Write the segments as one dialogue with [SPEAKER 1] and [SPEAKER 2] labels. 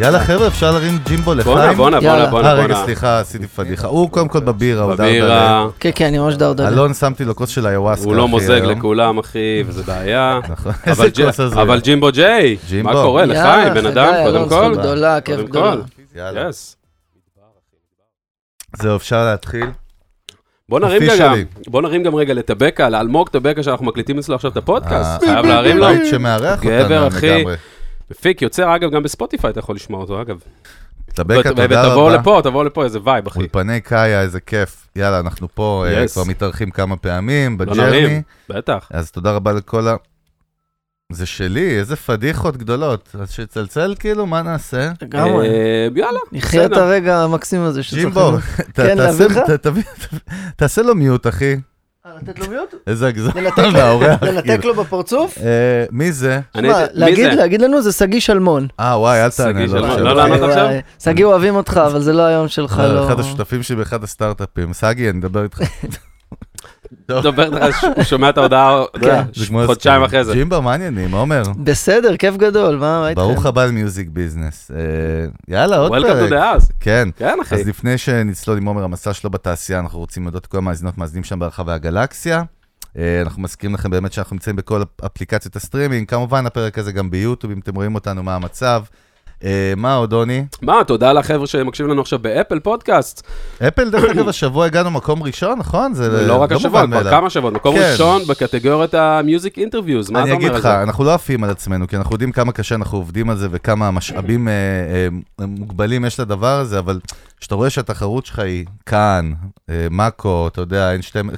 [SPEAKER 1] יאללה חבר'ה, אפשר להרים ג'ימבו לחיים?
[SPEAKER 2] בואנה, בואנה, בואנה,
[SPEAKER 3] יאללה.
[SPEAKER 2] בואנה.
[SPEAKER 1] אה, רגע. סליחה, עשיתי פדיחה. הוא קודם כל בבירה, הוא
[SPEAKER 2] בבירה,
[SPEAKER 1] דרדלה.
[SPEAKER 3] כן, כן, אני ממש דרדלה.
[SPEAKER 1] אלון, שמתי לו כוס של איוואסקה.
[SPEAKER 2] הוא לא מוזג. לכולם, אחי, וזה בעיה.
[SPEAKER 1] נכון.
[SPEAKER 2] אבל
[SPEAKER 1] איזה
[SPEAKER 2] ג'-
[SPEAKER 1] כוס הזויה.
[SPEAKER 2] אבל ג'ימבו ג'יי. מה קורה
[SPEAKER 3] יאללה,
[SPEAKER 2] לחיים, בן אדם, קודם כל?
[SPEAKER 3] גדולה, כיף גדולה.
[SPEAKER 1] יאללה. זהו, אפשר להתחיל.
[SPEAKER 2] בוא נרים. גם, בוא נרים גם רגע לטבקה, לאלמוג טבקה שאנחנו מקליטים אצלו עכשיו את הפודקאסט,
[SPEAKER 1] אה,
[SPEAKER 2] חייב להרים לו.
[SPEAKER 1] בית שמארח
[SPEAKER 2] גבר,
[SPEAKER 1] אותנו
[SPEAKER 2] אחי.
[SPEAKER 1] לגמרי.
[SPEAKER 2] מפיק, יוצר אגב, גם בספוטיפיי אתה יכול לשמוע אותו, אגב.
[SPEAKER 1] טבקה, תודה
[SPEAKER 2] ותבואו
[SPEAKER 1] רבה.
[SPEAKER 2] לפה, תבואו לפה, איזה וייב, אחי.
[SPEAKER 1] אולפני קאיה, איזה כיף. יאללה, אנחנו פה אה,
[SPEAKER 2] Yes.
[SPEAKER 1] כבר מתארחים כמה פעמים,
[SPEAKER 2] לא
[SPEAKER 1] בג'רני.
[SPEAKER 2] נרים, בטח.
[SPEAKER 1] אז תודה רבה לכל ה... זה שלי, איזה פדיחות גדולות. אז שצלצל כאילו, מה נעשה?
[SPEAKER 3] לגמרי.
[SPEAKER 2] אה, יאללה,
[SPEAKER 3] נחיה את. הרגע המקסים הזה שצריך...
[SPEAKER 1] ג'ימבו, ת-
[SPEAKER 3] כן,
[SPEAKER 1] תעשה לו מיוט, אחי.
[SPEAKER 3] לתת לו מיוט?
[SPEAKER 1] איזה
[SPEAKER 3] לו-
[SPEAKER 1] מהאורח,
[SPEAKER 3] לנתק
[SPEAKER 1] כאילו.
[SPEAKER 3] לו בפרצוף?
[SPEAKER 1] אה, מי זה?
[SPEAKER 3] להגיד- לנו זה שגיא שלמון.
[SPEAKER 1] אה, וואי, אל תענה
[SPEAKER 2] שגיא
[SPEAKER 1] לו.
[SPEAKER 2] לא.
[SPEAKER 3] שגיא אוהבים אותך, אבל זה לא היום שלך,
[SPEAKER 1] אה,
[SPEAKER 3] לא...
[SPEAKER 1] אחד השותפים שלי באחד הסטארט-אפים. סגי, אני מדבר איתך.
[SPEAKER 2] מדבר איתך, הוא שומע את ההודעה,
[SPEAKER 1] כן, כמו
[SPEAKER 2] חודשיים. אחרי זה.
[SPEAKER 1] ג'ימבו, מה העניינים? עומר?
[SPEAKER 3] בסדר, כיף גדול, מה איתכם?
[SPEAKER 1] ברוך הבא למיוזיק ביזנס. אה, יאללה, עוד
[SPEAKER 2] Welcome
[SPEAKER 1] פרק.
[SPEAKER 2] to the house.
[SPEAKER 1] כן.
[SPEAKER 2] כן, אחי.
[SPEAKER 1] אז לפני שנצלול עם עומר המסע שלו בתעשייה, אנחנו רוצים להודות לכל המאזינות מאזינים שם ברחבי הגלקסיה. אה, אנחנו מזכירים לכם באמת שאנחנו נמצאים בכל אפליקציות הסטרימינג, כמובן הפרק הזה גם ביוטיוב, אם אתם רואים אותנו, מה המצב. אה, מה עוד, דוני?
[SPEAKER 2] מה, תודה לחבר'ה שמקשיבים לנו עכשיו באפל פודקאסט.
[SPEAKER 1] אפל, דרך אגב, השבוע הגענו מקום ראשון, נכון? זה
[SPEAKER 2] לא רק השבוע,
[SPEAKER 1] מובן
[SPEAKER 2] כבר. כמה שבועות. מקום
[SPEAKER 1] כן.
[SPEAKER 2] ראשון בקטגוריית ה music interviews. מה אתה
[SPEAKER 1] אני
[SPEAKER 2] אומר
[SPEAKER 1] אגיד
[SPEAKER 2] על
[SPEAKER 1] לך,
[SPEAKER 2] זה?
[SPEAKER 1] אנחנו לא עפים על עצמנו, כי אנחנו יודעים כמה קשה אנחנו עובדים על זה וכמה משאבים אה, אה, מוגבלים יש לדבר הזה, אבל כשאתה רואה שהתחרות שלך היא כאן, מאקו, אתה יודע,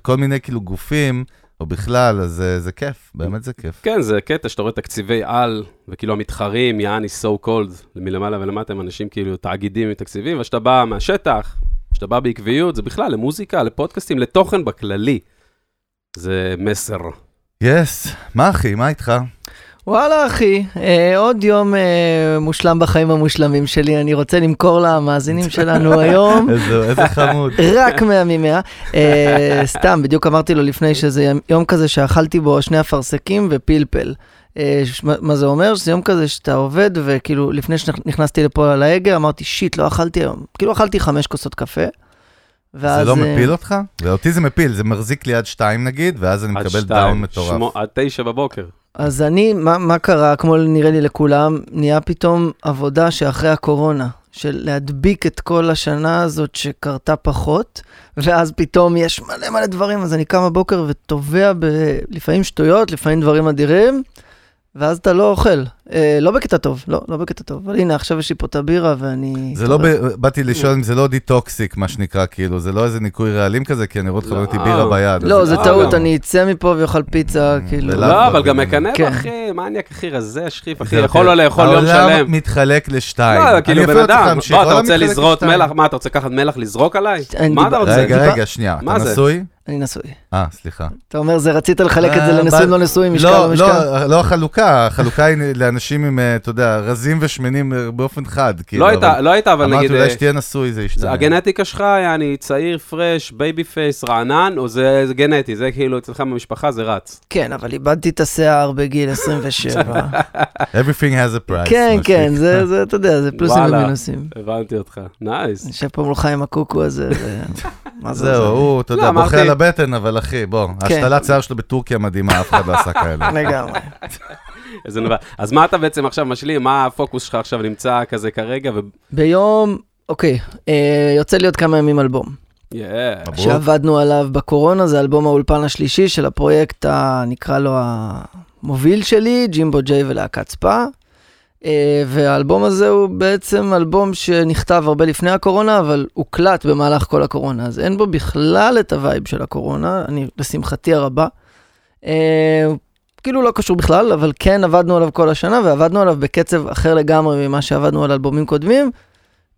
[SPEAKER 1] כל מיני כאילו גופים, או בכלל, אז אה, זה כיף, באמת זה כיף.
[SPEAKER 2] כן, זה קטע שאתה רואה תקציבי על, וכאילו המתחרים, יעני so called, מלמעלה ולמטה הם אנשים כאילו תאגידים עם תקציבים, וכשאתה בא מהשטח, כשאתה בא בעקביות, זה בכלל למוזיקה, לפודקאסטים, לתוכן בכללי. זה מסר.
[SPEAKER 1] יס, מה אחי, מה איתך?
[SPEAKER 3] וואלה, אחי, אה, עוד יום אה, מושלם בחיים המושלמים שלי. אני רוצה למכור למאזינים שלנו היום
[SPEAKER 1] איזה איזה חמוד.
[SPEAKER 3] רק 100 מ-100. אה, סתם, בדיוק אמרתי לו לפני שזה יום כזה שאכלתי בו שני אפרסקים ופלפל. אה, ש- מה- זה אומר? שזה יום כזה שאתה עובד, וכאילו, לפני שנכנסתי לפה על ההגה, אמרתי, shit, לא אכלתי היום. כאילו, אכלתי חמש כוסות קפה.
[SPEAKER 1] זה
[SPEAKER 3] ואז,
[SPEAKER 1] לא
[SPEAKER 3] אה,
[SPEAKER 1] מפיל אותך? ואותי זה מפיל, זה מחזיק לי עד שתיים נגיד, ואז אני מקבל
[SPEAKER 2] שתיים,
[SPEAKER 1] down מטורף.
[SPEAKER 2] שמו- עד תשע בבוקר.
[SPEAKER 3] אז אני, מה, מה קרה, כמו נראה לי לכולם, נהיה פתאום עבודה שאחרי הקורונה, של להדביק את כל השנה הזאת שקרתה פחות, ואז פתאום יש מלא מלא דברים, אז אני קם בבוקר וטובע. לפעמים שטויות, לפעמים דברים אדירים, ואז אתה לא אוכל. אה, לא בקטע טוב, לא, לא בקטע טוב. אבל הנה, עכשיו יש לי פה את הבירה ואני...
[SPEAKER 1] זה לא, ב- באתי לשאול אם זה לא דיטוקסיק, מה שנקרא, כאילו, זה לא איזה ניקוי רעלים כזה, כי אני רואה אותך
[SPEAKER 2] לא.
[SPEAKER 1] אותי בירה ביד.
[SPEAKER 3] לא,
[SPEAKER 1] אז
[SPEAKER 3] זה
[SPEAKER 2] אה,
[SPEAKER 3] טעות. אני אצא מפה ואוכל פיצה, כאילו.
[SPEAKER 2] לא, אבל
[SPEAKER 1] דווקא.
[SPEAKER 2] גם מקנא
[SPEAKER 3] כן.
[SPEAKER 2] אחי, מניאק, אחי, רזה, שכיף, אחי, יכול לא
[SPEAKER 1] אוקיי.
[SPEAKER 2] לאכול יום שלם.
[SPEAKER 1] העולם מתחלק לשתיים.
[SPEAKER 2] לא, כאילו, בן
[SPEAKER 1] לא
[SPEAKER 2] אדם, לא, אתה רוצה לזרות. מלח, מה, אתה רוצה לקחת מלח לזרוק עליי? מה אתה רוצה?
[SPEAKER 1] רגע, רגע, שנייה.
[SPEAKER 2] מה
[SPEAKER 1] אתה? נשוי?
[SPEAKER 3] אני נשוי.
[SPEAKER 1] אה, סליחה.
[SPEAKER 3] אתה אומר, זה רצית לחלק את זה
[SPEAKER 1] אה,
[SPEAKER 3] לנשואים לא נשואים, משקל
[SPEAKER 1] לא,
[SPEAKER 3] לא משקל?
[SPEAKER 1] לא, לא החלוקה, החלוקה היא לאנשים עם, אה, אתה יודע, רזים ושמנים אה, באופן חד. כאילו,
[SPEAKER 2] לא הייתה,
[SPEAKER 1] אבל
[SPEAKER 2] לא הייתה, אבל נגיד...
[SPEAKER 1] אמרתי, אולי שתהיה נשוי, זה ישתנה.
[SPEAKER 2] הגנטיקה שלך, יעני צעיר, fresh, baby face, רענן, או זה זה גנטי, זה כאילו אצלך במשפחה זה רץ.
[SPEAKER 3] כן, אבל איבדתי את השיער בגיל 27.
[SPEAKER 1] Everything has a price.
[SPEAKER 3] כן, כן. זה, זה, אתה יודע, זה פלוסים
[SPEAKER 2] וואלה.
[SPEAKER 3] ומינוסים.
[SPEAKER 2] הבנתי אותך, nice.
[SPEAKER 3] יושב פה מולך עם הקוקו הזה. מה זה
[SPEAKER 1] זהו,
[SPEAKER 3] זה?
[SPEAKER 1] הוא, אתה
[SPEAKER 2] לא,
[SPEAKER 1] יודע, בוכה
[SPEAKER 2] אמרתי-
[SPEAKER 1] על הבטן, אבל אחי, בוא,
[SPEAKER 3] כן.
[SPEAKER 1] השתלת שיער שלו בטורקיה מדהימה, אף אחד לא עשה כאלה.
[SPEAKER 3] לגמרי.
[SPEAKER 2] איזה נבע. אז מה אתה בעצם עכשיו משלים? מה הפוקוס שלך עכשיו נמצא כזה כרגע? ו...
[SPEAKER 3] ביום, אוקיי, אה, יוצא לי עוד כמה ימים אלבום.
[SPEAKER 2] Yeah.
[SPEAKER 3] שעבדנו עליו בקורונה, זה אלבום האולפן השלישי של הפרויקט, ה- נקרא לו המוביל שלי, ג'ימבו ג'יי ולהקת ספא. אה, והאלבום הזה הוא בעצם אלבום שנכתב הרבה לפני הקורונה, אבל הוקלט במהלך כל הקורונה, אז אין בו בכלל את ה vibe של הקורונה, אני, לשמחתי הרבה. אה, כאילו לא קשור בכלל, אבל כן עבדנו עליו כל השנה, ועבדנו עליו בקצב אחר לגמרי ממה שעבדנו על אלבומים קודמים,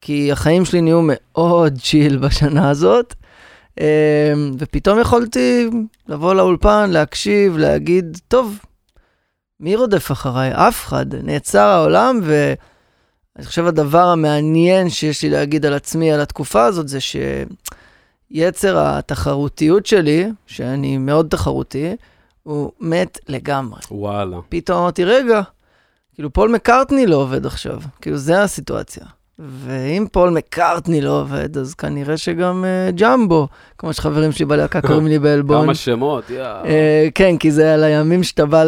[SPEAKER 3] כי החיים שלי נהיו מאוד chill בשנה הזאת, אמ, ופתאום יכולתי לבוא לאולפן, להקשיב, להגיד, טוב, מי רודף אחריי? אף אחד. נעצר העולם, ואני חושב הדבר המעניין שיש לי להגיד על עצמי, על התקופה הזאת, זה שיצר התחרותיות שלי, שאני מאוד תחרותי, הוא מת לגמרי.
[SPEAKER 2] וואלה.
[SPEAKER 3] פתאום אמרתי, רגע, כאילו פול מקארטני לא עובד עכשיו, כאילו זה הסיטואציה. ואם פול מקארטני לא עובד, אז כנראה שגם uh, ג'מבו, כמו שחברים שלי בלהקה קוראים לי בעלבון.
[SPEAKER 2] כמה שמות, יא.
[SPEAKER 3] Uh, כן, כי זה על הימים שאתה בא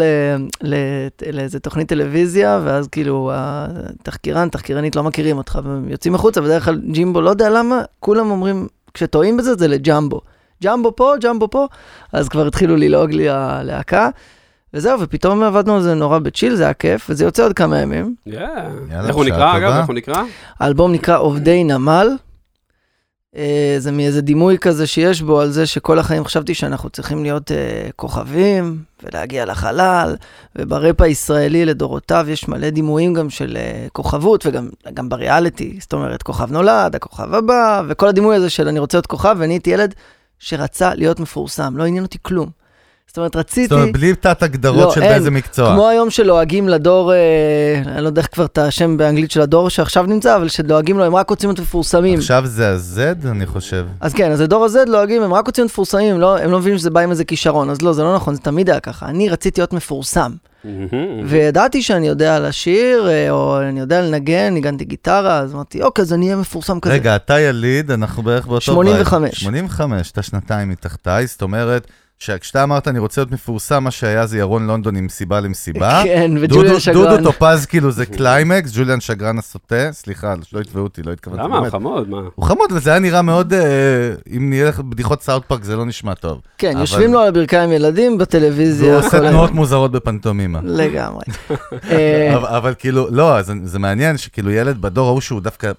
[SPEAKER 3] לאיזה תוכנית טלוויזיה, ואז כאילו התחקירן, תחקירנית לא מכירים אותך, והם יוצאים החוצה, בדרך כלל ג'ימבו, לא יודע למה, כולם אומרים, כשטועים בזה, זה לג'מבו. ג'מבו פה, ג'מבו פה, אז כבר התחילו ללעוג לי הלהקה. וזהו, ופתאום עבדנו על זה נורא בצ'יל, זה היה כיף, וזה יוצא עוד כמה ימים.
[SPEAKER 2] איך הוא נקרא, אגב? איך הוא נקרא?
[SPEAKER 3] האלבום נקרא עובדי נמל. אה, זה מאיזה דימוי כזה שיש בו על זה שכל החיים חשבתי שאנחנו צריכים להיות אה, כוכבים ולהגיע לחלל, ובראפ הישראלי לדורותיו יש מלא דימויים גם של אה, כוכבות וגם גם בריאליטי, זאת אומרת כוכב נולד, הכוכב הבא, וכל הדימוי הזה של אני רוצה להיות כוכב, ואני הייתי ילד שרצה להיות מפורסם, לא עניין אותי כלום. זאת אומרת, רציתי...
[SPEAKER 1] זאת אומרת, בלי תת הגדרות
[SPEAKER 3] לא,
[SPEAKER 1] של
[SPEAKER 3] אין.
[SPEAKER 1] באיזה מקצוע.
[SPEAKER 3] כמו היום שלועגים לדור, אה, אני לא יודע איך כבר את השם באנגלית של הדור שעכשיו נמצא, אבל שדואגים לו, הם רק רוצים להיות מפורסמים.
[SPEAKER 1] עכשיו זה ה-Z, אני חושב.
[SPEAKER 3] אז כן, אז לדור הזה דואגים, הם רק רוצים להיות מפורסמים, לא, הם לא מבינים שזה בא עם איזה כישרון, אז לא, זה לא נכון, זה תמיד היה ככה. אני רציתי להיות מפורסם. וידעתי שאני יודע לשיר, אה, או אני יודע לנגן, ניגנתי גיטרה, אז אמרתי, אוקיי, אז אני אהיה מפורסם כזה.
[SPEAKER 1] רגע, אתה יליד, אנחנו בערך באותו...
[SPEAKER 3] 85.
[SPEAKER 1] בית. 85, אתה שנתיים מתחתיי, זאת אומרת, שכשאתה אמרת אני רוצה להיות מפורסם, מה שהיה זה ירון לונדון עם סיבה למסיבה.
[SPEAKER 3] כן, וג'וליאן שגרן.
[SPEAKER 1] דודו טופז כאילו זה קליימקס, ג'וליאן שגרן הסוטה, סליחה, שלא יתבעו אותי, לא התכוונתי.
[SPEAKER 2] למה?
[SPEAKER 1] באמת.
[SPEAKER 2] חמוד, מה?
[SPEAKER 1] הוא חמוד, וזה היה נראה מאוד, אה, אם נלך בדיחות South Park זה לא נשמע טוב.
[SPEAKER 3] כן, יושבים לו על הברכיים ילדים בטלוויזיה.
[SPEAKER 1] והוא עושה. תנועות מוזרות בפנטומימה.
[SPEAKER 3] לגמרי. אה,
[SPEAKER 1] אבל, כאילו, לא, זה מעניין שכאילו ילד בדור ההוא שהוא דווקא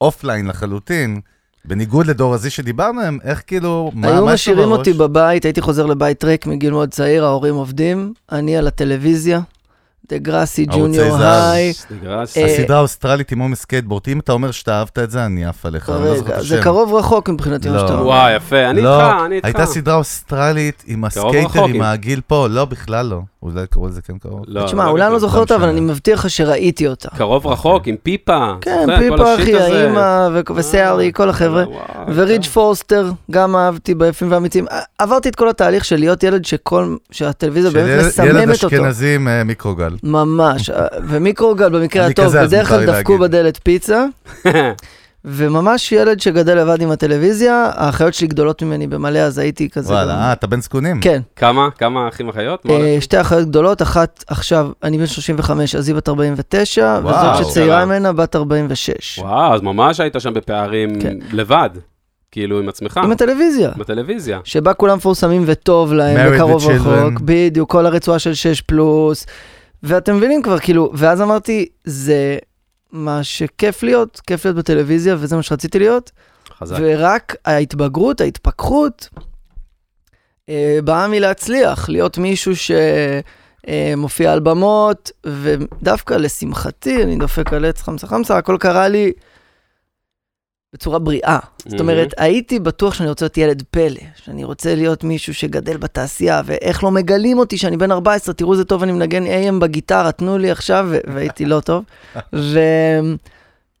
[SPEAKER 1] offline לחלוטין, בניגוד לדור ה Z שדיברנו עליהם, איך כאילו, מה,
[SPEAKER 3] היו
[SPEAKER 1] מה יש לו
[SPEAKER 3] משאירים
[SPEAKER 1] בראש?
[SPEAKER 3] אותי בבית, הייתי חוזר לבית ריק מגיל מאוד צעיר, ההורים עובדים, אני על הטלוויזיה,
[SPEAKER 1] Degrassi,
[SPEAKER 3] Junior.
[SPEAKER 2] High.
[SPEAKER 3] אה,
[SPEAKER 1] הסדרה האוסטרלית עם עם הסקייטבורד, אם אתה אומר שאתה אהבת את זה, אני עף עליך, אני לא זוכר את השם.
[SPEAKER 3] זה קרוב רחוק מבחינתי מה
[SPEAKER 1] לא.
[SPEAKER 3] שאתה אומר.
[SPEAKER 2] וואי, יפה, אני
[SPEAKER 1] לא,
[SPEAKER 2] איתך, אני איתך.
[SPEAKER 1] הייתה סדרה אוסטרלית עם ה
[SPEAKER 2] skater,
[SPEAKER 1] עם
[SPEAKER 2] עם-
[SPEAKER 1] העגיל פה, לא, בכלל לא. אולי קראו לזה כן קרוב.
[SPEAKER 2] לא,
[SPEAKER 3] תשמע,
[SPEAKER 2] לא
[SPEAKER 3] אולי אני לא
[SPEAKER 2] בדיוק.
[SPEAKER 3] זוכר אותה, אבל. אני מבטיח לך שראיתי אותה.
[SPEAKER 2] קרוב רחוק, עם פיפה.
[SPEAKER 3] כן, פיפה, אחי. האימא ו- וסארי, כל החבר'ה.
[SPEAKER 2] טוב.
[SPEAKER 3] פורסטר, גם אהבתי ביפים ואמיצים. ע- עברתי את כל התהליך של להיות ילד שכל, שהטלוויזיה באמת
[SPEAKER 1] ילד- ילד
[SPEAKER 3] מסממת אותו.
[SPEAKER 1] אשכנזי עם אה, מיקרוגל.
[SPEAKER 3] ממש, אה, ומיקרוגל במקרה הטוב, בדרך כלל דפקו. בדלת פיצה, וממש ילד שגדל לבד עם הטלוויזיה, האחיות שלי גדולות ממני במלא, אז הייתי כזה...
[SPEAKER 1] וואלה,
[SPEAKER 3] גם-
[SPEAKER 1] אה, אתה בן זקונים.
[SPEAKER 3] כן,
[SPEAKER 2] כמה? כמה אחים אחיות?
[SPEAKER 3] אה? שתי אחיות גדולות, אחת עכשיו, אני בן 35, אז היא בת 49,
[SPEAKER 1] וואו.
[SPEAKER 3] וזאת שצעירה. ממנה בת 46.
[SPEAKER 2] וואו, אז ממש היית שם בפערים
[SPEAKER 3] כן.
[SPEAKER 2] לבד. כאילו, עם עצמך.
[SPEAKER 3] עם הטלוויזיה.
[SPEAKER 2] בטלוויזיה.
[SPEAKER 3] שבה כולם מפורסמים וטוב להם,
[SPEAKER 1] with
[SPEAKER 3] רחוק. בדיוק, כל הרצועה של 6 פלוס, ואתם מבינים כבר, כאילו, ואז אמרתי, זה מה שכיף להיות, כיף להיות בטלוויזיה, וזה מה שרציתי להיות,
[SPEAKER 2] חזק.
[SPEAKER 3] ורק ההתבגרות, ההתפכחות, אה, באה מלהצליח, להיות מישהו שמופיע על במות, ודווקא לשמחתי, אני דופק על עץ חמסה חמסה, הכל קרה לי בצורה בריאה. זאת אומרת, הייתי בטוח שאני רוצה להיות ילד פלא, שאני רוצה להיות מישהו שגדל בתעשייה, ואיך לא מגלים אותי שאני בן 14, תראו איזה טוב אני מנגן AM בגיטרה, תנו לי עכשיו, והייתי לא טוב.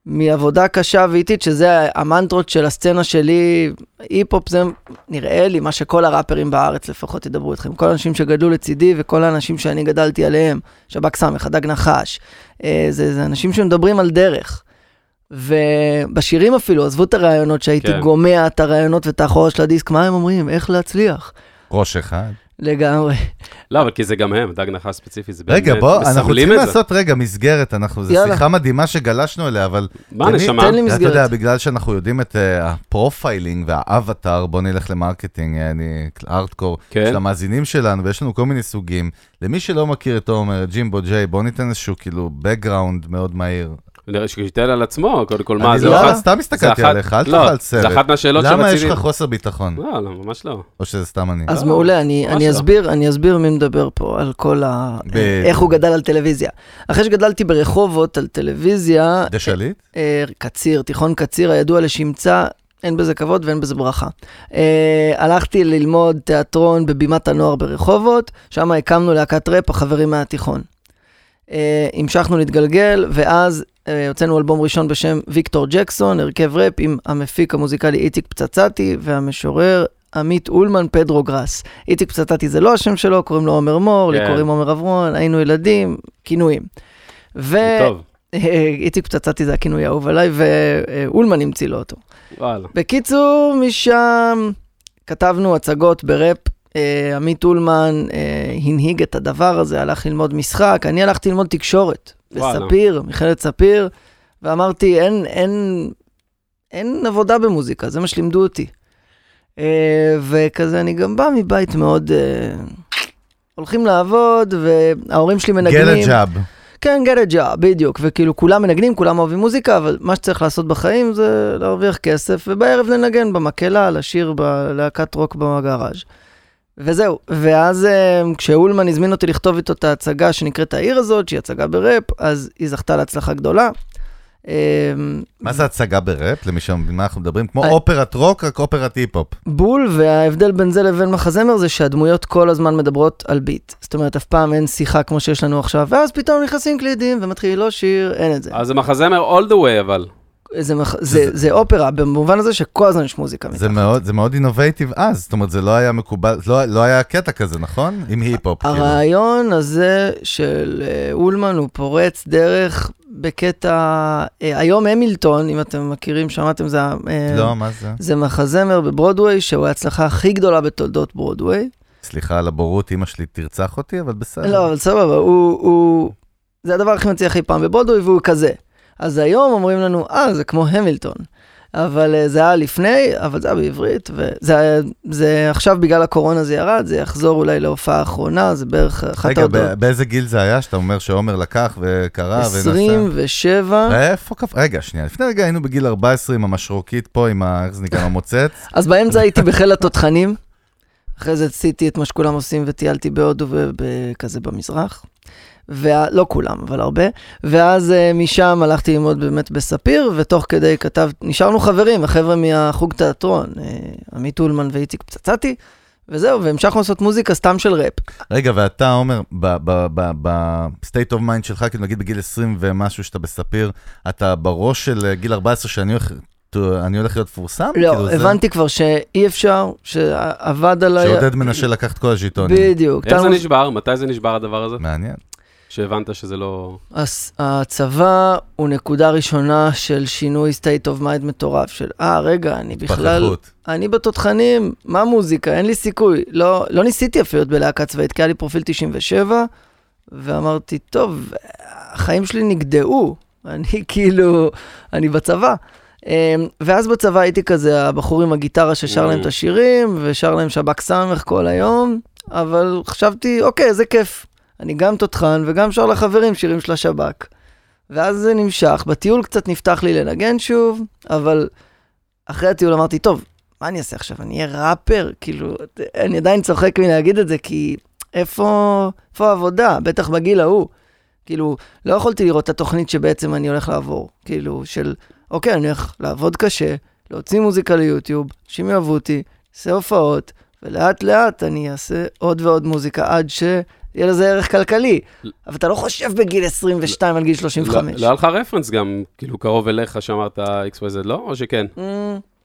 [SPEAKER 3] ומעבודה קשה ואיטית, שזה המנטרות של הסצנה שלי, היפ-הופ זה נראה לי מה שכל הראפרים בארץ לפחות ידברו איתכם. כל האנשים שגדלו לצידי וכל האנשים שאני גדלתי עליהם, שב"כ סמך, הדג נחש, אה, זה, זה אנשים שמדברים על דרך. ובשירים אפילו, עזבו את הרעיונות שהייתי
[SPEAKER 2] כן.
[SPEAKER 3] גומע את הרעיונות ואת האחורה של הדיסק, מה הם אומרים? איך להצליח?
[SPEAKER 1] ראש אחד.
[SPEAKER 3] לגמרי.
[SPEAKER 2] לא, אבל כי זה גם הם, דג נחש ספציפי, זה באמת,
[SPEAKER 1] רגע, בוא, אנחנו
[SPEAKER 2] מסמלים
[SPEAKER 1] צריכים
[SPEAKER 2] את זה.
[SPEAKER 1] לעשות רגע מסגרת, אנחנו, זו. שיחה מדהימה שגלשנו אליה, אבל...
[SPEAKER 2] מה, נשמה?
[SPEAKER 3] תן לי
[SPEAKER 1] אתה
[SPEAKER 3] מסגרת.
[SPEAKER 1] יודע, בגלל שאנחנו יודעים את אה, ה profiling וה avatar, בוא נלך ל marketing, אה, אני ארטקור,
[SPEAKER 2] כן.
[SPEAKER 1] של המאזינים שלנו, ויש לנו כל מיני סוגים. למי שלא מכיר את תומר, ג'ימבו ג'יי, בוא ניתן איזשהו כאילו background מאוד מהיר.
[SPEAKER 2] שייתן על עצמו, קודם כל, מה,
[SPEAKER 1] אני
[SPEAKER 2] זה
[SPEAKER 1] לא,
[SPEAKER 2] אחת-
[SPEAKER 1] סתם הסתכלתי עליך, אל
[SPEAKER 2] לא,
[SPEAKER 1] תאכל סרט.
[SPEAKER 2] זה אחת מהשאלות
[SPEAKER 1] למה יש
[SPEAKER 2] שרציתי...
[SPEAKER 1] לך חוסר ביטחון?
[SPEAKER 2] לא, לא, ממש לא.
[SPEAKER 1] או שזה סתם אני?
[SPEAKER 3] אז
[SPEAKER 2] לא,
[SPEAKER 3] מעולה, אני, אני,
[SPEAKER 2] לא.
[SPEAKER 3] אסביר, אני אסביר מי מדבר פה, על כל ה... איך הוא גדל על טלוויזיה. אחרי שגדלתי ברחובות על טלוויזיה,
[SPEAKER 1] דה שליט?
[SPEAKER 3] אה, קציר, תיכון קציר הידוע לשמצה, אין בזה כבוד ואין בזה ברכה. אה, הלכתי ללמוד תיאטרון בבימת הנוער ברחובות, שם הקמנו להקת ראפ, החברים מהתיכון. אה, המשכנו להתגלגל, ואז אה, הוצאנו אלבום ראשון בשם ויקטור ג'קסון, הרכב ראפ עם המפיק המוזיקלי איציק פצצתי והמשורר עמית אולמן פדרו גראס. איציק פצצתי זה לא השם שלו, קוראים לו עומר מור, לי
[SPEAKER 2] כן.
[SPEAKER 3] קוראים עומר אברון, היינו ילדים, כינויים. ו...
[SPEAKER 2] טוב,
[SPEAKER 3] איציק פצצתי זה הכינוי האהוב עליי, ואולמן המציא לו אותו.
[SPEAKER 2] וואלה.
[SPEAKER 3] בקיצור, משם כתבנו הצגות בראפ. אה, עמית אולמן אה, הנהיג את הדבר הזה, הלך ללמוד משחק, אני הלכתי ללמוד תקשורת. בספיר, מכללת ספיר, ואמרתי, אין, אין, אין עבודה במוזיקה, זה מה שלימדו אותי. אה, וכזה, אני גם בא מבית מאוד... הולכים לעבוד, וההורים שלי מנגנים.
[SPEAKER 1] get a job.
[SPEAKER 3] כן, get a job, בדיוק. וכאילו, כולם מנגנים, כולם אוהבים מוזיקה, אבל מה שצריך לעשות בחיים זה להרוויח כסף, ובערב לנגן במקהלה, לשיר בלהקת רוק בגראז'. וזהו. ואז אה, כשאולמן הזמין אותי לכתוב איתו את ההצגה שנקראת העיר הזאת, שהיא הצגה בראפ, אז היא זכתה להצלחה גדולה. אה,
[SPEAKER 1] מה זה הצגה בראפ? למי שמבין מה אנחנו מדברים? כמו
[SPEAKER 3] אה.
[SPEAKER 1] אופרת רוק, רק אופרת היפ-הופ.
[SPEAKER 3] בול, וההבדל בין זה לבין מחזמר זה שהדמויות כל הזמן מדברות על ביט. זאת אומרת, אף פעם אין שיחה כמו שיש לנו עכשיו, ואז פתאום נכנסים קלידים ומתחיל לא שיר, אין את זה.
[SPEAKER 2] אז זה מחזמר all the way, אבל.
[SPEAKER 3] זה, מח... זה, זה אופרה, במובן הזה שכל הזמן יש מוזיקה.
[SPEAKER 1] זה
[SPEAKER 3] מתחת.
[SPEAKER 1] מאוד, זה מאוד innovative אז, זאת אומרת, זה לא היה מקובל, לא, לא היה קטע כזה, נכון? עם היפ-הופ. כאילו.
[SPEAKER 3] הרעיון הזה של אה, אולמן הוא פורץ דרך בקטע, אה, היום המילטון, אם אתם מכירים, שמעתם, זה, אה,
[SPEAKER 1] לא, מה זה?
[SPEAKER 3] זה מחזמר בברודוויי, שהוא ההצלחה הכי גדולה בתולדות ברודוויי.
[SPEAKER 1] סליחה על הבורות, אמא שלי תרצח אותי, אבל בסדר.
[SPEAKER 3] לא, אבל סבבה, הוא, הוא, זה הדבר הכי מצליח אי פעם בברודוויי, והוא כזה. אז היום אומרים לנו, אה, זה כמו המילטון. אבל אה, זה היה לפני, אבל זה היה בעברית, וזה היה, זה עכשיו בגלל הקורונה זה ירד, זה יחזור אולי להופעה האחרונה, זה בערך אחת
[SPEAKER 1] רגע,
[SPEAKER 3] ההודעות.
[SPEAKER 1] ב- באיזה גיל זה היה שאתה אומר שעומר לקח וקרא ונסע?
[SPEAKER 3] 27,
[SPEAKER 1] איפה קפ... רגע, שנייה, לפני רגע היינו בגיל 14 עם המשרוקית פה, עם ה... איך זה נקרא, המוצץ.
[SPEAKER 3] אז באמצע הייתי בחיל התותחנים, אחרי זה עשיתי את מה שכולם עושים וטיילתי בהודו וכזה במזרח. ולא כולם, אבל הרבה. ואז uh, משם הלכתי ללמוד באמת בספיר, ותוך כדי כתב, נשארנו חברים, החבר'ה מהחוג תיאטרון, uh, עמית אולמן ואיציק פצצתי, וזהו, והמשכנו לעשות מוזיקה סתם של ראפ.
[SPEAKER 1] רגע, ואתה, עומר, ב-state of mind שלך, כאילו נגיד בגיל 20 ומשהו שאתה בספיר, אתה בראש של אה, גיל 14 שאני הולך... אני הולך להיות מפורסם?
[SPEAKER 3] לא,
[SPEAKER 1] כאילו, זה-
[SPEAKER 3] הבנתי כבר שאי אפשר, שעבד עליי...
[SPEAKER 1] שעודד מנשה לקח את כל הז'יטונים.
[SPEAKER 3] בדיוק.
[SPEAKER 2] איך זה
[SPEAKER 3] טל-
[SPEAKER 2] נשבר? מתי זה נשבר הדבר הזה?
[SPEAKER 1] מעניין.
[SPEAKER 2] שהבנת שזה לא...
[SPEAKER 3] הס- הצבא הוא נקודה ראשונה של שינוי state of mind מטורף, של אה, רגע, אני בכלל,
[SPEAKER 1] פחחות.
[SPEAKER 3] אני בתותחנים, מה מוזיקה? אין לי סיכוי. לא, לא ניסיתי אפילו להיות בלהקה צבאית, כי היה לי פרופיל 97, ואמרתי, טוב, החיים שלי נגדעו, אני כאילו, אני בצבא. אמ, ואז בצבא הייתי כזה הבחור עם הגיטרה ששר להם את השירים, ושר להם שב"כ סמך כל היום, אבל חשבתי, אוקיי, זה כיף. אני גם תותחן וגם שר לחברים שירים של השב"כ. ואז זה נמשך, בטיול קצת נפתח לי לנגן שוב, אבל אחרי הטיול אמרתי, טוב, מה אני אעשה עכשיו? אני אהיה ראפר? כאילו, אני עדיין צוחק מלהגיד את זה, כי איפה, איפה העבודה? בטח בגיל ההוא. כאילו, לא יכולתי לראות את התוכנית שבעצם אני הולך לעבור. כאילו, של, אוקיי, אני הולך לעבוד קשה, להוציא מוזיקה ליוטיוב, אנשים יאהבו אותי, אעשה הופעות, ולאט לאט אני אעשה עוד ועוד מוזיקה עד שיהיה לזה ערך כלכלי. אבל אתה לא חושב בגיל 22 על גיל
[SPEAKER 2] לא
[SPEAKER 3] 35.
[SPEAKER 2] לא היה לך רפרנס גם, כאילו, קרוב אליך שאמרת XYZ, לא? או שכן?
[SPEAKER 3] Mm,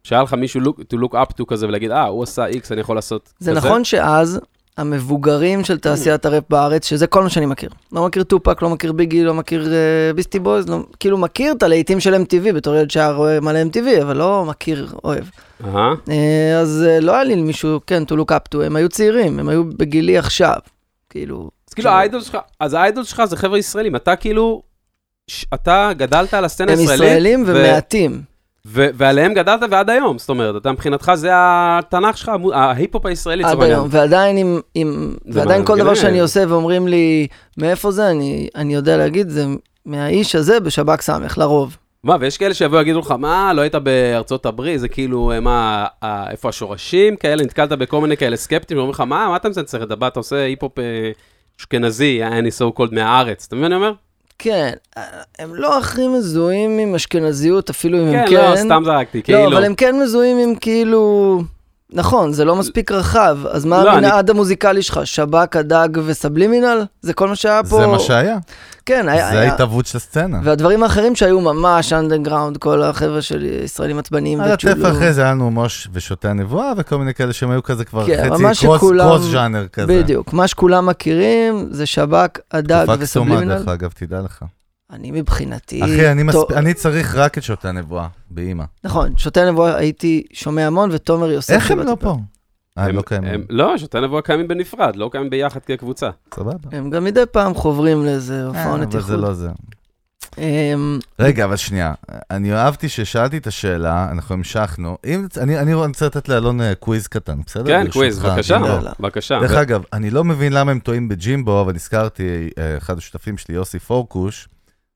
[SPEAKER 2] שהיה לך מישהו to look up to כזה ולהגיד, אה, הוא עשה X, אני יכול לעשות כזה?
[SPEAKER 3] זה נכון שאז המבוגרים של תעשיית הראפ בארץ, שזה כל מה שאני מכיר. לא מכיר טופק, לא מכיר ביגי, לא מכיר uh, ביסטי בויז, לא, כאילו מכיר את הלהיטים של MTV, בתור ילד שהיה רואה מלא MTV, אבל לא מכיר, אוהב.
[SPEAKER 2] אהה.
[SPEAKER 3] Uh, אז uh, לא היה לי מישהו, כן, to look up to, הם היו צעירים, הם היו בגילי עכשיו. כאילו...
[SPEAKER 2] אז כאילו האיידול שלך, אז האיידול שלך זה חבר'ה ישראלים, אתה כאילו, אתה גדלת על הסצנה
[SPEAKER 3] הם
[SPEAKER 2] הישראלית.
[SPEAKER 3] ישראלים
[SPEAKER 2] ו-
[SPEAKER 3] ומעטים.
[SPEAKER 2] ו- ועליהם גדלת ועד היום, זאת אומרת, אתה מבחינתך זה התנ"ך שלך, ההיפ-הופ הישראלי,
[SPEAKER 3] עד. היום, ועדיין עם, עם ועדיין כל. דבר שאני עושה ואומרים לי, מאיפה זה, אני, אני יודע להגיד, זה מהאיש הזה בשב"כ סמך, לרוב.
[SPEAKER 2] מה, ויש כאלה שיבואו ויגידו לך, מה, לא היית בארצות הברית, זה כאילו, אה, מה, אה, איפה השורשים כאלה, נתקלת בכל מיני כאלה סקפטים, ואומרים לך, מה, מה אתה מצנצר את הבא, אתה עושה היפ-הופ אה, אשכנזי, אני so called מהארץ, אתה מבין מה אני אומר?
[SPEAKER 3] כן, הם לא הכי מזוהים עם אשכנזיות, אפילו אם הם
[SPEAKER 2] כן,
[SPEAKER 3] כן.
[SPEAKER 2] לא, סתם זרקתי, כאילו.
[SPEAKER 3] לא, אבל הם כן מזוהים עם כאילו... נכון, זה לא מספיק רחב, אז מה
[SPEAKER 2] לא,
[SPEAKER 3] המנעד המוזיקלי שלך? שב"כ, הדג וסבלימינל? זה כל מה שהיה פה?
[SPEAKER 1] זה מה שהיה.
[SPEAKER 3] כן, היה...
[SPEAKER 1] זה ההתהוות של הסצנה.
[SPEAKER 3] והדברים האחרים שהיו ממש אנדרגראונד, כל החבר'ה של ישראלים עצבניים
[SPEAKER 1] על
[SPEAKER 3] וצ'ולו.
[SPEAKER 1] הטף אחרי זה היה לנו מוש ושוטי הנבואה, וכל מיני כאלה שהם היו כזה כבר
[SPEAKER 3] כן,
[SPEAKER 1] חצי קרוס
[SPEAKER 3] שכולם-
[SPEAKER 1] קרוס ז'אנר כזה.
[SPEAKER 3] בדיוק, מה שכולם מכירים זה שב"ק, הדג
[SPEAKER 1] תקופה קסומה,
[SPEAKER 3] וסבלימינל.
[SPEAKER 1] דרך אגב, תדע לך.
[SPEAKER 3] אני מבחינתי...
[SPEAKER 1] אחי, אני מספ- אני צריך רק את שוטי הנבואה, באימא.
[SPEAKER 3] נכון, שוטי הנבואה הייתי שומע המון, ותומר יוסף...
[SPEAKER 1] איך הם לא פה? אה, הם
[SPEAKER 2] הם-
[SPEAKER 1] לא קיימים.
[SPEAKER 2] הם- לא, שוטי נבואה קיימים בנפרד, לא קיימים ביחד כקבוצה.
[SPEAKER 1] סבבה.
[SPEAKER 3] הם גם מדי פעם חוברים לאיזה
[SPEAKER 1] אה,
[SPEAKER 3] הופעונת
[SPEAKER 1] אבל זה
[SPEAKER 3] איחוד.
[SPEAKER 1] לא זה.
[SPEAKER 3] אמ,
[SPEAKER 1] רגע, אבל שנייה. אני אהבתי ששאלתי את השאלה, אנחנו המשכנו. אם- אני אני רוצה לתת לאלון אה, quiz קטן, בסדר?
[SPEAKER 2] כן, quiz, בבקשה. בבקשה.
[SPEAKER 1] דרך אגב, אני לא מבין למה הם טועים בג'ימבו, אבל נזכרתי, אה, אחד השותפים שלי, יוסי פורקוש,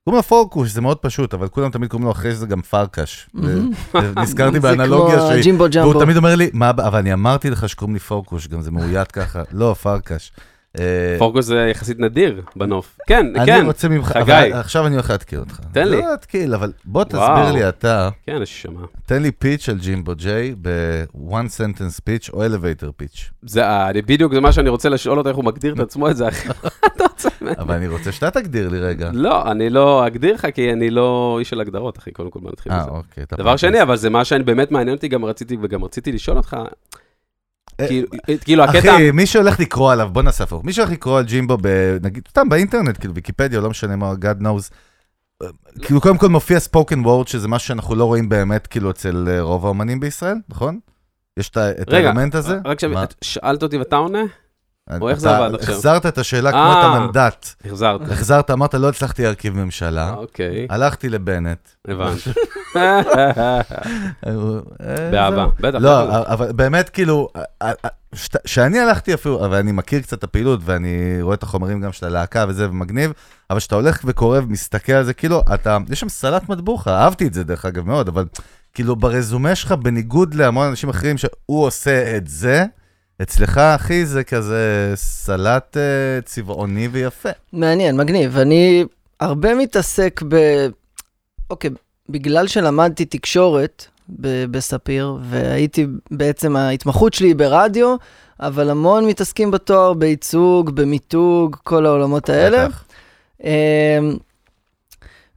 [SPEAKER 1] קוראים לו פורקוש, זה מאוד פשוט, אבל כולם תמיד קוראים לו אחרי שזה גם פרקש. ו-
[SPEAKER 3] מהמם.
[SPEAKER 1] ונזכרתי
[SPEAKER 3] זה
[SPEAKER 1] באנלוגיה
[SPEAKER 3] כמו
[SPEAKER 1] שלי.
[SPEAKER 3] ג'ימבו ג'מבו.
[SPEAKER 1] והוא תמיד אומר לי, מה, הבע-?" אבל אני אמרתי לך שקוראים לי פורקוש, גם זה מאוית ככה. לא, פרקש. אה,
[SPEAKER 2] פורקוס זה יחסית נדיר בנוף. כן,
[SPEAKER 1] אני
[SPEAKER 2] כן,
[SPEAKER 1] רוצה ממך,
[SPEAKER 2] חגי.
[SPEAKER 1] אבל עכשיו אני הולך להתקיל אותך.
[SPEAKER 2] תן לי.
[SPEAKER 1] לא להתקיל, אבל בוא תסביר. לי אתה,
[SPEAKER 2] כן, נשמה.
[SPEAKER 1] תן לי פיץ' של ג'ימבו ג'יי ב-one sentence pitch או elevator pitch.
[SPEAKER 2] זה, אני- בדיוק זה מה שאני רוצה לשאול אותו, איך הוא מגדיר את עצמו את זה, ממני?
[SPEAKER 1] אבל אני רוצה שאתה תגדיר לי רגע.
[SPEAKER 2] לא, אני לא אגדיר לך, כי אני לא איש של הגדרות, אחי, קודם כל בוא נתחיל
[SPEAKER 1] אה,
[SPEAKER 2] בזה.
[SPEAKER 1] אוקיי.
[SPEAKER 2] דבר. שני, אבל זה מה שאני באמת מעניין אותי, גם רציתי, וגם רציתי לשאול אותך, כאילו, כאילו, הקטע...
[SPEAKER 1] אחי, מי שהולך לקרוא עליו, בוא נעשה הפוך. מי שהולך לקרוא על ג'ימבו, נגיד, סתם באינטרנט, כאילו ויקיפדיה, לא משנה מה, God knows. אה, כאילו, קודם כל מופיע ספוקן וורד, שזה משהו שאנחנו לא רואים באמת, כאילו, אצל אה, רוב האומנים בישראל, נכון? יש את
[SPEAKER 2] רגע,
[SPEAKER 1] האלמנט הזה?
[SPEAKER 2] רק
[SPEAKER 1] מה?
[SPEAKER 2] שאת שאלת אותי ואתה עונה? או איך זה עבד עכשיו?
[SPEAKER 1] החזרת את השאלה כמו
[SPEAKER 2] אה.
[SPEAKER 1] את המנדט.
[SPEAKER 2] החזרת.
[SPEAKER 1] החזרת, אמרת, לא הצלחתי להרכיב ממשלה.
[SPEAKER 2] אוקיי,
[SPEAKER 1] הלכתי לבנט.
[SPEAKER 2] הבנתי.
[SPEAKER 1] אה,
[SPEAKER 2] באהבה. בטח.
[SPEAKER 1] לא. אבל באמת, כאילו, כשאני הלכתי אפילו, אבל אני מכיר קצת את הפעילות, ואני רואה את החומרים גם של הלהקה וזה, ומגניב, אבל כשאתה הולך וקורא ומסתכל על זה, כאילו, אתה, יש שם סלט מטבוחה, אהבתי את זה דרך אגב מאוד, אבל כאילו ברזומה שלך, בניגוד להמון אנשים אחרים שהוא עושה את זה, אצלך, אחי, זה כזה סלט אה, צבעוני ויפה.
[SPEAKER 3] מעניין, מגניב. אני הרבה מתעסק ב... אוקיי, בגלל שלמדתי תקשורת ב- בספיר, והייתי, בעצם ההתמחות שלי היא ברדיו, אבל המון מתעסקים בתואר בייצוג, במיתוג, כל העולמות האלה.
[SPEAKER 1] בטח.
[SPEAKER 3] אמ,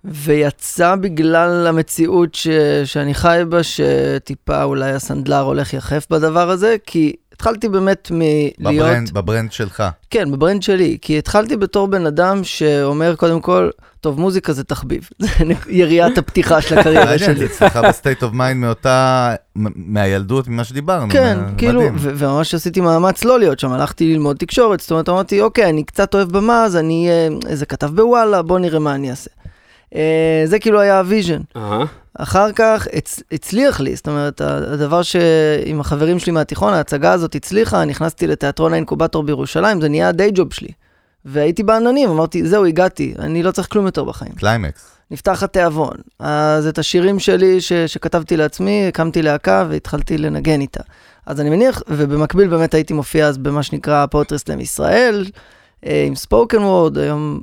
[SPEAKER 3] ויצא בגלל המציאות ש... שאני חי בה, שטיפה אולי הסנדלר הולך יחף בדבר הזה, כי התחלתי באמת מלהיות...
[SPEAKER 1] בברנד, בברנד שלך.
[SPEAKER 3] כן, בברנד שלי, כי התחלתי בתור בן אדם שאומר קודם כל, טוב, מוזיקה זה תחביב. זה יריית הפתיחה של הקריירה
[SPEAKER 1] מעניין, זה
[SPEAKER 3] שלי.
[SPEAKER 1] אצלך ב state of mind מאותה, מהילדות, ממה שדיברנו.
[SPEAKER 3] כן, כאילו, וממש עשיתי מאמץ לא להיות שם, הלכתי ללמוד תקשורת, זאת אומרת, אמרתי, אוקיי, אני קצת אוהב במה, אז אני אהיה איזה כתב בוואלה, בוא נראה מה אני אעשה. אה, זה כאילו היה ה vision.
[SPEAKER 2] אהה.
[SPEAKER 3] אחר כך הצ... הצליח לי, זאת אומרת, הדבר שעם החברים שלי מהתיכון, ההצגה הזאת הצליחה, נכנסתי לתיאטרון האינקובטור בירושלים, זה נהיה ה day job שלי. והייתי בעננים, אמרתי, זהו, הגעתי, אני לא צריך כלום יותר בחיים.
[SPEAKER 1] קליימקס.
[SPEAKER 3] נפתח התיאבון. אז את השירים שלי ש... שכתבתי לעצמי, הקמתי להקה והתחלתי לנגן איתה. אז אני מניח, ובמקביל באמת הייתי מופיע אז במה שנקרא poetry slam ישראל, אה, עם ספוקן וורד, היום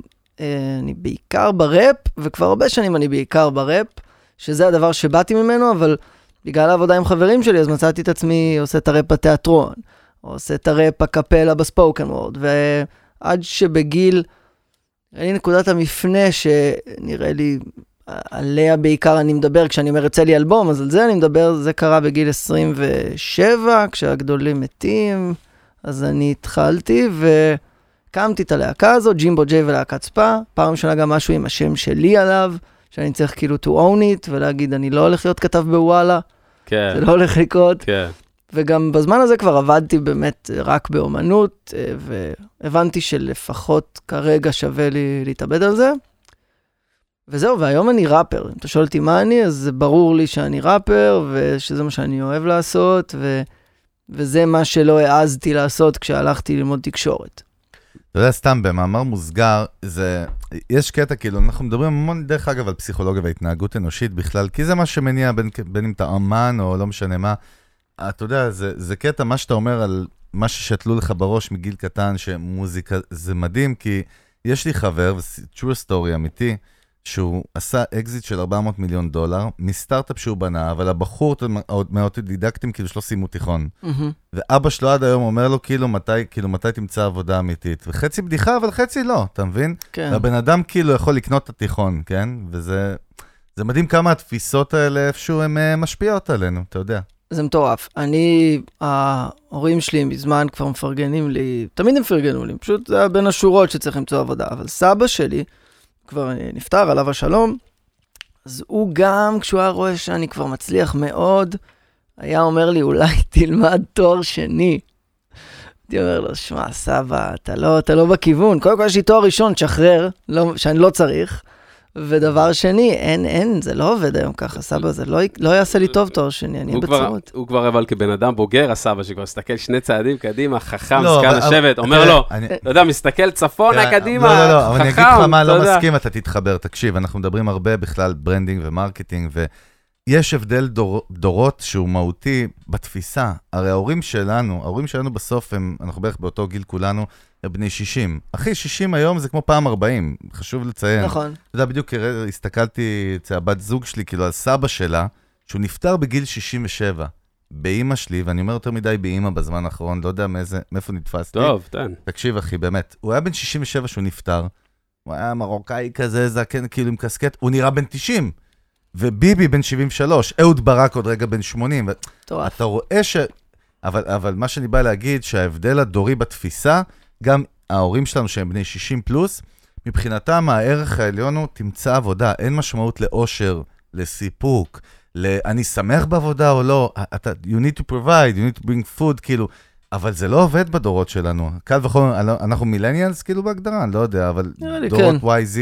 [SPEAKER 3] אני בעיקר בראפ, וכבר הרבה שנים אני בעיקר בראפ, שזה הדבר שבאתי ממנו, אבל בגלל העבודה עם חברים שלי, אז מצאתי את עצמי עושה את הראפ בתיאטרון, או עושה את הראפ הקפלה בספוקן וורד, ועד שבגיל, נראה לי נקודת המפנה שנראה לי, עליה בעיקר אני מדבר, כשאני אומר יוצא לי אלבום, אז על זה אני מדבר, זה קרה בגיל 27, כשהגדולים מתים, אז אני התחלתי והקמתי את הלהקה הזאת, ג'ימבו ג'יי ולהקת ספא, פעם ראשונה גם משהו עם השם שלי עליו, שאני צריך כאילו to own it, ולהגיד, אני לא הולך להיות כתב בוואלה,
[SPEAKER 2] כן,
[SPEAKER 3] זה לא הולך לקרות.
[SPEAKER 2] כן.
[SPEAKER 3] וגם בזמן הזה כבר עבדתי באמת רק באומנות, אה, והבנתי שלפחות כרגע שווה לי להתאבד על זה. וזהו, והיום אני ראפר. אם אתה שואל אותי מה אני, אז זה ברור לי שאני ראפר, ושזה מה שאני אוהב לעשות, ו... וזה מה שלא העזתי לעשות כשהלכתי ללמוד תקשורת.
[SPEAKER 1] אתה יודע, סתם במאמר מוסגר, זה, יש קטע, כאילו, אנחנו מדברים המון, דרך אגב, על פסיכולוגיה והתנהגות אנושית בכלל, כי זה מה שמניע בין, בין אם אתה אמן או לא משנה מה. אתה יודע, זה, זה קטע, מה שאתה אומר על מה ששתלו לך בראש מגיל קטן, שמוזיקה, זה מדהים, כי יש לי חבר, true story אמיתי, שהוא עשה אקזיט של 400 מיליון דולר, מסטארט-אפ שהוא בנה, אבל הבחור מהאוטודידקטים כאילו שלא סיימו תיכון. ואבא שלו עד היום אומר לו, כאילו, מתי, כאילו, מתי תמצא עבודה אמיתית? וחצי בדיחה, אבל חצי לא, אתה מבין?
[SPEAKER 3] כן.
[SPEAKER 1] והבן אדם כאילו יכול לקנות את התיכון, כן? וזה זה מדהים כמה התפיסות האלה איפשהו הן uh, משפיעות עלינו, אתה יודע.
[SPEAKER 3] זה מטורף. אני, ההורים שלי מזמן כבר מפרגנים לי, תמיד הם פרגנו לי, פשוט זה היה בין השורות שצריך למצוא עבודה. אבל סבא שלי, כבר נפטר, עליו השלום, אז הוא גם, כשהוא היה רואה שאני כבר מצליח מאוד, היה אומר לי, אולי תלמד תואר שני. הייתי אומר לו, שמע, סבא, אתה לא, אתה לא בכיוון. קודם כל יש לי תואר ראשון, תשחרר, לא, שאני לא צריך. ודבר שני, אין, אין, זה לא עובד היום ככה, סבא, זה לא, לא יעשה לי טוב תואר שני, אני אהיה בצרות.
[SPEAKER 2] הוא כבר אבל כבן אדם בוגר, הסבא שכבר מסתכל שני צעדים קדימה, חכם, לא, זקן השבט, אומר לו, אתה יודע, מסתכל צפונה, קדימה,
[SPEAKER 1] חכם, לא, לא, לא, אבל אני אגיד לך מה לא מסכים, אתה תתחבר. תקשיב, אנחנו מדברים הרבה בכלל branding ו marketing, ויש הבדל דורות שהוא מהותי בתפיסה. הרי ההורים שלנו, ההורים שלנו בסוף הם, אנחנו בערך באותו גיל כולנו, בני 60. אחי, 60 היום זה כמו פעם 40, חשוב לציין.
[SPEAKER 3] נכון.
[SPEAKER 1] אתה יודע, בדיוק הסתכלתי אצל הבת זוג שלי, כאילו, על סבא שלה, שהוא נפטר בגיל 67. באימא שלי, ואני אומר יותר מדי באימא בזמן האחרון, לא יודע מאיזה, מאיפה נתפסתי.
[SPEAKER 2] טוב, תן.
[SPEAKER 1] תקשיב, אחי, באמת. הוא היה בן 67 שהוא נפטר. הוא היה מרוקאי כזה, זקן, כאילו עם קסקט, הוא נראה בן 90. וביבי בן 73, אהוד ברק עוד רגע בן 80.
[SPEAKER 3] מטורף.
[SPEAKER 1] אתה רואה ש... אבל, אבל מה שאני בא להגיד, שההבדל הדורי בתפיסה, גם ההורים שלנו שהם בני 60 פלוס, מבחינתם הערך העליון הוא תמצא עבודה, אין משמעות לאושר, לסיפוק, ל- אני שמח בעבודה או לא, אתה, you need to provide, you need to bring food, כאילו, אבל זה לא עובד בדורות שלנו. קל וחומר, לא, אנחנו מילניאלס כאילו בהגדרה, אני לא יודע, אבל דורות כן. YZ,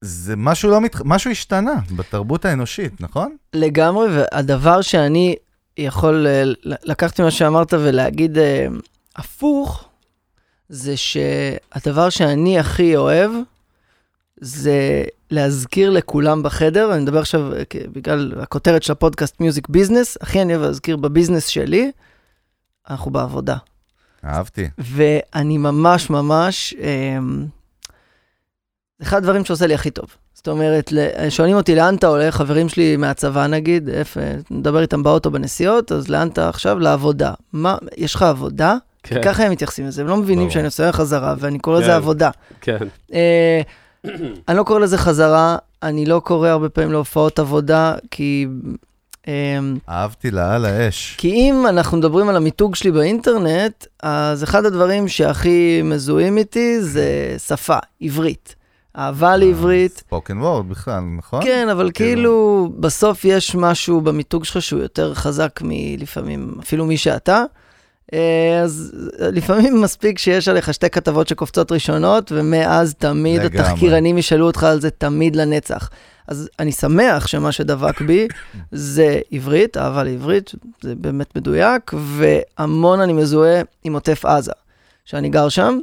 [SPEAKER 1] זה משהו לא מת... משהו השתנה בתרבות האנושית, נכון?
[SPEAKER 3] לגמרי, והדבר שאני יכול אה, לקחת ממה שאמרת ולהגיד אה, הפוך, זה שהדבר שאני הכי אוהב, זה להזכיר לכולם בחדר, אני מדבר עכשיו בגלל הכותרת של הפודקאסט מיוזיק ביזנס, הכי אני אוהב להזכיר בביזנס שלי, אנחנו בעבודה.
[SPEAKER 1] אהבתי.
[SPEAKER 3] ואני ממש ממש, אה, אחד הדברים שעושה לי הכי טוב. זאת אומרת, שואלים אותי לאן אתה הולך, חברים שלי מהצבא נגיד, איפה, נדבר איתם באוטו בנסיעות, אז לאן אתה עכשיו? לעבודה. מה, יש לך עבודה? כן. ככה הם מתייחסים לזה, הם לא מבינים שאני עושה חזרה, ואני קורא לזה כן. עבודה.
[SPEAKER 2] כן.
[SPEAKER 3] אה, אני לא קורא לזה חזרה, אני לא קורא הרבה פעמים להופעות עבודה, כי...
[SPEAKER 1] אה, אהבתי לה על האש.
[SPEAKER 3] כי אם אנחנו מדברים על המיתוג שלי באינטרנט, אז אחד הדברים שהכי מזוהים איתי זה שפה, עברית. אהבה לעברית.
[SPEAKER 1] ספוקן וורד בכלל, נכון?
[SPEAKER 3] כן, אבל כאילו, בסוף יש משהו במיתוג שלך שהוא יותר חזק מלפעמים, אפילו מי שאתה. אה, אז לפעמים מספיק שיש עליך שתי כתבות שקופצות ראשונות, ומאז תמיד לגמרי. התחקירנים ישאלו אותך על זה תמיד לנצח. אז אני שמח שמה שדבק בי זה עברית, אהבה לעברית, זה באמת מדויק, והמון אני מזוהה עם עוטף עזה, שאני גר שם.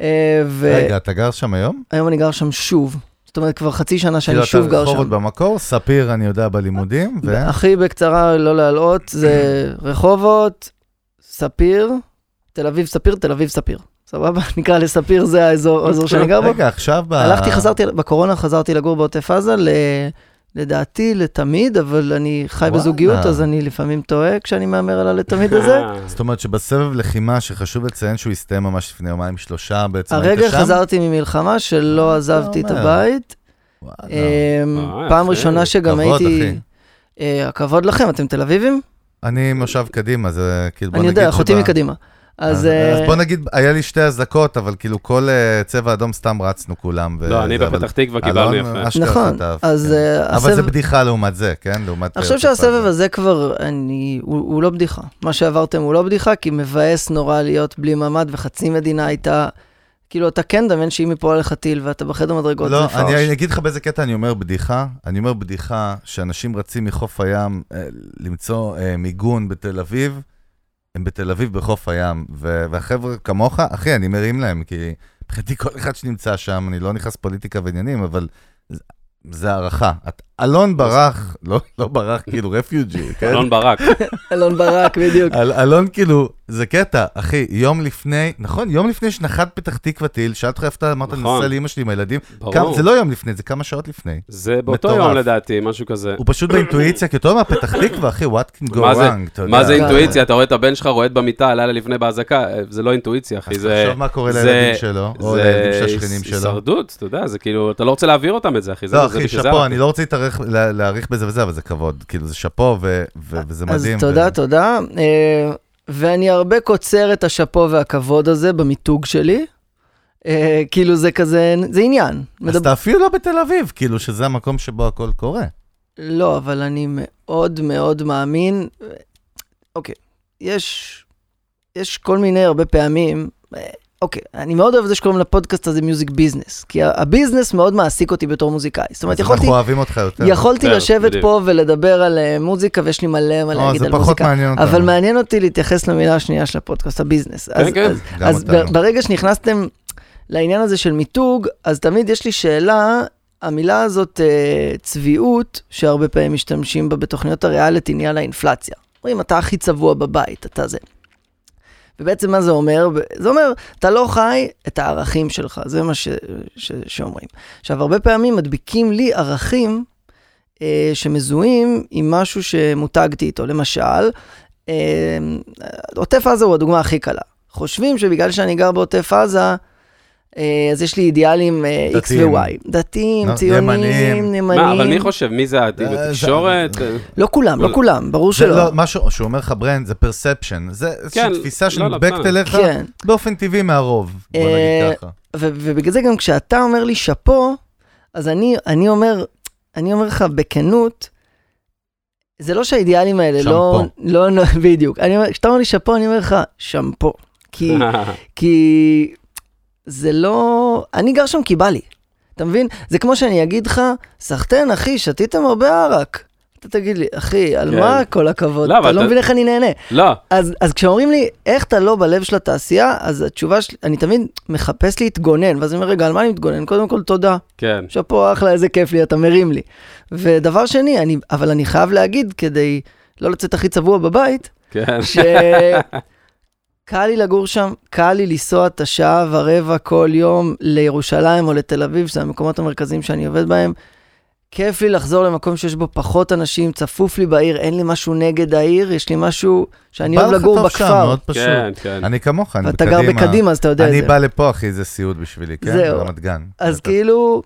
[SPEAKER 1] אה, ו... רגע, אתה גר שם היום?
[SPEAKER 3] היום אני גר שם שוב. זאת אומרת, כבר חצי שנה שאני שוב גר שם. כאילו אתה
[SPEAKER 1] רחובות במקור, ספיר, אני יודע, בלימודים, ו...
[SPEAKER 3] הכי בקצרה, לא להלאות, זה רחובות, ספיר, תל אביב ספיר, תל אביב ספיר. סבבה? נקרא לספיר, זה האזור שאני גר בו.
[SPEAKER 1] רגע, עכשיו ב...
[SPEAKER 3] הלכתי, חזרתי, בקורונה חזרתי לגור בעוטף עזה, ל... לדעתי לתמיד, אבל אני חי וואלה. בזוגיות, אז אני לפעמים טועה כשאני מהמר על הלתמיד הזה.
[SPEAKER 1] זאת אומרת שבסבב לחימה, שחשוב לציין שהוא הסתיים ממש לפני יומיים שלושה, בעצם?
[SPEAKER 3] הרגע חזרתי ממלחמה שלא עזבתי את הבית. אמ, פעם ראשונה שגם הייתי... כבוד, אחי. אה, הכבוד לכם, אתם תל אביבים?
[SPEAKER 1] אני מושב קדימה, זה כאילו, בוא נגיד
[SPEAKER 3] אני יודע, אחותי מקדימה.
[SPEAKER 1] אז, אז בוא נגיד, היה לי שתי אזעקות, אבל כאילו כל uh, צבע אדום סתם רצנו כולם.
[SPEAKER 2] לא, אני בפתח תקווה קיבלנו יפה.
[SPEAKER 3] נכון,
[SPEAKER 1] אז... כן. אבל. זה בדיחה לעומת זה, כן? לעומת...
[SPEAKER 3] אני חושב שהסבב הזה כבר, אני, הוא, הוא לא בדיחה. מה שעברתם הוא לא בדיחה, כי מבאס נורא להיות בלי ממ"ד, וחצי מדינה הייתה... כאילו, אתה כן דמיין שאם יפול עליך טיל ואתה בחדר מדרגות,
[SPEAKER 1] לא, זה פרש. לא, אני אגיד לך באיזה קטע אני אומר בדיחה. אני אומר בדיחה שאנשים רצים מחוף הים אה, למצוא אה, מיגון בתל אביב, הם בתל אביב בחוף הים, ו- והחבר'ה כמוך, אחי, אני מרים להם, כי מבחינתי כל אחד שנמצא שם, אני לא נכנס פוליטיקה ועניינים, אבל זה- זה הערכה. את- אלון ברח, לא, לא ברח, כאילו רפיוג'י, כן?
[SPEAKER 2] אלון ברק.
[SPEAKER 3] אלון ברק, בדיוק.
[SPEAKER 1] אל, אלון כאילו, זה קטע, אחי, יום לפני, נכון, יום לפני שנחת פתח תקווה טיל, שאלת אותך איפה אתה אמרת, אני
[SPEAKER 2] נכון.
[SPEAKER 1] נוסע לאמא שלי עם הילדים,
[SPEAKER 2] ברור.
[SPEAKER 1] כמה, זה לא יום לפני, זה כמה שעות לפני.
[SPEAKER 2] זה באותו
[SPEAKER 1] מטורף.
[SPEAKER 2] יום לדעתי, משהו כזה.
[SPEAKER 1] הוא פשוט באינטואיציה, כי אתה אומר, פתח תקווה, אחי, what can go
[SPEAKER 2] מה זה-
[SPEAKER 1] wrong, אתה יודע.
[SPEAKER 2] מה זה. אינטואיציה? אתה רואה את הבן שלך רועד במיטה לילה לפני באזעקה, זה לא אינטואיציה, אחי,
[SPEAKER 1] אז
[SPEAKER 2] זה...
[SPEAKER 1] תחשוב מה קורה
[SPEAKER 2] זה-
[SPEAKER 1] לילדים שלו, או
[SPEAKER 2] זה
[SPEAKER 1] לילדים של השכנים שלו.
[SPEAKER 2] הישרדות, אתה יודע, זה כאילו, אתה לא רוצה להעביר אותם את זה, אחי. זה-
[SPEAKER 1] לא,
[SPEAKER 2] זה
[SPEAKER 1] אחי,
[SPEAKER 2] בשביל זה
[SPEAKER 1] שאפו,
[SPEAKER 2] הלכתי.
[SPEAKER 1] אני לא רוצה להתארך- לה- להאריך בזה וזה, אבל זה כבוד. כאילו, זה שאפו, ו- ו- וזה
[SPEAKER 3] אז
[SPEAKER 1] מדהים.
[SPEAKER 3] תודה,
[SPEAKER 1] ו-
[SPEAKER 3] תודה. אה, ואני הרבה קוצר את השאפו והכבוד הזה במיתוג שלי. אה, כאילו זה כזה, זה עניין.
[SPEAKER 1] אז
[SPEAKER 3] מדבר-
[SPEAKER 1] אתה אפילו לא בתל אביב, כאילו, שזה המקום שבו הכל קורה.
[SPEAKER 3] לא, אבל אני מאוד מאוד מאמין. אוקיי, יש, יש כל מיני, הרבה פעמים, אה, אוקיי, אני מאוד אוהב את זה שקוראים לפודקאסט הזה Music Business, כי ה- ה business מאוד מעסיק אותי בתור מוזיקאי. זאת אומרת,
[SPEAKER 1] אז
[SPEAKER 3] יכולתי,
[SPEAKER 1] אנחנו אוהבים אותך יותר.
[SPEAKER 3] יכולתי
[SPEAKER 2] יותר,
[SPEAKER 3] לשבת
[SPEAKER 2] בדיוק.
[SPEAKER 3] פה ולדבר על אה, מוזיקה, ויש לי מלא מה להגיד
[SPEAKER 1] זה
[SPEAKER 3] על
[SPEAKER 1] פחות
[SPEAKER 3] מוזיקה.
[SPEAKER 1] מעניין אותנו.
[SPEAKER 3] אבל מעניין אותי להתייחס למילה השנייה של הפודקאסט, ה business. אז,
[SPEAKER 2] כן.
[SPEAKER 3] אז,
[SPEAKER 1] גם
[SPEAKER 3] אז. ב- ברגע שנכנסתם לעניין הזה של מיתוג, אז תמיד יש לי שאלה, המילה הזאת, אה, צביעות, שהרבה פעמים משתמשים בה בתוכניות הריאליטי, נהיה לה אינפלציה. אומרים, אתה הכי צבוע בבית, אתה זה. ובעצם מה זה אומר? זה אומר, אתה לא חי את הערכים שלך, זה מה ש, ש, שאומרים. עכשיו, הרבה פעמים מדביקים לי ערכים אה, שמזוהים עם משהו שמותגתי איתו. למשל, אה, עוטף עזה הוא הדוגמה הכי קלה. חושבים שבגלל שאני גר בעוטף עזה, אז יש לי אידיאלים אה, X. ו-Y. דתיים,
[SPEAKER 1] לא,
[SPEAKER 3] ציונים. נאמנים.
[SPEAKER 2] מה, אבל מי חושב? מי זה העתיד?
[SPEAKER 1] אה?
[SPEAKER 2] אה,
[SPEAKER 3] לא כולם, לא
[SPEAKER 2] כל-
[SPEAKER 3] כולם, ברור שלא.
[SPEAKER 1] לא, מה ש- שהוא אומר לך, brand, זה perception. זה איזושהי
[SPEAKER 2] כן,
[SPEAKER 1] תפיסה
[SPEAKER 2] לא, לא,
[SPEAKER 1] שנדבקת. אליך
[SPEAKER 3] כן.
[SPEAKER 1] באופן טבעי מהרוב, בוא
[SPEAKER 3] אה,
[SPEAKER 1] נגיד ככה.
[SPEAKER 3] ובגלל זה גם כשאתה אומר לי שאפו, אז אני, אני אומר, אני אומר לך בכנות, זה לא שהאידיאלים האלה לא, לא, לא, בדיוק. כשאתה אומר לי שאפו, אני אומר לך, שמפו. כי, כי זה לא, אני גר שם כי בא לי. אתה מבין? זה כמו שאני אגיד לך, סחטיין, אחי, שתיתם הרבה ערק. אתה תגיד לי, אחי, על
[SPEAKER 2] כן.
[SPEAKER 3] מה כל הכבוד?
[SPEAKER 2] לא,
[SPEAKER 3] אתה לא מבין איך אני נהנה.
[SPEAKER 2] לא,
[SPEAKER 3] אז, אז כשאומרים לי, איך אתה לא בלב של התעשייה, אז התשובה שלי, אני תמיד מחפש להתגונן, ואז אני אומר, רגע, על מה אני מתגונן? קודם כל, תודה.
[SPEAKER 2] כן.
[SPEAKER 3] שאפו, אחלה, איזה כיף לי, אתה מרים לי. ודבר שני, אני, אבל אני חייב להגיד, כדי לא לצאת הכי צבוע בבית,
[SPEAKER 2] כן.
[SPEAKER 3] שקל לי לגור שם, קל לי לנסוע את השעה ורבע כל יום לירושלים או לתל אביב, שזה המקומות המרכזיים שאני עובד בהם. כיף לי לחזור למקום שיש בו פחות אנשים, צפוף לי בעיר, אין לי משהו נגד העיר, יש לי משהו שאני
[SPEAKER 1] בא
[SPEAKER 3] אוהב
[SPEAKER 1] לך
[SPEAKER 3] לגור
[SPEAKER 1] טוב שם,
[SPEAKER 3] בכפר.
[SPEAKER 1] מאוד פשוט.
[SPEAKER 2] כן, כן.
[SPEAKER 1] אני כמוך, אני בקדימה.
[SPEAKER 3] גר בקדימה, אז אתה יודע את
[SPEAKER 1] אני
[SPEAKER 3] זה.
[SPEAKER 1] בא לפה, אחי, זה סיוט בשבילי, כן?
[SPEAKER 3] זהו.
[SPEAKER 1] ברמת גן.
[SPEAKER 3] אז. כאילו,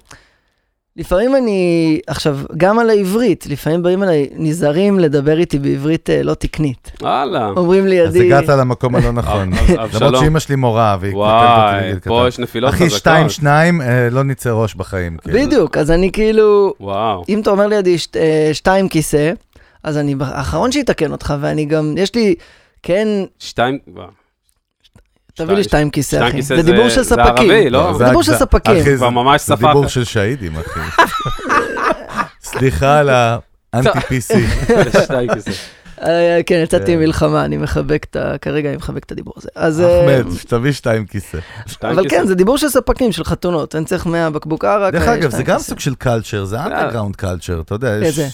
[SPEAKER 3] לפעמים אני, עכשיו, גם על העברית, לפעמים באים אליי, נזהרים לדבר איתי בעברית אה, לא תקנית.
[SPEAKER 2] וואלה.
[SPEAKER 3] אומרים לי,
[SPEAKER 1] אז
[SPEAKER 3] ידי,
[SPEAKER 1] הגעת למקום הלא נכון. למרות שאימא שלי מורה, והיא כותבת אותי
[SPEAKER 2] וואי,
[SPEAKER 1] מגיל
[SPEAKER 2] פה
[SPEAKER 1] קטן.
[SPEAKER 2] יש נפילות
[SPEAKER 1] אחי,
[SPEAKER 2] חזקות.
[SPEAKER 1] שתיים, שניים, אה, לא נצא ראש בחיים. כאילו.
[SPEAKER 3] בדיוק, אז אני כאילו,
[SPEAKER 2] וואו.
[SPEAKER 3] אם אתה אומר לידי אה, שתיים כיסא, אז אני האחרון שיתקן אותך, ואני גם, יש לי, כן,
[SPEAKER 2] שתיים, וואו.
[SPEAKER 3] תביא לי
[SPEAKER 2] שתיים-
[SPEAKER 3] כיסא, אחי. זה דיבור של
[SPEAKER 2] זה
[SPEAKER 3] ספקים.
[SPEAKER 2] ערבי, לא?
[SPEAKER 3] זה דיבור של ספקים.
[SPEAKER 1] אחי, זה-
[SPEAKER 2] ממש
[SPEAKER 1] זה
[SPEAKER 2] שפה
[SPEAKER 1] דיבור. של שהידים, אחי. סליחה על האנטי-PC.
[SPEAKER 3] אה, כן, יצאתי
[SPEAKER 1] כן.
[SPEAKER 3] ממלחמה, אני מחבק את ה... כרגע אני מחבק את הדיבור הזה. אז... אה,
[SPEAKER 1] אחמד, שתביא שתיים כיסא.
[SPEAKER 3] אבל. כן, זה דיבור של ספקים, של חתונות. אני צריך 100 בקבוק ערק.
[SPEAKER 1] דרך
[SPEAKER 3] אה,
[SPEAKER 1] אגב, זה גם. סוג של קלצ'ר, זה אנדרגראונד קלצ'ר, אתה יודע, יש...
[SPEAKER 3] איזה?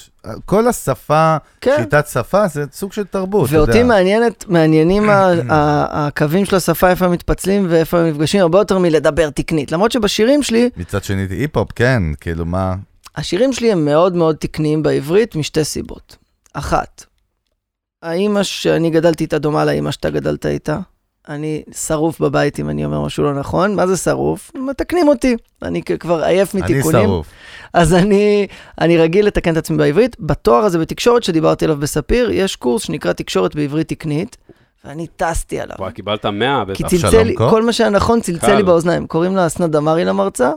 [SPEAKER 1] כל השפה,
[SPEAKER 3] כן.
[SPEAKER 1] שיטת שפה, זה סוג של תרבות, אתה יודע.
[SPEAKER 3] ואותי מעניינת, מעניינים הקווים של השפה, איפה הם מתפצלים ואיפה הם נפגשים, הרבה יותר מלדבר תקנית. למרות שבשירים שלי,
[SPEAKER 1] מצד שני, היפ-הופ, כן, כאילו, מה...
[SPEAKER 3] השירים שלי הם מאוד מאוד תקניים בעברית משתי סיבות. אחת, האימא שאני גדלתי איתה דומה לאימא שאתה גדלת איתה. אני שרוף בבית אם אני אומר משהו לא נכון. מה זה שרוף? מתקנים אותי. אני כבר עייף
[SPEAKER 1] אני
[SPEAKER 3] מתיקונים.
[SPEAKER 1] שרוף.
[SPEAKER 3] אז אני, אני רגיל לתקן את עצמי בעברית. בתואר הזה בתקשורת שדיברתי עליו בספיר, יש קורס שנקרא תקשורת בעברית תקנית, ואני טסתי עליו.
[SPEAKER 2] וואי, קיבלת 100
[SPEAKER 3] כי
[SPEAKER 2] בטח.
[SPEAKER 3] צלצל
[SPEAKER 1] אבשלום
[SPEAKER 3] לי? כל מה שהיה נכון צלצל
[SPEAKER 2] קל.
[SPEAKER 3] לי באוזניים. קוראים לה אסנת דמארי למרצה,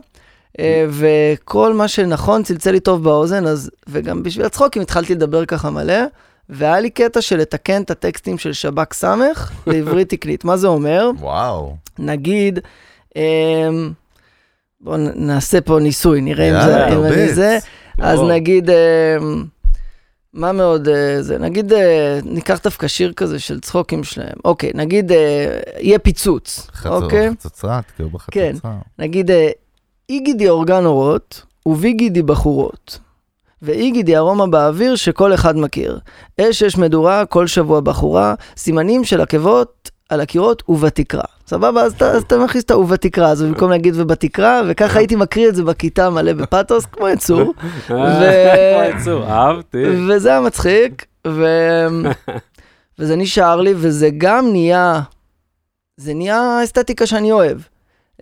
[SPEAKER 3] אה, וכל מה שנכון צלצל לי טוב באוזן, אז, וגם בשביל הצחוקים התחלתי לדבר ככה מלא, והיה לי קטע של לתקן את הטקסטים של שב"כ סמך לעברית תקנית. מה זה אומר?
[SPEAKER 1] וואו.
[SPEAKER 3] נגיד, אמ, בואו נעשה פה ניסוי, נראה אם
[SPEAKER 1] יאללה,
[SPEAKER 3] זה,
[SPEAKER 1] תרביץ.
[SPEAKER 3] זה. אז. נגיד, אמ, מה מאוד אה, זה? נגיד, אה, ניקח דווקא שיר כזה של צחוקים שלהם. אוקיי, נגיד, אה, יהיה פיצוץ, אוקיי?
[SPEAKER 1] חצוצרת, כאילו
[SPEAKER 3] כן.
[SPEAKER 1] בחצוצרה.
[SPEAKER 3] נגיד, אה, איגידי אורגן אורות וביגידי בחורות. ואיגידי ארומה באוויר שכל אחד מכיר. אש אש מדורה, כל שבוע בחורה, סימנים של עקבות על הקירות ובתקרה. סבבה? אז אתה, אז אתה מכניס את ה"ובתקרה" הזו במקום להגיד ובתקרה, וככה הייתי מקריא את זה בכיתה מלא בפאתוס, כמו יצור.
[SPEAKER 2] אה, כמו יצור, אהבתי.
[SPEAKER 3] וזה היה מצחיק, ו... וזה נשאר לי, וזה גם נהיה, זה נהיה אסתטיקה שאני אוהב.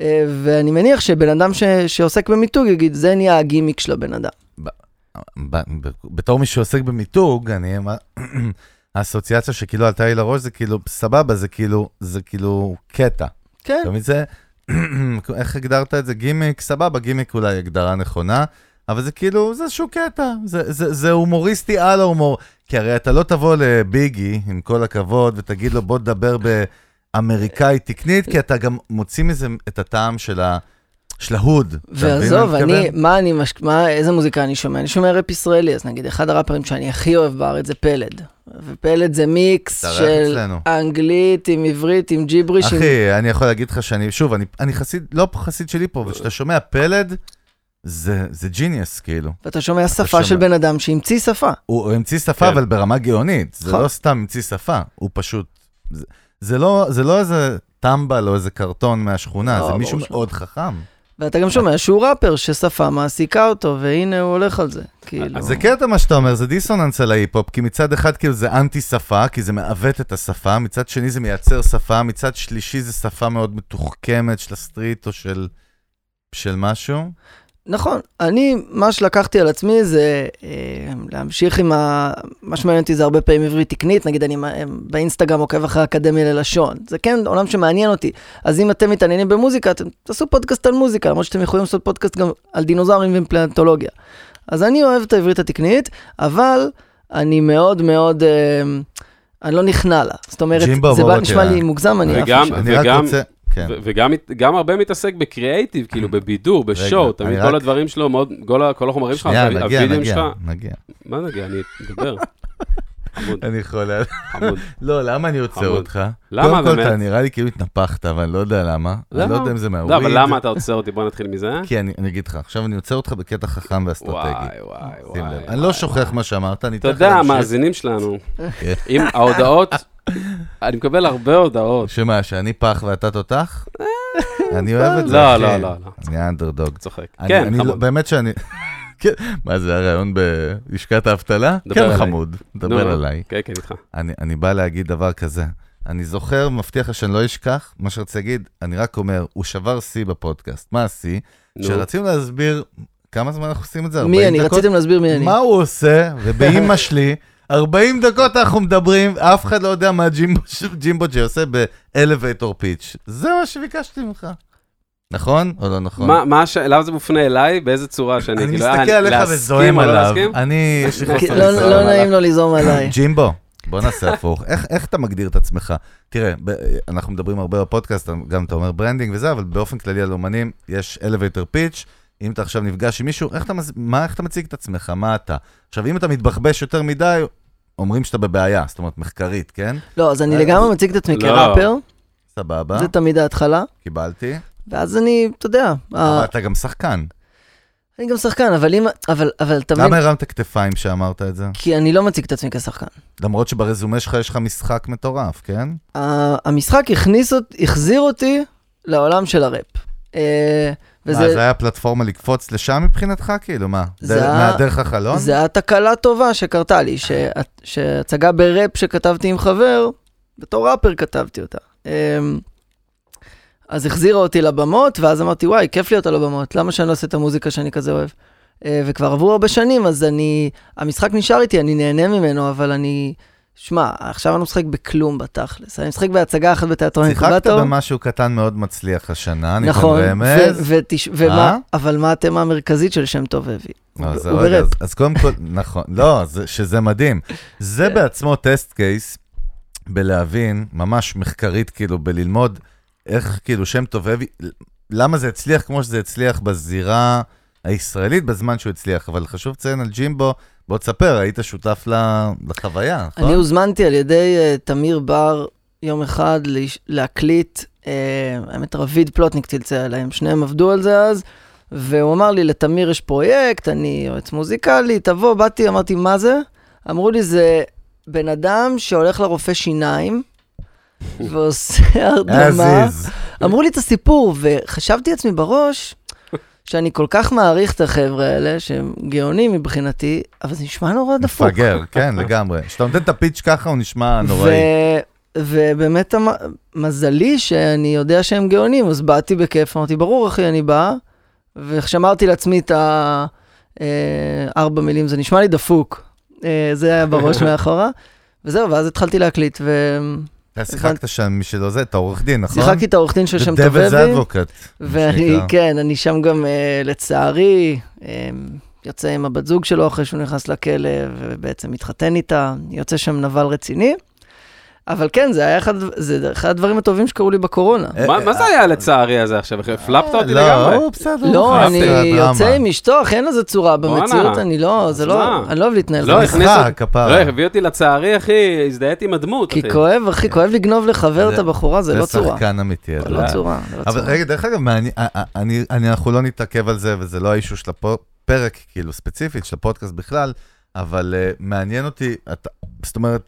[SPEAKER 3] אה, ואני מניח שבן אדם ש... שעוסק במיתוג יגיד, זה נהיה הגימיק של הבן אדם.
[SPEAKER 1] בתור מי שעוסק במיתוג, אני... האסוציאציה שכאילו עלתה לי לראש זה כאילו, סבבה, זה כאילו, זה כאילו קטע.
[SPEAKER 3] כן,
[SPEAKER 1] מבין? זה, איך הגדרת את זה? גימיק, סבבה, גימיק אולי הגדרה נכונה, אבל זה כאילו, זה איזשהו קטע, זה, זה, זה הומוריסטי על ההומור. כי הרי אתה לא תבוא לביגי, עם כל הכבוד, ותגיד לו, בוא תדבר באמריקאית תקנית, כי אתה גם מוציא מזה את הטעם של ה... של ההוד. אתה מבין מה
[SPEAKER 3] ועזוב, אני? מה אני, מש... מה, איזה מוזיקה אני שומע? אני שומע ראפ ישראלי, אז נגיד, אחד הראפרים שאני הכי אוהב בארץ זה פלד. ופלד זה מיקס של
[SPEAKER 1] אצלנו.
[SPEAKER 3] אנגלית עם עברית, עם ג'יבריש. עם...
[SPEAKER 1] אחי, אני יכול להגיד לך שאני, שוב, אני, אני חסיד, לא חסיד שלי פה, וכשאתה שומע פלד, זה, זה ג'יניוס, כאילו.
[SPEAKER 3] ואתה שומע שפה
[SPEAKER 1] שומע.
[SPEAKER 3] של בן אדם שהמציא שפה.
[SPEAKER 1] הוא, הוא המציא שפה,
[SPEAKER 2] כן.
[SPEAKER 1] אבל ברמה גאונית. זה
[SPEAKER 3] נכון.
[SPEAKER 1] לא סתם המציא שפה, הוא פשוט... זה, זה, לא, זה לא איזה טמבל או איזה קרטון מהשכונה,
[SPEAKER 3] לא,
[SPEAKER 1] זה מישהו. מאוד חכם.
[SPEAKER 3] ואתה גם שומע שהוא ראפר, ששפה מעסיקה אותו, והנה הוא הולך על זה. כאילו...
[SPEAKER 1] אז זה קטע מה שאתה אומר, זה דיסוננס על ההיפ-הופ, כי מצד אחד כאילו זה אנטי שפה, כי זה מעוות את השפה, מצד שני זה מייצר שפה, מצד שלישי זה שפה מאוד מתוחכמת של הסטריט או של, של משהו.
[SPEAKER 3] נכון, אני, מה שלקחתי על עצמי זה אה, להמשיך עם ה... מה שמעניין אותי זה הרבה פעמים עברית תקנית, נגיד אני אה, באינסטגרם עוקב אחרי האקדמיה ללשון. זה כן עולם שמעניין אותי. אז אם אתם מתעניינים במוזיקה, אתם תעשו פודקאסט על מוזיקה, למרות שאתם יכולים לעשות פודקאסט גם על דינוזאורים ואימפלנטולוגיה. אז אני אוהב את העברית התקנית, אבל אני מאוד מאוד... אה, אני לא נכנע לה. זאת אומרת, זה בא נשמע. לי מוגזם, אני
[SPEAKER 2] וגם-.
[SPEAKER 1] אני רק
[SPEAKER 2] וגם-
[SPEAKER 1] רוצה... כן.
[SPEAKER 2] וגם גם הרבה מתעסק בקריאייטיב, כאילו בבידור, בשואו, תמיד כל הדברים שלו מאוד, כל החומרים שלך,
[SPEAKER 1] נגיע,
[SPEAKER 2] שלך,
[SPEAKER 1] נגיע.
[SPEAKER 2] מה נגיע, אני אדבר.
[SPEAKER 1] אני חולה.
[SPEAKER 2] חמוד.
[SPEAKER 1] לא, למה אני עוצר. אותך?
[SPEAKER 2] למה
[SPEAKER 1] קודם כל,
[SPEAKER 2] באמת?
[SPEAKER 1] אתה נראה לי כאילו התנפחת, אבל אני לא יודע למה. אני לא יודע אם זה
[SPEAKER 2] לא,
[SPEAKER 1] מהוויד.
[SPEAKER 2] אבל למה אתה עוצר אותי? בוא נתחיל מזה.
[SPEAKER 1] כי אני אגיד לך, עכשיו אני עוצר אותך בקטע חכם ואסטרטגי.
[SPEAKER 2] וואי, וואי, וואי.
[SPEAKER 1] אני לא שוכח מה שאמרת, אני
[SPEAKER 2] אתה
[SPEAKER 1] אתן לך
[SPEAKER 2] יודע,
[SPEAKER 1] להמשיך.
[SPEAKER 2] המאזינים שלנו,
[SPEAKER 1] כן.
[SPEAKER 2] אם ההודעות, אני מקבל הרבה הודעות.
[SPEAKER 1] שמה, שאני פח ואתה תותח? אני אוהב את זה,
[SPEAKER 2] לא,
[SPEAKER 1] אחי.
[SPEAKER 2] לא, לא, לא.
[SPEAKER 1] אני האנדרדוג.
[SPEAKER 2] צוחק. כן, חמוד.
[SPEAKER 1] באמת שאני... כן, מה זה הרעיון בלשכת האבטלה? כן. חמוד, דבר עליי.
[SPEAKER 2] כן, כן, איתך.
[SPEAKER 1] אני, אני בא להגיד דבר כזה. אני זוכר, מבטיח לך שאני לא אשכח, מה שרציתי להגיד, אני רק אומר, הוא שבר שיא בפודקאסט. מה השיא?
[SPEAKER 2] נו.
[SPEAKER 1] שרצינו להסביר, כמה זמן אנחנו עושים את זה? 40
[SPEAKER 3] מי אני?
[SPEAKER 1] דקות?
[SPEAKER 3] רציתם להסביר מי אני.
[SPEAKER 1] מה הוא עושה, ובאימא שלי, 40 דקות אנחנו מדברים, אף אחד לא יודע מה ג'ימבו, ג'י עושה ב-elevator pitch. זה מה שביקשתי ממך. נכון או לא נכון?
[SPEAKER 2] מה, מה הש... למה זה מופנה אליי? באיזה צורה שאני...
[SPEAKER 1] אני
[SPEAKER 2] כאילו, אה,
[SPEAKER 1] מסתכל עליך
[SPEAKER 2] להסכים
[SPEAKER 1] וזועם
[SPEAKER 2] או לא
[SPEAKER 1] עליו. אני, יש לי חוסר
[SPEAKER 3] לא-
[SPEAKER 1] ניסיון.
[SPEAKER 3] לא נעים לו ליזום עליי.
[SPEAKER 1] ג'ימבו, בוא נעשה הפוך. איך, איך אתה מגדיר את עצמך? תראה, ב- אנחנו מדברים הרבה בפודקאסט, גם אתה אומר branding וזה, אבל באופן כללי על אומנים, יש elevator pitch. אם אתה עכשיו נפגש עם מישהו, איך אתה, מז- מה, איך אתה מציג את עצמך? מה אתה? עכשיו, אם אתה מתבחבש יותר מדי, אומרים שאתה בבעיה, זאת אומרת, מחקרית, כן?
[SPEAKER 3] לא, אז אני לגמרי מציג את עצמי
[SPEAKER 2] לא.
[SPEAKER 3] כראפר,
[SPEAKER 1] סבבה,
[SPEAKER 3] זה תמיד ההתחלה,
[SPEAKER 1] קיבלתי.
[SPEAKER 3] ואז אני, אתה יודע,
[SPEAKER 1] אבל
[SPEAKER 3] אה,
[SPEAKER 1] אתה גם שחקן.
[SPEAKER 3] אני גם שחקן, אבל אם, אבל, אבל אתה
[SPEAKER 1] למה הרמת כתפיים כשאמרת את זה?
[SPEAKER 3] כי אני לא מציג את עצמי כשחקן.
[SPEAKER 1] למרות שברזומה שלך יש לך משחק מטורף, כן?
[SPEAKER 3] המשחק הכניס אותי, החזיר אותי לעולם של הראפ. אה,
[SPEAKER 1] מה,
[SPEAKER 3] וזה,
[SPEAKER 1] זה היה פלטפורמה לקפוץ לשם מבחינתך? כאילו, מה?
[SPEAKER 3] זה היה-
[SPEAKER 1] מהדרך החלון?
[SPEAKER 3] זה היה תקלה טובה שקרתה לי, ש- שהצגה בראפ שכתבתי עם חבר, בתור ראפר כתבתי אותה. אמ, אז החזירה אותי לבמות, ואז אמרתי, וואי, כיף להיות על הבמות, למה שאני לא אעשה את המוזיקה שאני כזה אוהב? אה, וכבר עברו הרבה שנים, אז אני, המשחק נשאר איתי, אני נהנה ממנו, אבל אני, שמע, עכשיו אני לא משחק בכלום בתכלס. אני משחק בהצגה אחת בתיאטרון
[SPEAKER 1] שיחקת
[SPEAKER 3] אינקובטור.
[SPEAKER 1] במשהו קטן מאוד מצליח השנה, אני
[SPEAKER 3] נכון,
[SPEAKER 1] רמז. אה?
[SPEAKER 3] אבל מה התמה המרכזית של שם טוב הביא? הוא-
[SPEAKER 1] זה
[SPEAKER 3] הוא.
[SPEAKER 1] אז- אז קודם כל, נכון, לא, זה- שזה מדהים. זה
[SPEAKER 3] כן.
[SPEAKER 1] בעצמו טסט קייס בלהבין, ממש מחקרית, כאילו, בללמוד איך, כאילו, שם טוב הביא, למה זה הצליח כמו שזה הצליח בזירה הישראלית בזמן שהוא הצליח. אבל חשוב לציין על ג'ימבו, בוא תספר, היית שותף לחוויה, נכון?
[SPEAKER 3] אני הוזמנתי על ידי uh, תמיר בר יום אחד להקליט, uh, האמת רביד פלוטניק צלצל אליהם, שניהם עבדו על זה אז, והוא אמר לי, לתמיר יש פרויקט, אני יועץ מוזיקלי, תבוא, באתי, אמרתי, מה זה? אמרו לי, זה בן אדם שהולך לרופא שיניים, ועושה הרדמה. אמרו לי את הסיפור, וחשבתי לעצמי בראש, שאני כל כך מעריך את החבר'ה האלה, שהם גאונים מבחינתי, אבל זה נשמע נורא דפוק.
[SPEAKER 1] מפגר, כן, לגמרי. כשאתה נותן את הפיץ' ככה, הוא נשמע נוראי.
[SPEAKER 3] ו... ובאמת המ- מזלי שאני יודע שהם גאונים, אז באתי בכיף, אמרתי, ברור אחי, אני בא, ושמרתי לעצמי את הארבע מילים, זה נשמע לי דפוק. אה, זה היה בראש מאחורה, וזהו, ואז התחלתי להקליט,
[SPEAKER 1] אתה שיחקת שם, מי שלא זה, את העורך דין, נכון?
[SPEAKER 3] ושיחקתי את העורך דין של שם
[SPEAKER 1] דבל זה
[SPEAKER 3] טובבי,
[SPEAKER 1] אדבוקט.
[SPEAKER 3] ואני. כן, אני שם גם, אה, לצערי, אה, יוצא עם הבת זוג שלו אחרי שהוא נכנס לכלא, ובעצם מתחתן איתה, יוצא שם נבל רציני. אבל כן, זה היה אחד, זה אחד הדברים הטובים שקרו לי בקורונה.
[SPEAKER 1] אה,
[SPEAKER 2] מה מה זה היה לצערי הזה עכשיו? הפלפת אותי
[SPEAKER 1] לא,
[SPEAKER 2] לגמרי.
[SPEAKER 1] הוא בסדר.
[SPEAKER 3] לא, אני. יוצא עם אשתו, אחי, אין לזה צורה. במציאות אני לא, זה לא? אני לא אוהב להתנהל
[SPEAKER 2] לא. הכניס אותי-. לא, הביא אותי לצערי, אחי, הזדהיתי עם הדמות,
[SPEAKER 3] כי. כואב, אחי, כואב לגנוב לחבר את
[SPEAKER 1] זה-
[SPEAKER 3] הבחורה, זה לא צורה.
[SPEAKER 1] שחקן אמיתי.
[SPEAKER 3] זה לא. צורה, זה לא
[SPEAKER 1] אבל
[SPEAKER 3] צורה.
[SPEAKER 1] רגע, דרך אגב, אה, אה, אני- אני- אנחנו לא נתעכב על זה, וזה לא האישו של הפרק, כאילו, ספציפית, של הפודקאסט בכלל, אבל אה, מעניין אותי, אתה- זאת אומרת,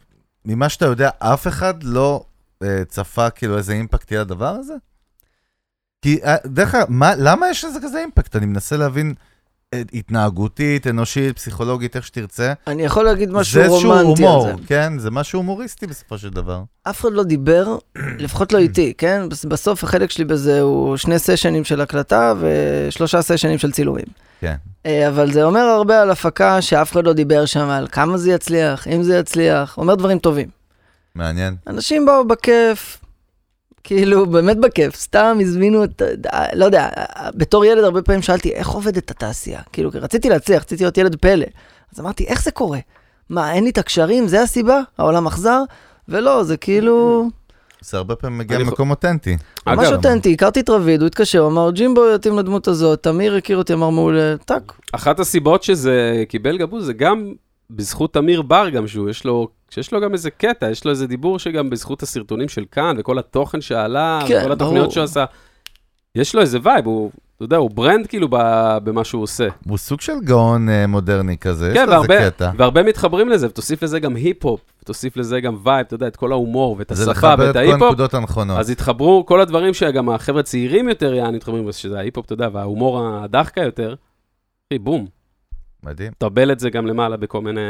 [SPEAKER 1] ממה שאתה יודע, אף אחד לא אה, צפה כאילו איזה אימפקט יהיה לדבר הזה? כי אה, דרך אגב, מה- למה יש לזה כזה אימפקט? אני מנסה להבין אה, התנהגותית, אנושית, פסיכולוגית, איך שתרצה.
[SPEAKER 3] אני יכול להגיד
[SPEAKER 1] זה
[SPEAKER 3] משהו
[SPEAKER 1] איזשהו
[SPEAKER 3] רומנטי על
[SPEAKER 1] הומור,
[SPEAKER 3] זה.
[SPEAKER 1] כן? זה משהו הומוריסטי בסופו של דבר.
[SPEAKER 3] אף אחד לא דיבר, לפחות לא איתי, כן? בס- בסוף החלק שלי בזה הוא שני סשנים של הקלטה ושלושה סשנים של צילומים.
[SPEAKER 1] כן.
[SPEAKER 3] אה, אבל זה אומר הרבה על הפקה שאף אחד לא דיבר שם על כמה זה יצליח, אם זה יצליח, אומר דברים טובים.
[SPEAKER 1] מעניין.
[SPEAKER 3] אנשים באו בכיף, כאילו, באמת בכיף, סתם הזמינו את, לא יודע, בתור ילד הרבה פעמים שאלתי, איך עובדת התעשייה? כאילו, רציתי להצליח, רציתי להיות ילד פלא. אז אמרתי, איך זה קורה? מה, אין לי את הקשרים? זה הסיבה? העולם אכזר? ולא, זה כאילו,
[SPEAKER 1] זה הרבה פעמים מגיע ממקום אותנטי.
[SPEAKER 3] ממש אותנטי. הכרתי את רביד, הוא התקשר, הוא אמר, ג'ימבו יתאים לדמות הזאת, תמיר הכיר אותי, אמר מעולה, טאק.
[SPEAKER 2] אחת הסיבות שזה קיבל גבוז זה גם בזכות תמיר בר גם, שהוא יש לו, שיש לו גם איזה קטע, יש לו איזה דיבור שגם בזכות הסרטונים של כאן וכל התוכן שעלה,
[SPEAKER 3] כן,
[SPEAKER 2] וכל התוכניות. שהוא עשה, יש לו איזה vibe, הוא, אתה יודע, הוא ברנד כאילו ב- במה שהוא עושה.
[SPEAKER 1] הוא סוג של גאון אה, מודרני כזה, יש
[SPEAKER 2] כן,
[SPEAKER 1] לו איזה
[SPEAKER 2] והרבה,
[SPEAKER 1] קטע.
[SPEAKER 2] והרבה מתחברים לזה, ותוסיף לזה גם היפ-הופ, תוסיף לזה גם וייב, אתה יודע, את כל ההומור ואת
[SPEAKER 1] זה
[SPEAKER 2] השפה
[SPEAKER 1] לחבר
[SPEAKER 2] ואת
[SPEAKER 1] את כל
[SPEAKER 2] ההיפ-הופ,
[SPEAKER 1] הנקודות הנכונות.
[SPEAKER 2] אז התחברו כל הדברים שגם החבר'ה צעירים יותר יעני מתחברים, אז שזה ההיפ-הופ, אתה יודע, וההומור הדחקה יותר, אחי, בום,
[SPEAKER 1] מדהים.
[SPEAKER 2] טבל את זה גם למעלה בכל מיני...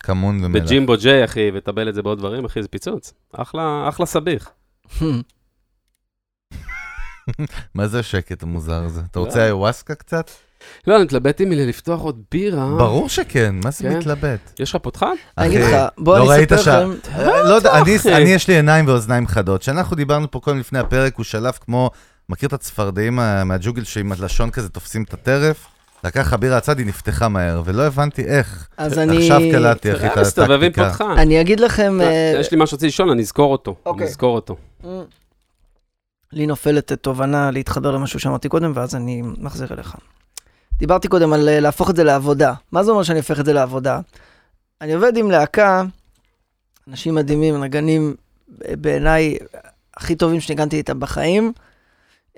[SPEAKER 1] כמון ומלח.
[SPEAKER 2] בג'ימבו ג'יי, אחי, וטבל את זה בעוד דברים, אחי, זה פיצוץ. אחלה, אחלה סביך.
[SPEAKER 1] מה זה השקט המוזר הזה? אתה
[SPEAKER 2] לא.
[SPEAKER 1] רוצה איוואסקה קצת?
[SPEAKER 2] לא, אני מתלבט אם לפתוח עוד בירה.
[SPEAKER 1] ברור שכן, מה זה
[SPEAKER 2] כן.
[SPEAKER 1] מתלבט?
[SPEAKER 2] יש לך פותחן?
[SPEAKER 3] אני אגיד לך, בוא
[SPEAKER 1] לא
[SPEAKER 3] אני
[SPEAKER 1] ראית
[SPEAKER 3] אספר לכם,
[SPEAKER 1] אה, לא יודע, אני- יש לי עיניים ואוזניים חדות. כשאנחנו דיברנו פה קודם לפני הפרק, הוא שלף כמו, מכיר את הצפרדעים מה- מהג'וגל שעם הלשון כזה תופסים את הטרף? לקח הבירה הצד, היא נפתחה מהר, ולא הבנתי איך.
[SPEAKER 3] אז אני...
[SPEAKER 1] עכשיו קלטתי, אחי, את
[SPEAKER 2] אה,
[SPEAKER 1] הטקטיקה.
[SPEAKER 2] פותחן.
[SPEAKER 3] אני אגיד לכם... אה,
[SPEAKER 2] יש לי משהו שרציתי לשאול, אני אזכור אותו.
[SPEAKER 3] אוקיי.
[SPEAKER 2] אני אזכור אותו.
[SPEAKER 3] לי נופלת תובנה להתחבר למשהו שאמרתי קודם, ואז אני מחזיר אליך. דיברתי קודם על אה, להפוך את זה לעבודה. מה זה אומר שאני הופך את זה לעבודה? אני עובד עם להקה, אנשים מדהימים, נגנים אה, בעיניי הכי טובים שניגנתי איתם בחיים,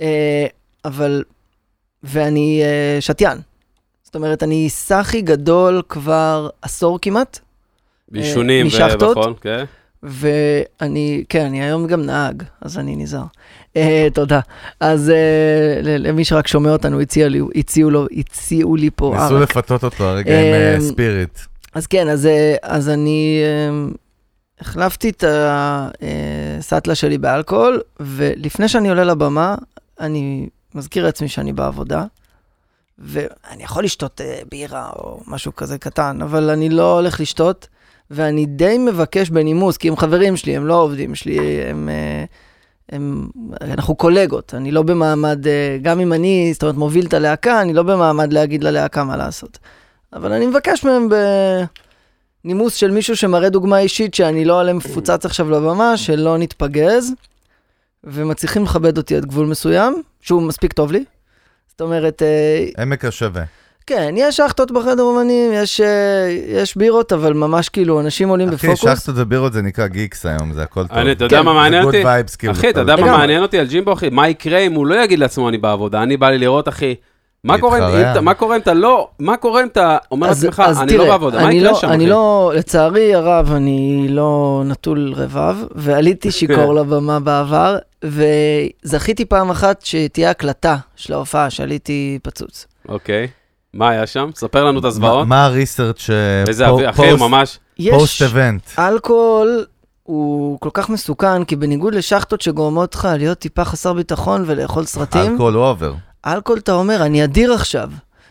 [SPEAKER 3] אה, אבל... ואני שתיין. זאת אומרת, אני סאחי גדול כבר עשור כמעט, משחטות?
[SPEAKER 2] ובכל, כן.
[SPEAKER 3] ואני, כן, אני היום גם נהג, אז אני נזהר. Uh, תודה. אז uh, ל- למי שרק שומע אותנו, הציע לי, הציעו, לו, הציעו לי פה
[SPEAKER 1] ניסו
[SPEAKER 3] ערק.
[SPEAKER 1] לפתות אותו הרגע עם אה,
[SPEAKER 3] אמ,
[SPEAKER 1] ספיריט.
[SPEAKER 3] אז כן, אז, אה, אז אני uh, החלפתי את הסאטלה שלי באלכוהול, ולפני שאני עולה לבמה, אני מזכיר לעצמי שאני בעבודה, ואני יכול לשתות בירה או משהו כזה קטן, אבל אני לא הולך לשתות, ואני די מבקש בנימוס, כי הם חברים שלי, הם לא עובדים שלי, הם... אה, הם, אנחנו קולגות, אני לא במעמד, אה, גם אם אני, זאת אומרת, מוביל את הלהקה, אני לא במעמד להגיד ללהקה מה לעשות. אבל אני מבקש מהם בנימוס של מישהו שמראה דוגמה אישית שאני לא עולה מפוצץ עכשיו לבמה, שלא נתפגז, ומצליחים לכבד אותי עד גבול מסוים, שהוא מספיק טוב לי. זאת אומרת, אה,
[SPEAKER 1] עמק השווה.
[SPEAKER 3] כן, יש שחטות בחדר אומנים, יש, אה, יש בירות, אבל ממש כאילו, אנשים עולים
[SPEAKER 1] אחי,
[SPEAKER 3] בפוקוס.
[SPEAKER 1] שחטות ובירות זה נקרא גיקס היום, זה הכל טוב.
[SPEAKER 2] אני, אתה יודע
[SPEAKER 3] כן,
[SPEAKER 2] מה מעניין אותי?
[SPEAKER 1] vibes, כאילו,
[SPEAKER 2] אחי, אתה יודע מה. מעניין אותי על ג'ימבו, אחי? מה יקרה אם הוא לא יגיד לעצמו אני בעבודה? אני בא לי לראות, אחי. מה קורה אם- אתה- מה קורה אם אתה לא, מה קורה אם אתה אומר לעצמך, אני לא בעבודה? מה
[SPEAKER 3] אני
[SPEAKER 2] יקרה
[SPEAKER 3] לא-
[SPEAKER 2] שם,
[SPEAKER 3] אני
[SPEAKER 2] אחי?
[SPEAKER 3] לא, לצערי הרב, אני לא נטול רבב, ועליתי שיכור לבמה בעבר, וזכיתי פעם אחת שתהיה הקלטה של ההופעה, שעליתי פצוץ.
[SPEAKER 2] אוקיי. מה היה שם? ספר לנו את הזוועות.
[SPEAKER 1] מה- הריסרצ'
[SPEAKER 2] איזה אוויר, אחי, הוא ממש...
[SPEAKER 1] פוסט
[SPEAKER 3] יש
[SPEAKER 1] אבנט.
[SPEAKER 3] אלכוהול, הוא כל כך מסוכן, כי בניגוד לשחטות שגורמות לך להיות טיפה חסר ביטחון ולאכול סרטים,
[SPEAKER 1] אלכוהול אובר.
[SPEAKER 3] אלכוהול אתה אומר, אני אדיר עכשיו.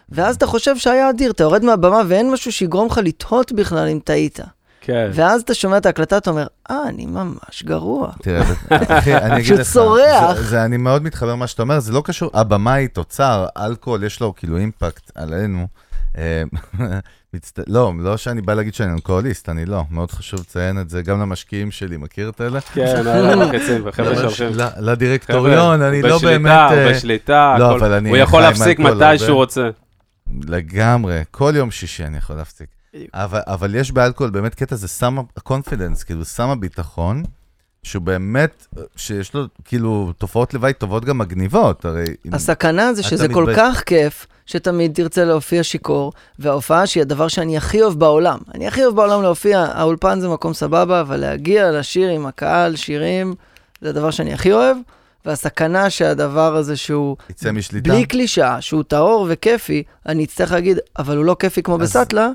[SPEAKER 3] ואז אתה חושב שהיה אדיר, אתה יורד מהבמה ואין משהו שיגרום לך לתהות בכלל אם טעית.
[SPEAKER 2] כן.
[SPEAKER 3] ואז אתה שומע את ההקלטה, אתה אומר, אה, אני ממש גרוע.
[SPEAKER 1] תראה, זה- אחי, אני אגיד
[SPEAKER 3] פשוט
[SPEAKER 1] לך,
[SPEAKER 3] צורח.
[SPEAKER 1] זה- זה- אני מאוד מתחבר למה שאתה אומר, זה לא קשור, הבמה היא תוצר, אלכוהול יש לו כאילו impact עלינו. אה, מצט- לא, לא שאני בא להגיד שאני אלכוהוליסט, אני לא, מאוד חשוב לציין את זה גם למשקיעים שלי, מכיר את אלה?
[SPEAKER 2] כן, הלאה, בחצים, החבר'ה
[SPEAKER 1] למש-
[SPEAKER 2] שהולכים.
[SPEAKER 1] ל- לדירקטוריון, אני לא
[SPEAKER 2] בשליטה,
[SPEAKER 1] באמת... אה,
[SPEAKER 2] בשליטה,
[SPEAKER 1] לא, אבל אני
[SPEAKER 2] הוא יכול להפסיק מתי. שהוא רוצה.
[SPEAKER 1] לגמרי, כל יום שישי אני יכול להפסיק. אבל, אבל יש באלכוהול באמת קטע, זה סם ה confidence, כאילו סם הביטחון, שהוא באמת, שיש לו כאילו תופעות לוואי טובות גם מגניבות, הרי...
[SPEAKER 3] הסכנה זה שזה כל
[SPEAKER 1] מתבייש-
[SPEAKER 3] כך כיף, שתמיד תרצה להופיע שיכור, וההופעה שהיא הדבר שאני הכי אוהב בעולם. אני הכי אוהב בעולם להופיע, האולפן זה מקום סבבה, אבל להגיע לשיר עם הקהל, שירים, זה הדבר שאני הכי אוהב. והסכנה שהדבר הזה שהוא
[SPEAKER 1] יצא משליטה.
[SPEAKER 3] בלי קלישאה, שהוא טהור וכיפי, אני אצטרך להגיד, אבל הוא לא כיפי כמו
[SPEAKER 1] אז-
[SPEAKER 3] בסטלה,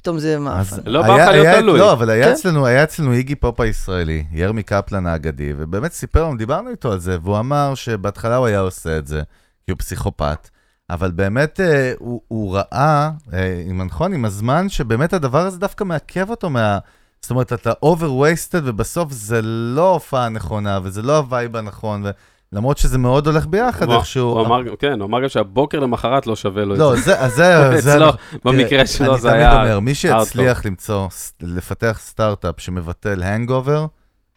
[SPEAKER 3] פתאום זה מאפן.
[SPEAKER 2] לא בא לך להיות
[SPEAKER 1] היה-
[SPEAKER 2] תלוי.
[SPEAKER 1] לא, אבל היה
[SPEAKER 3] כן.
[SPEAKER 1] אצלנו, היה אצלנו איגי פופ הישראלי, ירמי קפלן האגדי, ובאמת סיפר לנו, דיברנו איתו על זה, והוא אמר שבהתחלה הוא היה עושה את זה, כי הוא פסיכופת, אבל באמת אה, הוא, הוא ראה, אה, עם נכון, עם הזמן, שבאמת הדבר הזה דווקא מעכב אותו מה... זאת אומרת, אתה overwasted, ובסוף זה לא ההופעה הנכונה, וזה לא ה vibe הנכון, ולמרות שזה מאוד הולך ביחד איכשהו.
[SPEAKER 2] הוא אמר, כן, הוא אמר גם שהבוקר למחרת לא שווה לו את
[SPEAKER 1] לא,
[SPEAKER 2] זה.
[SPEAKER 1] זה, אז זה, זה,
[SPEAKER 2] אצלו, במקרה שלו זה
[SPEAKER 1] אני
[SPEAKER 2] היה...
[SPEAKER 1] תמיד אומר, מי. שיצליח למצוא, לפתח סטארט-אפ שמבטל hangover,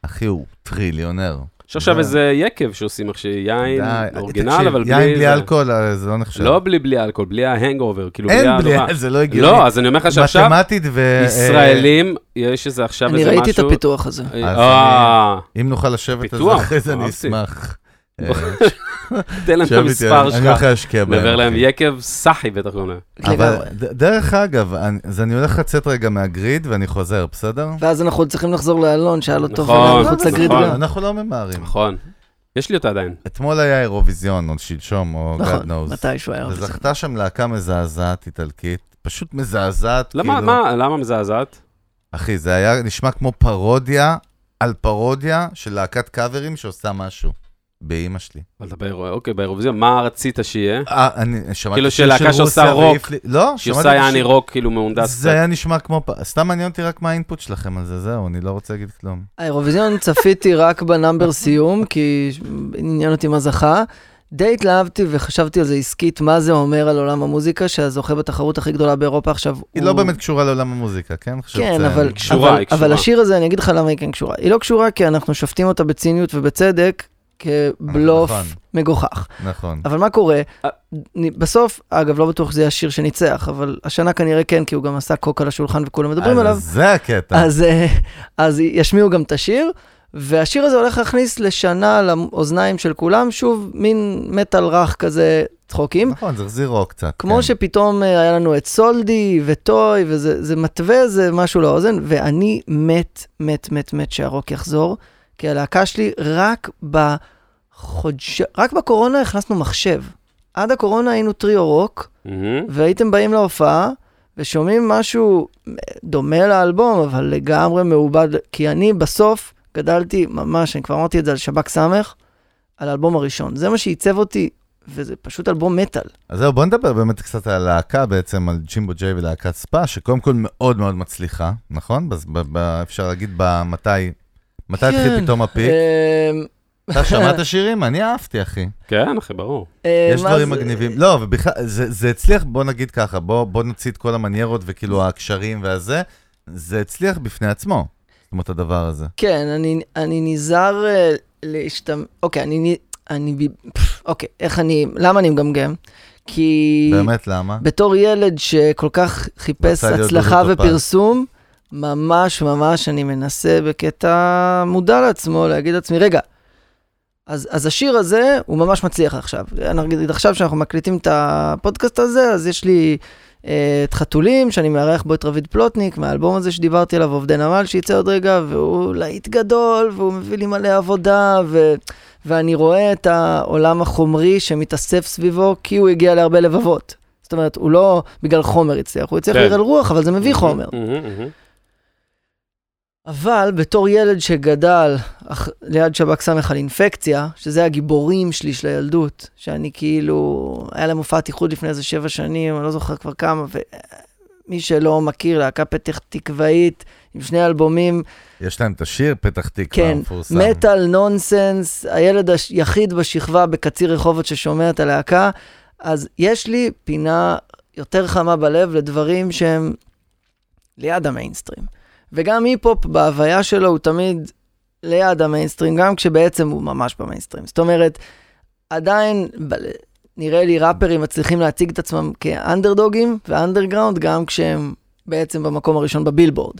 [SPEAKER 1] אחי, הוא טריליונר.
[SPEAKER 2] יש עכשיו
[SPEAKER 1] זה-
[SPEAKER 2] איזה יקב שעושים עכשיו, יין
[SPEAKER 1] original,
[SPEAKER 2] אבל בלי...
[SPEAKER 1] יין בלי. אלכוהול, אה, זה לא נחשב.
[SPEAKER 2] לא בלי בלי אלכוהול, בלי ה hangover, כאילו בלי
[SPEAKER 1] אין בלי. זה לא הגיוני.
[SPEAKER 2] לא, אז אני אומר לך שעכשיו,
[SPEAKER 1] מתמטית ו...
[SPEAKER 2] ישראלים, יש איזה עכשיו איזה
[SPEAKER 3] אני
[SPEAKER 2] משהו...
[SPEAKER 3] ראיתי את הפיתוח הזה.
[SPEAKER 2] אה,
[SPEAKER 1] אם נוכל לשבת על זה אחרי זה, אני. אשמח. אה,
[SPEAKER 2] תן להם את המספר
[SPEAKER 1] אני הולך
[SPEAKER 2] שלך.
[SPEAKER 1] להשקיע בהם.
[SPEAKER 2] נעבר להם. יקב סחי בטח קוראים להם.
[SPEAKER 1] אבל
[SPEAKER 3] לגמרי.
[SPEAKER 1] ד- דרך אגב, אני- אז אני הולך לצאת רגע מהגריד ואני חוזר, בסדר?
[SPEAKER 3] ואז אנחנו צריכים לחזור לאלון, שהיה לו טוב
[SPEAKER 2] נכון,
[SPEAKER 3] מחוץ לגריד
[SPEAKER 2] נכון.
[SPEAKER 3] גם.
[SPEAKER 1] אנחנו לא ממהרים.
[SPEAKER 2] נכון. יש לי אותה עדיין.
[SPEAKER 1] אתמול היה אירוויזיון, או שלשום, או God
[SPEAKER 3] נכון,
[SPEAKER 1] knows.
[SPEAKER 3] מתישהו היה. בזה.
[SPEAKER 1] וזכתה שם להקה מזעזעת איטלקית, פשוט מזעזעת,
[SPEAKER 2] למה,
[SPEAKER 1] כאילו...
[SPEAKER 2] מה, למה מזעזעת?
[SPEAKER 1] אחי, זה היה נשמע כמו פרודיה על פרודיה של להקת קאברים שעושה משהו. באימא שלי.
[SPEAKER 2] אבל אתה באירו- אוקיי, באירוויזיון, מה רצית שיהיה?
[SPEAKER 1] אה, אני שמעתי
[SPEAKER 2] כאילו
[SPEAKER 1] שיר
[SPEAKER 2] של להקה
[SPEAKER 1] של
[SPEAKER 2] שעושה רוק.
[SPEAKER 1] לא,
[SPEAKER 2] שעושה
[SPEAKER 1] שמעתי את
[SPEAKER 2] יעני. רוק כאילו מהונדס.
[SPEAKER 1] זה היה נשמע כמו... סתם מעניין אותי רק מה האינפוט שלכם על זה, זהו, אני לא רוצה להגיד כלום.
[SPEAKER 3] האירוויזיון צפיתי רק בנאמבר סיום, כי עניין אותי מה זכה. די התלהבתי וחשבתי על זה עסקית, מה זה אומר על עולם המוזיקה, שהזוכה בתחרות הכי גדולה באירופה עכשיו
[SPEAKER 1] היא
[SPEAKER 3] הוא...
[SPEAKER 1] לא באמת קשורה לעולם המוזיקה, כן?
[SPEAKER 3] כן,
[SPEAKER 1] לציין.
[SPEAKER 3] אבל,
[SPEAKER 2] קשורה,
[SPEAKER 3] אבל,
[SPEAKER 2] היא קשורה.
[SPEAKER 3] אבל השיר הזה, אני אגיד לך למה היא כן קשורה. היא לא קשורה כי אנחנו שופטים אותה בציניות ובצדק, כבלוף
[SPEAKER 1] נכון.
[SPEAKER 3] מגוחך.
[SPEAKER 1] נכון.
[SPEAKER 3] אבל מה קורה? בסוף, אגב, לא בטוח שזה יהיה השיר שניצח, אבל השנה כנראה כן, כי הוא גם עשה קוק על השולחן וכולם מדברים
[SPEAKER 1] אז
[SPEAKER 3] עליו.
[SPEAKER 1] זה הקטע.
[SPEAKER 3] אז, אה, אז ישמיעו גם את השיר, והשיר הזה הולך להכניס לשנה לאוזניים של כולם, שוב, מין מטאל רך כזה, צחוקים.
[SPEAKER 1] נכון, זה החזיר רוק קצת.
[SPEAKER 3] כמו
[SPEAKER 1] כן.
[SPEAKER 3] שפתאום אה, היה לנו את סולדי וטוי, וזה זה מתווה איזה משהו לאוזן, ואני מת, מת, מת, מת שהרוק יחזור, כי הלהקה שלי רק בחודש... רק בקורונה הכנסנו מחשב. עד הקורונה היינו טריו רוק,
[SPEAKER 2] מהמם.
[SPEAKER 3] והייתם באים להופעה ושומעים משהו דומה לאלבום, אבל לגמרי מעובד, כי אני בסוף גדלתי ממש, אני כבר אמרתי את זה על שב"כ סמך, על האלבום הראשון. זה מה שעיצב אותי, וזה פשוט אלבום מטאל.
[SPEAKER 1] אז זהו, בוא נדבר באמת קצת על הלהקה בעצם, על ג'ימבו ג'יי ולהקת ספא, שקודם כל מאוד מאוד מצליחה, נכון? בז- ב- ב- אפשר להגיד במתי, מתי התחיל
[SPEAKER 3] כן.
[SPEAKER 1] פתאום הפיק?
[SPEAKER 3] אמ,
[SPEAKER 1] אתה שמעת שירים? אני אהבתי, אחי.
[SPEAKER 2] כן, אחי, ברור.
[SPEAKER 3] אה,
[SPEAKER 1] יש דברים מגניבים. לא, ובכלל, זה זה הצליח, בוא נגיד ככה, בוא נוציא את כל המניירות וכאילו הקשרים והזה, זה הצליח בפני עצמו. זאת אומרת, הדבר הזה.
[SPEAKER 3] כן, אני, אני נזהר אה, להשתמ... אוקיי, אני... נ- אני... ב- פף, אוקיי, איך אני... למה אני מגמגם? כי
[SPEAKER 1] באמת, למה?
[SPEAKER 3] בתור ילד שכל כך חיפש הצלחה. ופרסום, ממש ממש אני מנסה בקטע מודע לעצמו להגיד לעצמי, רגע, אז, אז השיר הזה הוא ממש מצליח עכשיו. נגיד עכשיו שאנחנו מקליטים את הפודקאסט הזה, אז יש לי אה, את חתולים, שאני מארח בו את רביד פלוטניק, מהאלבום הזה שדיברתי עליו, עובדי נמל, שיצא עוד רגע, והוא להיט גדול, והוא מביא לי מלא עבודה, ו, ואני רואה את העולם החומרי שמתאסף סביבו, כי הוא הגיע להרבה לבבות. זאת אומרת, הוא לא בגלל חומר הצליח, הוא הצליח
[SPEAKER 2] כן.
[SPEAKER 3] בגלל רוח, אבל זה מביא חומר. אבל בתור ילד שגדל אח- ליד שב"כ סמך על אינפקציה, שזה הגיבורים שלי של הילדות, שאני כאילו, היה להם הופעת איחוד לפני איזה שבע שנים, אני לא זוכר כבר כמה, ומי שלא מכיר, להקה פתח תקוואית עם שני אלבומים,
[SPEAKER 1] יש להם את השיר פתח תקווה
[SPEAKER 3] כן,
[SPEAKER 1] המפורסם.
[SPEAKER 3] מטאל נונסנס, הילד היחיד בשכבה בקציר רחובות ששומע את הלהקה, אז יש לי פינה יותר חמה בלב לדברים שהם ליד המיינסטרים. וגם היפ-הופ בהוויה שלו הוא תמיד ליד המיינסטרים, גם כשבעצם הוא ממש במיינסטרים. זאת אומרת, עדיין נראה לי ראפרים מצליחים להציג את עצמם כאנדרדוגים ואנדרגראונד, גם כשהם בעצם במקום הראשון בבילבורד.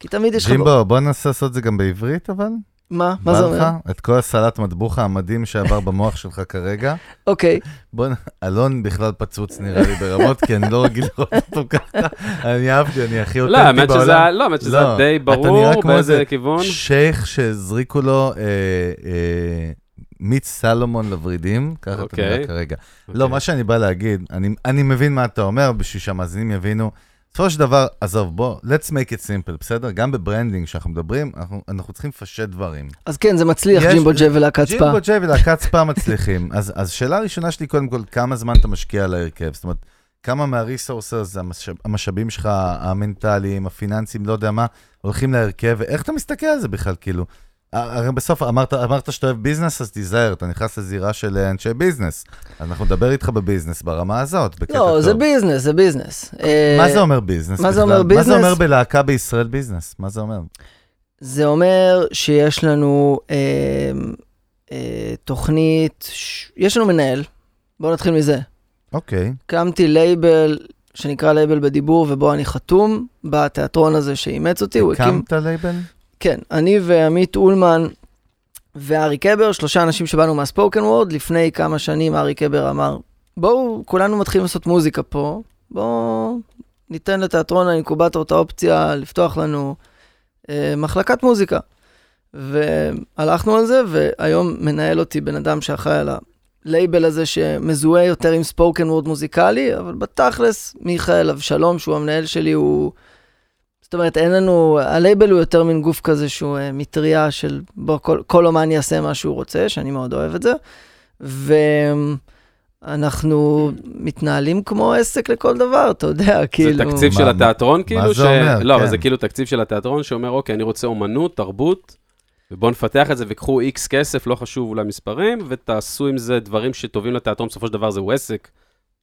[SPEAKER 3] כי תמיד יש לך...
[SPEAKER 1] ג'ימבו, בוא ננסה לעשות את זה גם בעברית, אבל.
[SPEAKER 3] מה? מה זה? אומר?
[SPEAKER 1] את כל הסלט מטבוחה המדהים שעבר במוח שלך כרגע.
[SPEAKER 3] אוקיי.
[SPEAKER 1] בוא, נ- אלון בכלל פצוץ נראה לי ברמות, כי אני לא רגיל לראות אותו ככה. אני אהבתי, אני הכי
[SPEAKER 2] לא,
[SPEAKER 1] אותנטי בעולם.
[SPEAKER 2] לא, האמת שזה
[SPEAKER 1] לא,
[SPEAKER 2] די
[SPEAKER 1] אתה נראה
[SPEAKER 2] ברור
[SPEAKER 1] כמו
[SPEAKER 2] באיזה
[SPEAKER 1] איזה
[SPEAKER 2] כיוון.
[SPEAKER 1] שייח שהזריקו לו אה, אה, מיץ סלומון לוורידים, ככה אתה
[SPEAKER 2] אוקיי.
[SPEAKER 1] נראה כרגע. לא,
[SPEAKER 2] אוקיי.
[SPEAKER 1] מה שאני בא להגיד, אני, אני מבין מה אתה אומר, בשביל שהמאזינים יבינו. בסופו של דבר, עזוב, בוא, let's make it simple, בסדר? גם ב branding, כשאנחנו מדברים, אנחנו, אנחנו צריכים לפשט דברים.
[SPEAKER 3] אז כן, זה מצליח, ג'ימבו ג'יי ולהקת ספא.
[SPEAKER 1] ג'ימבו ג'יי ולהקת ספא מצליחים. אז, אז שאלה ראשונה שלי, קודם כל, כמה זמן אתה משקיע על ההרכב? זאת אומרת, כמה מה resources, המשאב, המשאבים שלך, המנטליים, הפיננסיים, לא יודע מה, הולכים להרכב, ואיך אתה מסתכל על זה בכלל, כאילו? הרי בסוף אמרת, אמרת שאתה אוהב ביזנס, אז תיזהר, אתה נכנס לזירה של אנשי ביזנס. אז אנחנו נדבר איתך בביזנס ברמה הזאת, בקטע טוב.
[SPEAKER 3] לא, זה ביזנס, זה ביזנס.
[SPEAKER 1] מה
[SPEAKER 3] אה,
[SPEAKER 1] זה אומר ביזנס
[SPEAKER 3] מה זה? אומר
[SPEAKER 1] מה זה
[SPEAKER 3] ביזנס?
[SPEAKER 1] אומר בלהקה בישראל ביזנס? מה זה אומר?
[SPEAKER 3] זה אומר שיש לנו אה, אה, תוכנית, ש... יש לנו מנהל, בואו נתחיל מזה.
[SPEAKER 1] אוקיי.
[SPEAKER 3] הקמתי לייבל שנקרא לייבל בדיבור, ובו אני חתום, בתיאטרון הזה שאימץ אותי, הקים...
[SPEAKER 1] הקמת לייבל?
[SPEAKER 3] כן, אני ועמית אולמן וארי קבר, שלושה אנשים שבאנו מה spoken word, לפני כמה שנים ארי קבר אמר, בואו, כולנו מתחילים לעשות מוזיקה פה, בואו ניתן לתיאטרון האינקובטור את האופציה לפתוח לנו אה, מחלקת מוזיקה. והלכנו על זה, והיום מנהל אותי בן אדם שאחראי על הלייבל הזה שמזוהה יותר עם spoken word מוזיקלי, אבל בתכלס, מיכאל אבשלום, שהוא המנהל שלי, הוא... זאת אומרת, אין לנו, הלייבל הוא יותר מין גוף כזה שהוא אה, מטריה של בוא, כל, כל אומן יעשה מה שהוא רוצה, שאני מאוד אוהב את זה. ואנחנו מתנהלים כמו עסק לכל דבר, אתה יודע, כאילו...
[SPEAKER 2] זה תקציב
[SPEAKER 1] מה-
[SPEAKER 2] של
[SPEAKER 1] מה-
[SPEAKER 2] התיאטרון,
[SPEAKER 1] מה
[SPEAKER 2] כאילו?
[SPEAKER 1] זה
[SPEAKER 2] ש-
[SPEAKER 1] אומר?
[SPEAKER 2] לא,
[SPEAKER 1] כן.
[SPEAKER 2] זה כאילו תקציב של התיאטרון שאומר, אוקיי, אני רוצה אומנות, תרבות, ובואו נפתח את זה וקחו איקס כסף, לא חשוב אולי מספרים, ותעשו עם זה דברים שטובים לתיאטרון, בסופו של דבר זהו עסק.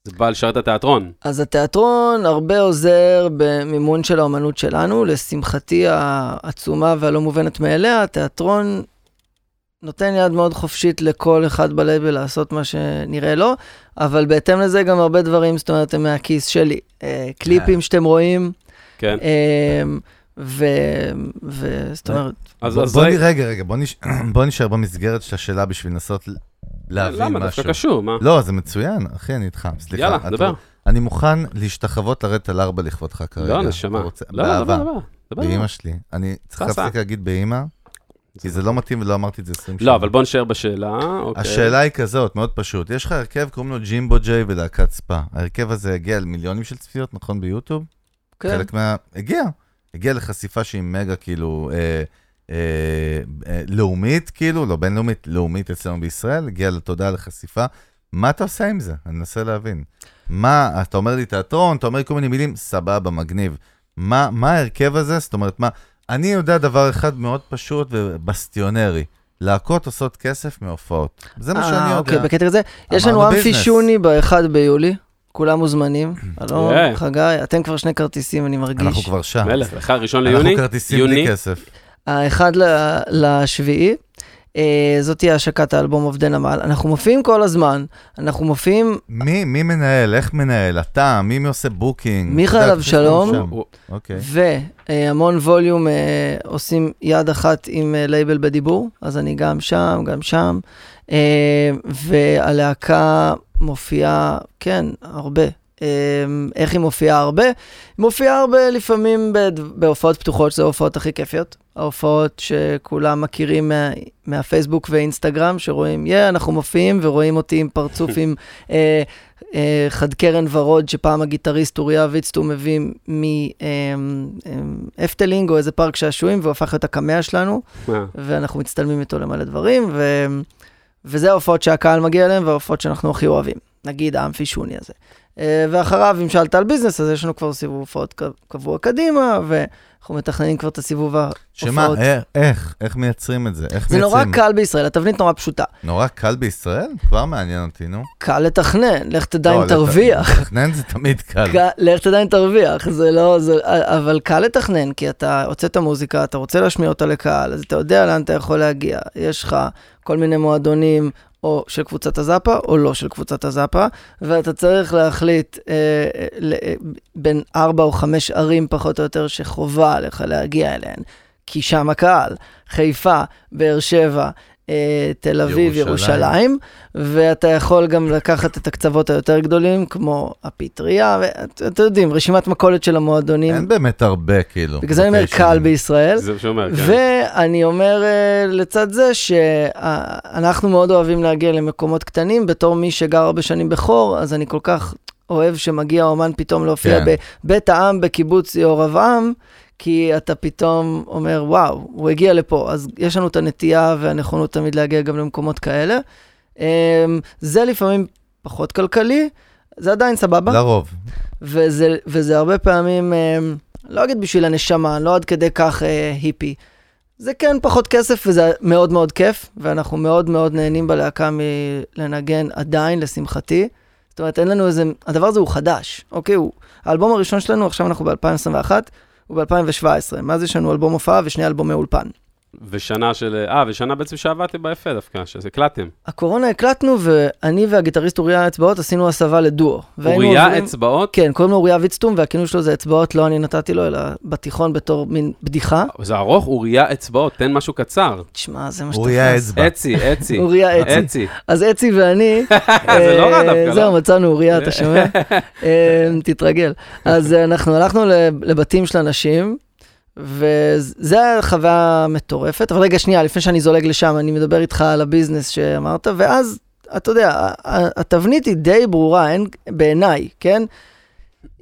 [SPEAKER 2] זה בא לשרת את התיאטרון.
[SPEAKER 3] אז התיאטרון הרבה עוזר במימון של האומנות שלנו. לשמחתי העצומה והלא מובנת מאליה, התיאטרון נותן יד מאוד חופשית לכל אחד בלייבל לעשות מה שנראה לו, אבל בהתאם לזה גם הרבה דברים, זאת אומרת, הם מהכיס שלי. אה, קליפים שאתם רואים,
[SPEAKER 2] כן.
[SPEAKER 3] אה, ו... וזאת אומרת,
[SPEAKER 2] אז
[SPEAKER 1] בוא,
[SPEAKER 2] אז
[SPEAKER 1] בוא,
[SPEAKER 2] רגע,
[SPEAKER 1] רגע, רגע, בוא, נש... בוא נשאר במסגרת של השאלה בשביל לנסות להבין
[SPEAKER 2] למה?
[SPEAKER 1] משהו.
[SPEAKER 2] דווקא קשור, מה?
[SPEAKER 1] לא, זה מצוין, אחי, אני איתך, סליחה.
[SPEAKER 2] יאללה, דבר.
[SPEAKER 1] אני מוכן להשתחוות לרדת על ארבע לכבודך כרגע.
[SPEAKER 2] לא, נשמה. לא. דבר, דבר.
[SPEAKER 1] באמא שלי. אני צריך. להפסיק להגיד באמא, כי זה לא מתאים ולא אמרתי את זה 20 שנה.
[SPEAKER 2] לא, אבל בוא נשאר בשאלה, אוקיי.
[SPEAKER 1] השאלה היא כזאת, מאוד פשוט. יש לך הרכב, קוראים לו ג'ימבו ג'יי ולהקת ספא. ההרכב הזה הגיע למיליונים של צפיות, נכון, ביוטיוב?
[SPEAKER 3] כן.
[SPEAKER 1] חלק מה... הגיע. הגיע לחשיפה שהיא מגה, כאילו, אה, לאומית, כאילו, לא בינלאומית, לאומית אצלנו בישראל, הגיע לתודעה לחשיפה. מה אתה עושה עם זה? אני מנסה להבין. מה, אתה אומר לי תיאטרון, אתה אומר לי כל מיני מילים, סבבה, מגניב. מה, מה ההרכב הזה? זאת אומרת, מה... אני יודע דבר אחד מאוד פשוט ובסטיונרי. להקות עושות כסף מהופעות. זה מה שאני
[SPEAKER 3] אה,
[SPEAKER 1] יודע.
[SPEAKER 3] אוקיי, בקטע כזה. יש לנו אמפי. שוני ב-1 ביולי, כולם מוזמנים.
[SPEAKER 2] Yeah.
[SPEAKER 3] חגי, אתם כבר שני כרטיסים, אני מרגיש.
[SPEAKER 1] אנחנו כבר שם.
[SPEAKER 2] מלך, לך ראשון
[SPEAKER 1] אנחנו
[SPEAKER 2] ליוני,
[SPEAKER 1] כרטיסים
[SPEAKER 2] יוני,
[SPEAKER 1] בלי כסף.
[SPEAKER 3] האחד ל- לשביעי. אה, זאת תהיה השקת האלבום עובדי נמל. אנחנו מופיעים כל הזמן, אנחנו מופיעים,
[SPEAKER 1] מי, מי מנהל? איך מנהל? אתה? מי עושה booking?
[SPEAKER 3] מיכאל אבשלום.
[SPEAKER 1] אוקיי.
[SPEAKER 3] והמון ווליום אה, עושים יד אחת עם אה, לייבל בדיבור, אז אני גם שם, גם שם. והלהקה מופיעה, כן, הרבה. איך היא מופיעה הרבה? היא מופיעה הרבה לפעמים בהופעות פתוחות, שזה ההופעות הכי כיפיות. ההופעות שכולם מכירים מה, מהפייסבוק ואינסטגרם, שרואים, יא, yeah, אנחנו מופיעים ורואים אותי עם פרצוף עם אה, אה, חד קרן ורוד, שפעם הגיטריסט אוריה ויצטו מביא מאפטלינג או איזה פארק שעשועים, והוא הפך להיות הקמע שלנו.
[SPEAKER 2] אה,
[SPEAKER 3] ואנחנו מצטלמים איתו למלא דברים, ו... וזה ההופעות שהקהל מגיע אליהן, וההופעות שאנחנו הכי אוהבים. נגיד האמפי שוני הזה. אה, ואחריו, אם שאלת על ביזנס, אז יש לנו כבר סיבוב הופעות קבוע קדימה, ואנחנו מתכננים כבר את הסיבוב
[SPEAKER 1] שמה,
[SPEAKER 3] ההופעות.
[SPEAKER 1] איך, איך, איך מייצרים את זה? איך
[SPEAKER 3] זה נורא
[SPEAKER 1] מייצרים?
[SPEAKER 3] קל בישראל, התבנית נורא פשוטה.
[SPEAKER 1] נורא קל בישראל? כבר מעניין אותי, נו.
[SPEAKER 3] קל לתכנן, לך תדע
[SPEAKER 1] לא,
[SPEAKER 3] אם
[SPEAKER 1] לת-
[SPEAKER 3] תרוויח.
[SPEAKER 1] לתכנן זה תמיד קל.
[SPEAKER 3] לך תדע אם תרוויח, זה לא, זה, אבל קל לתכנן, כי אתה הוצאת מוזיקה, אתה רוצה להשמיע אותה לקהל, אז אתה יודע לאן אתה יכול להגיע. יש לך כל מיני מועדונים, או של קבוצת הזאפה, או לא של קבוצת הזאפה, ואתה צריך להחליט אה, ל- אה, בין ארבע או חמש ערים פחות או יותר שחובה עליך להגיע אליהן, כי שם הקהל, חיפה, באר שבע, תל אביב,
[SPEAKER 1] ירושלים.
[SPEAKER 3] ירושלים, ואתה יכול גם לקחת את הקצוות היותר גדולים, כמו הפטריה, ואתם יודעים, רשימת מכולת של המועדונים.
[SPEAKER 1] אין באמת הרבה, כאילו.
[SPEAKER 3] בגלל זה אני אומר קל. בישראל.
[SPEAKER 2] זה מה שאומר, כן.
[SPEAKER 3] ואני אומר אה, לצד זה שאנחנו מאוד אוהבים להגיע למקומות קטנים, בתור מי שגר הרבה שנים בחור, אז אני כל כך אוהב שמגיע אומן פתאום להופיע
[SPEAKER 1] כן.
[SPEAKER 3] בבית העם בקיבוץ יהורבעם, כי אתה פתאום אומר, וואו, הוא הגיע לפה. אז יש לנו את הנטייה והנכונות תמיד להגיע גם למקומות כאלה. אמ, זה לפעמים פחות כלכלי, זה עדיין סבבה.
[SPEAKER 1] לרוב.
[SPEAKER 3] וזה, וזה הרבה פעמים, אה, לא אגיד בשביל הנשמה, לא עד כדי כך אה, היפי. זה כן פחות כסף וזה מאוד מאוד כיף, ואנחנו מאוד מאוד נהנים בלהקה מלנגן עדיין, לשמחתי. זאת אומרת, אין לנו איזה, הדבר הזה הוא חדש, אוקיי? הוא, האלבום הראשון שלנו, עכשיו אנחנו ב-2021, הוא ב-2017. מאז יש לנו אלבום הופעה ושני אלבומי אולפן.
[SPEAKER 2] ושנה של... אה, ושנה בעצם שעבדתי ביפה דווקא, שזה הקלטתם.
[SPEAKER 3] הקורונה הקלטנו, ואני והגיטריסט אוריה אצבעות עשינו הסבה לדואו.
[SPEAKER 2] אוריה
[SPEAKER 3] עוברים-
[SPEAKER 2] אצבעות?
[SPEAKER 3] כן, קוראים לו אוריה ויצטום, והכינוי שלו זה אצבעות, לא אני נתתי לו, אלא בתיכון בתור מין בדיחה.
[SPEAKER 2] זה ארוך, אוריה אצבעות, תן משהו קצר.
[SPEAKER 3] תשמע, זה מה שתפס.
[SPEAKER 1] אוריה אצבע.
[SPEAKER 2] אצי, אצי.
[SPEAKER 3] אוריה אצי.
[SPEAKER 2] אצי.
[SPEAKER 3] אז אצי ואני,
[SPEAKER 2] זה לא רע
[SPEAKER 3] אה,
[SPEAKER 2] דווקא,
[SPEAKER 3] זהו,
[SPEAKER 2] לא?
[SPEAKER 3] מצאנו אוריה, אתה שומע? אה, תתרגל. אז אה, אנחנו הלכנו לב- לבתים של אנשים, הייתה חוויה מטורפת. אבל רגע, שנייה, לפני שאני זולג לשם, אני מדבר איתך על הביזנס שאמרת, ואז, אתה יודע, התבנית היא די ברורה, אין, בעיניי, כן?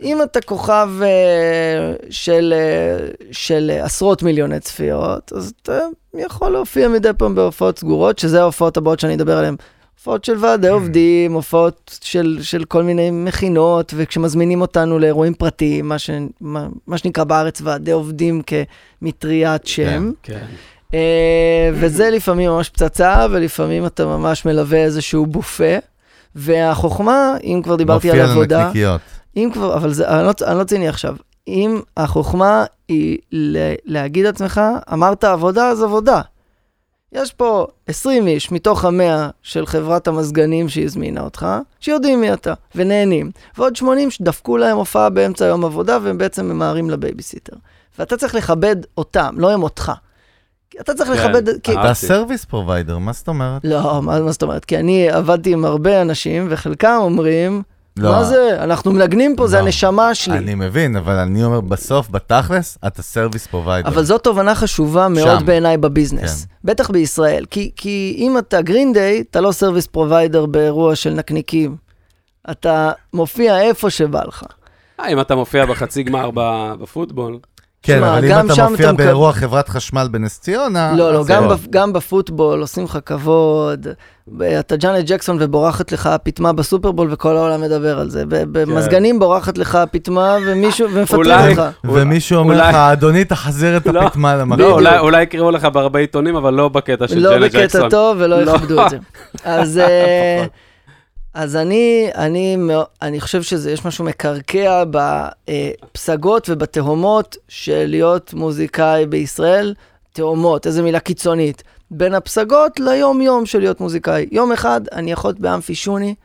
[SPEAKER 3] אם אתה כוכב אה, של, אה, של אה, עשרות מיליוני צפיות, אז אתה יכול להופיע מדי פעם בהופעות סגורות, שזה ההופעות הבאות שאני אדבר עליהן. הופעות של ועדי עובדים, הופעות של, של כל מיני מכינות, וכשמזמינים אותנו לאירועים פרטיים, מה, ש, מה, מה שנקרא בארץ ועדי עובדים כמטריית שם.
[SPEAKER 2] כן.
[SPEAKER 3] אה, וזה לפעמים ממש פצצה, ולפעמים אתה ממש מלווה איזשהו בופה. והחוכמה, אם כבר דיברתי על
[SPEAKER 1] מופיע
[SPEAKER 3] עבודה,
[SPEAKER 1] לנקניקיות.
[SPEAKER 3] אם כבר, אבל זה, אני, לא, אני לא ציני עכשיו. אם החוכמה היא להגיד לעצמך, אמרת עבודה, אז עבודה. יש פה 20 איש מתוך המאה של חברת המזגנים שהזמינה אותך, שיודעים מי אתה, ונהנים. ועוד 80 שדפקו להם הופעה באמצע יום עבודה, והם בעצם ממהרים לבייביסיטר. ואתה צריך לכבד אותם, לא הם אותך. אתה צריך
[SPEAKER 2] כן,
[SPEAKER 3] לכבד... כי.
[SPEAKER 1] אתה service provider, מה זאת אומרת?
[SPEAKER 3] לא, מה, מה זאת אומרת? כי אני עבדתי עם הרבה אנשים, וחלקם אומרים,
[SPEAKER 1] לא.
[SPEAKER 3] מה זה? אנחנו מנגנים פה, זה
[SPEAKER 1] לא.
[SPEAKER 3] הנשמה שלי.
[SPEAKER 1] אני מבין, אבל אני אומר, בסוף, בתכלס, אתה service provider.
[SPEAKER 3] אבל זו תובנה חשובה מאוד
[SPEAKER 1] שם.
[SPEAKER 3] בעיניי בביזנס.
[SPEAKER 1] כן.
[SPEAKER 3] בטח בישראל. כי, כי אם אתה Green Day, אתה לא service provider באירוע של נקניקים. אתה מופיע איפה שבא לך.
[SPEAKER 2] אה, אם אתה מופיע בחצי גמר בפוטבול.
[SPEAKER 1] כן,
[SPEAKER 3] שמע,
[SPEAKER 1] אבל
[SPEAKER 3] גם
[SPEAKER 1] אם אתה
[SPEAKER 3] שם
[SPEAKER 1] מופיע
[SPEAKER 3] מקב-
[SPEAKER 1] באירוע חברת חשמל בנס ציונה...
[SPEAKER 3] לא, לא, גם,
[SPEAKER 1] לא.
[SPEAKER 3] בפ, גם בפוטבול עושים לך כבוד. ב- אתה ג'אנט ג'קסון ובורחת לך הפטמה בסופרבול וכל העולם מדבר על זה. ב- במזגנים בורחת לך הפטמה ומישהו, ומפטרים אותך.
[SPEAKER 1] ומישהו אומר לך, אדוני, תחזיר את
[SPEAKER 2] לא.
[SPEAKER 1] הפטמה למקום.
[SPEAKER 2] לא, אולי- יקראו לך בהרבה עיתונים, אבל לא בקטע של
[SPEAKER 3] לא
[SPEAKER 2] ג'נט
[SPEAKER 3] בקטע
[SPEAKER 2] ג'קסון.
[SPEAKER 3] טוב ולא
[SPEAKER 2] לא.
[SPEAKER 3] יכבדו את זה. אז, אה, אז אני, אני, אני חושב שיש משהו מקרקע בפסגות ובתהומות של להיות מוזיקאי בישראל. תהומות, איזה מילה קיצונית. בין הפסגות ליום-יום של להיות מוזיקאי. יום אחד אני יכול להיות באמפי שוני,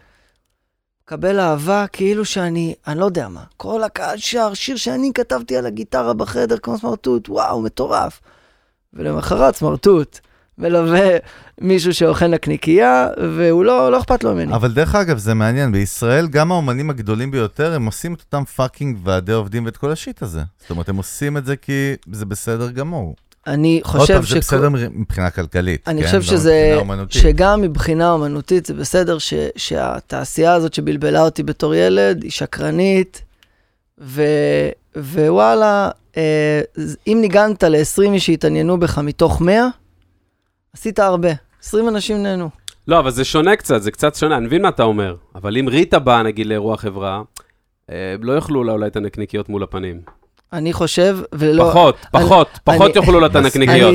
[SPEAKER 3] מקבל אהבה כאילו שאני, אני לא יודע מה, כל הקהל שר שיר שאני כתבתי על הגיטרה בחדר כמו סמרטוט, וואו, מטורף. ולמחרת סמרטוט מלווה מישהו שאוכל נקניקייה, והוא לא, לא אכפת לו ממני.
[SPEAKER 1] אבל דרך אגב, זה מעניין, בישראל גם האומנים הגדולים ביותר, הם עושים את אותם fucking ועדי עובדים ואת כל ה shit הזה. זאת אומרת, הם עושים את זה כי זה בסדר גמור.
[SPEAKER 3] אני
[SPEAKER 1] עוד
[SPEAKER 3] חושב
[SPEAKER 1] פעם, זה בסדר מבחינה כלכלית,
[SPEAKER 3] אני
[SPEAKER 1] כן?
[SPEAKER 3] חושב
[SPEAKER 1] לא
[SPEAKER 3] שזה. שגם מבחינה אומנותית זה בסדר ש, שהתעשייה הזאת שבלבלה אותי בתור ילד היא שקרנית, ו, ווואלה, אה, אם ניגנת ל-20 איש שהתעניינו בך מתוך 100, עשית הרבה. 20 אנשים נהנו.
[SPEAKER 2] לא, אבל זה שונה קצת, זה קצת שונה, אני מבין מה אתה אומר. אבל אם ריטה באה, נגיד, לאירוע חברה, אה, לא יאכלו לה אולי את הנקניקיות מול הפנים.
[SPEAKER 3] אני חושב, ולא...
[SPEAKER 2] פחות, פחות, פחות
[SPEAKER 3] אני-
[SPEAKER 2] יאכלו לה את הנקניקיות.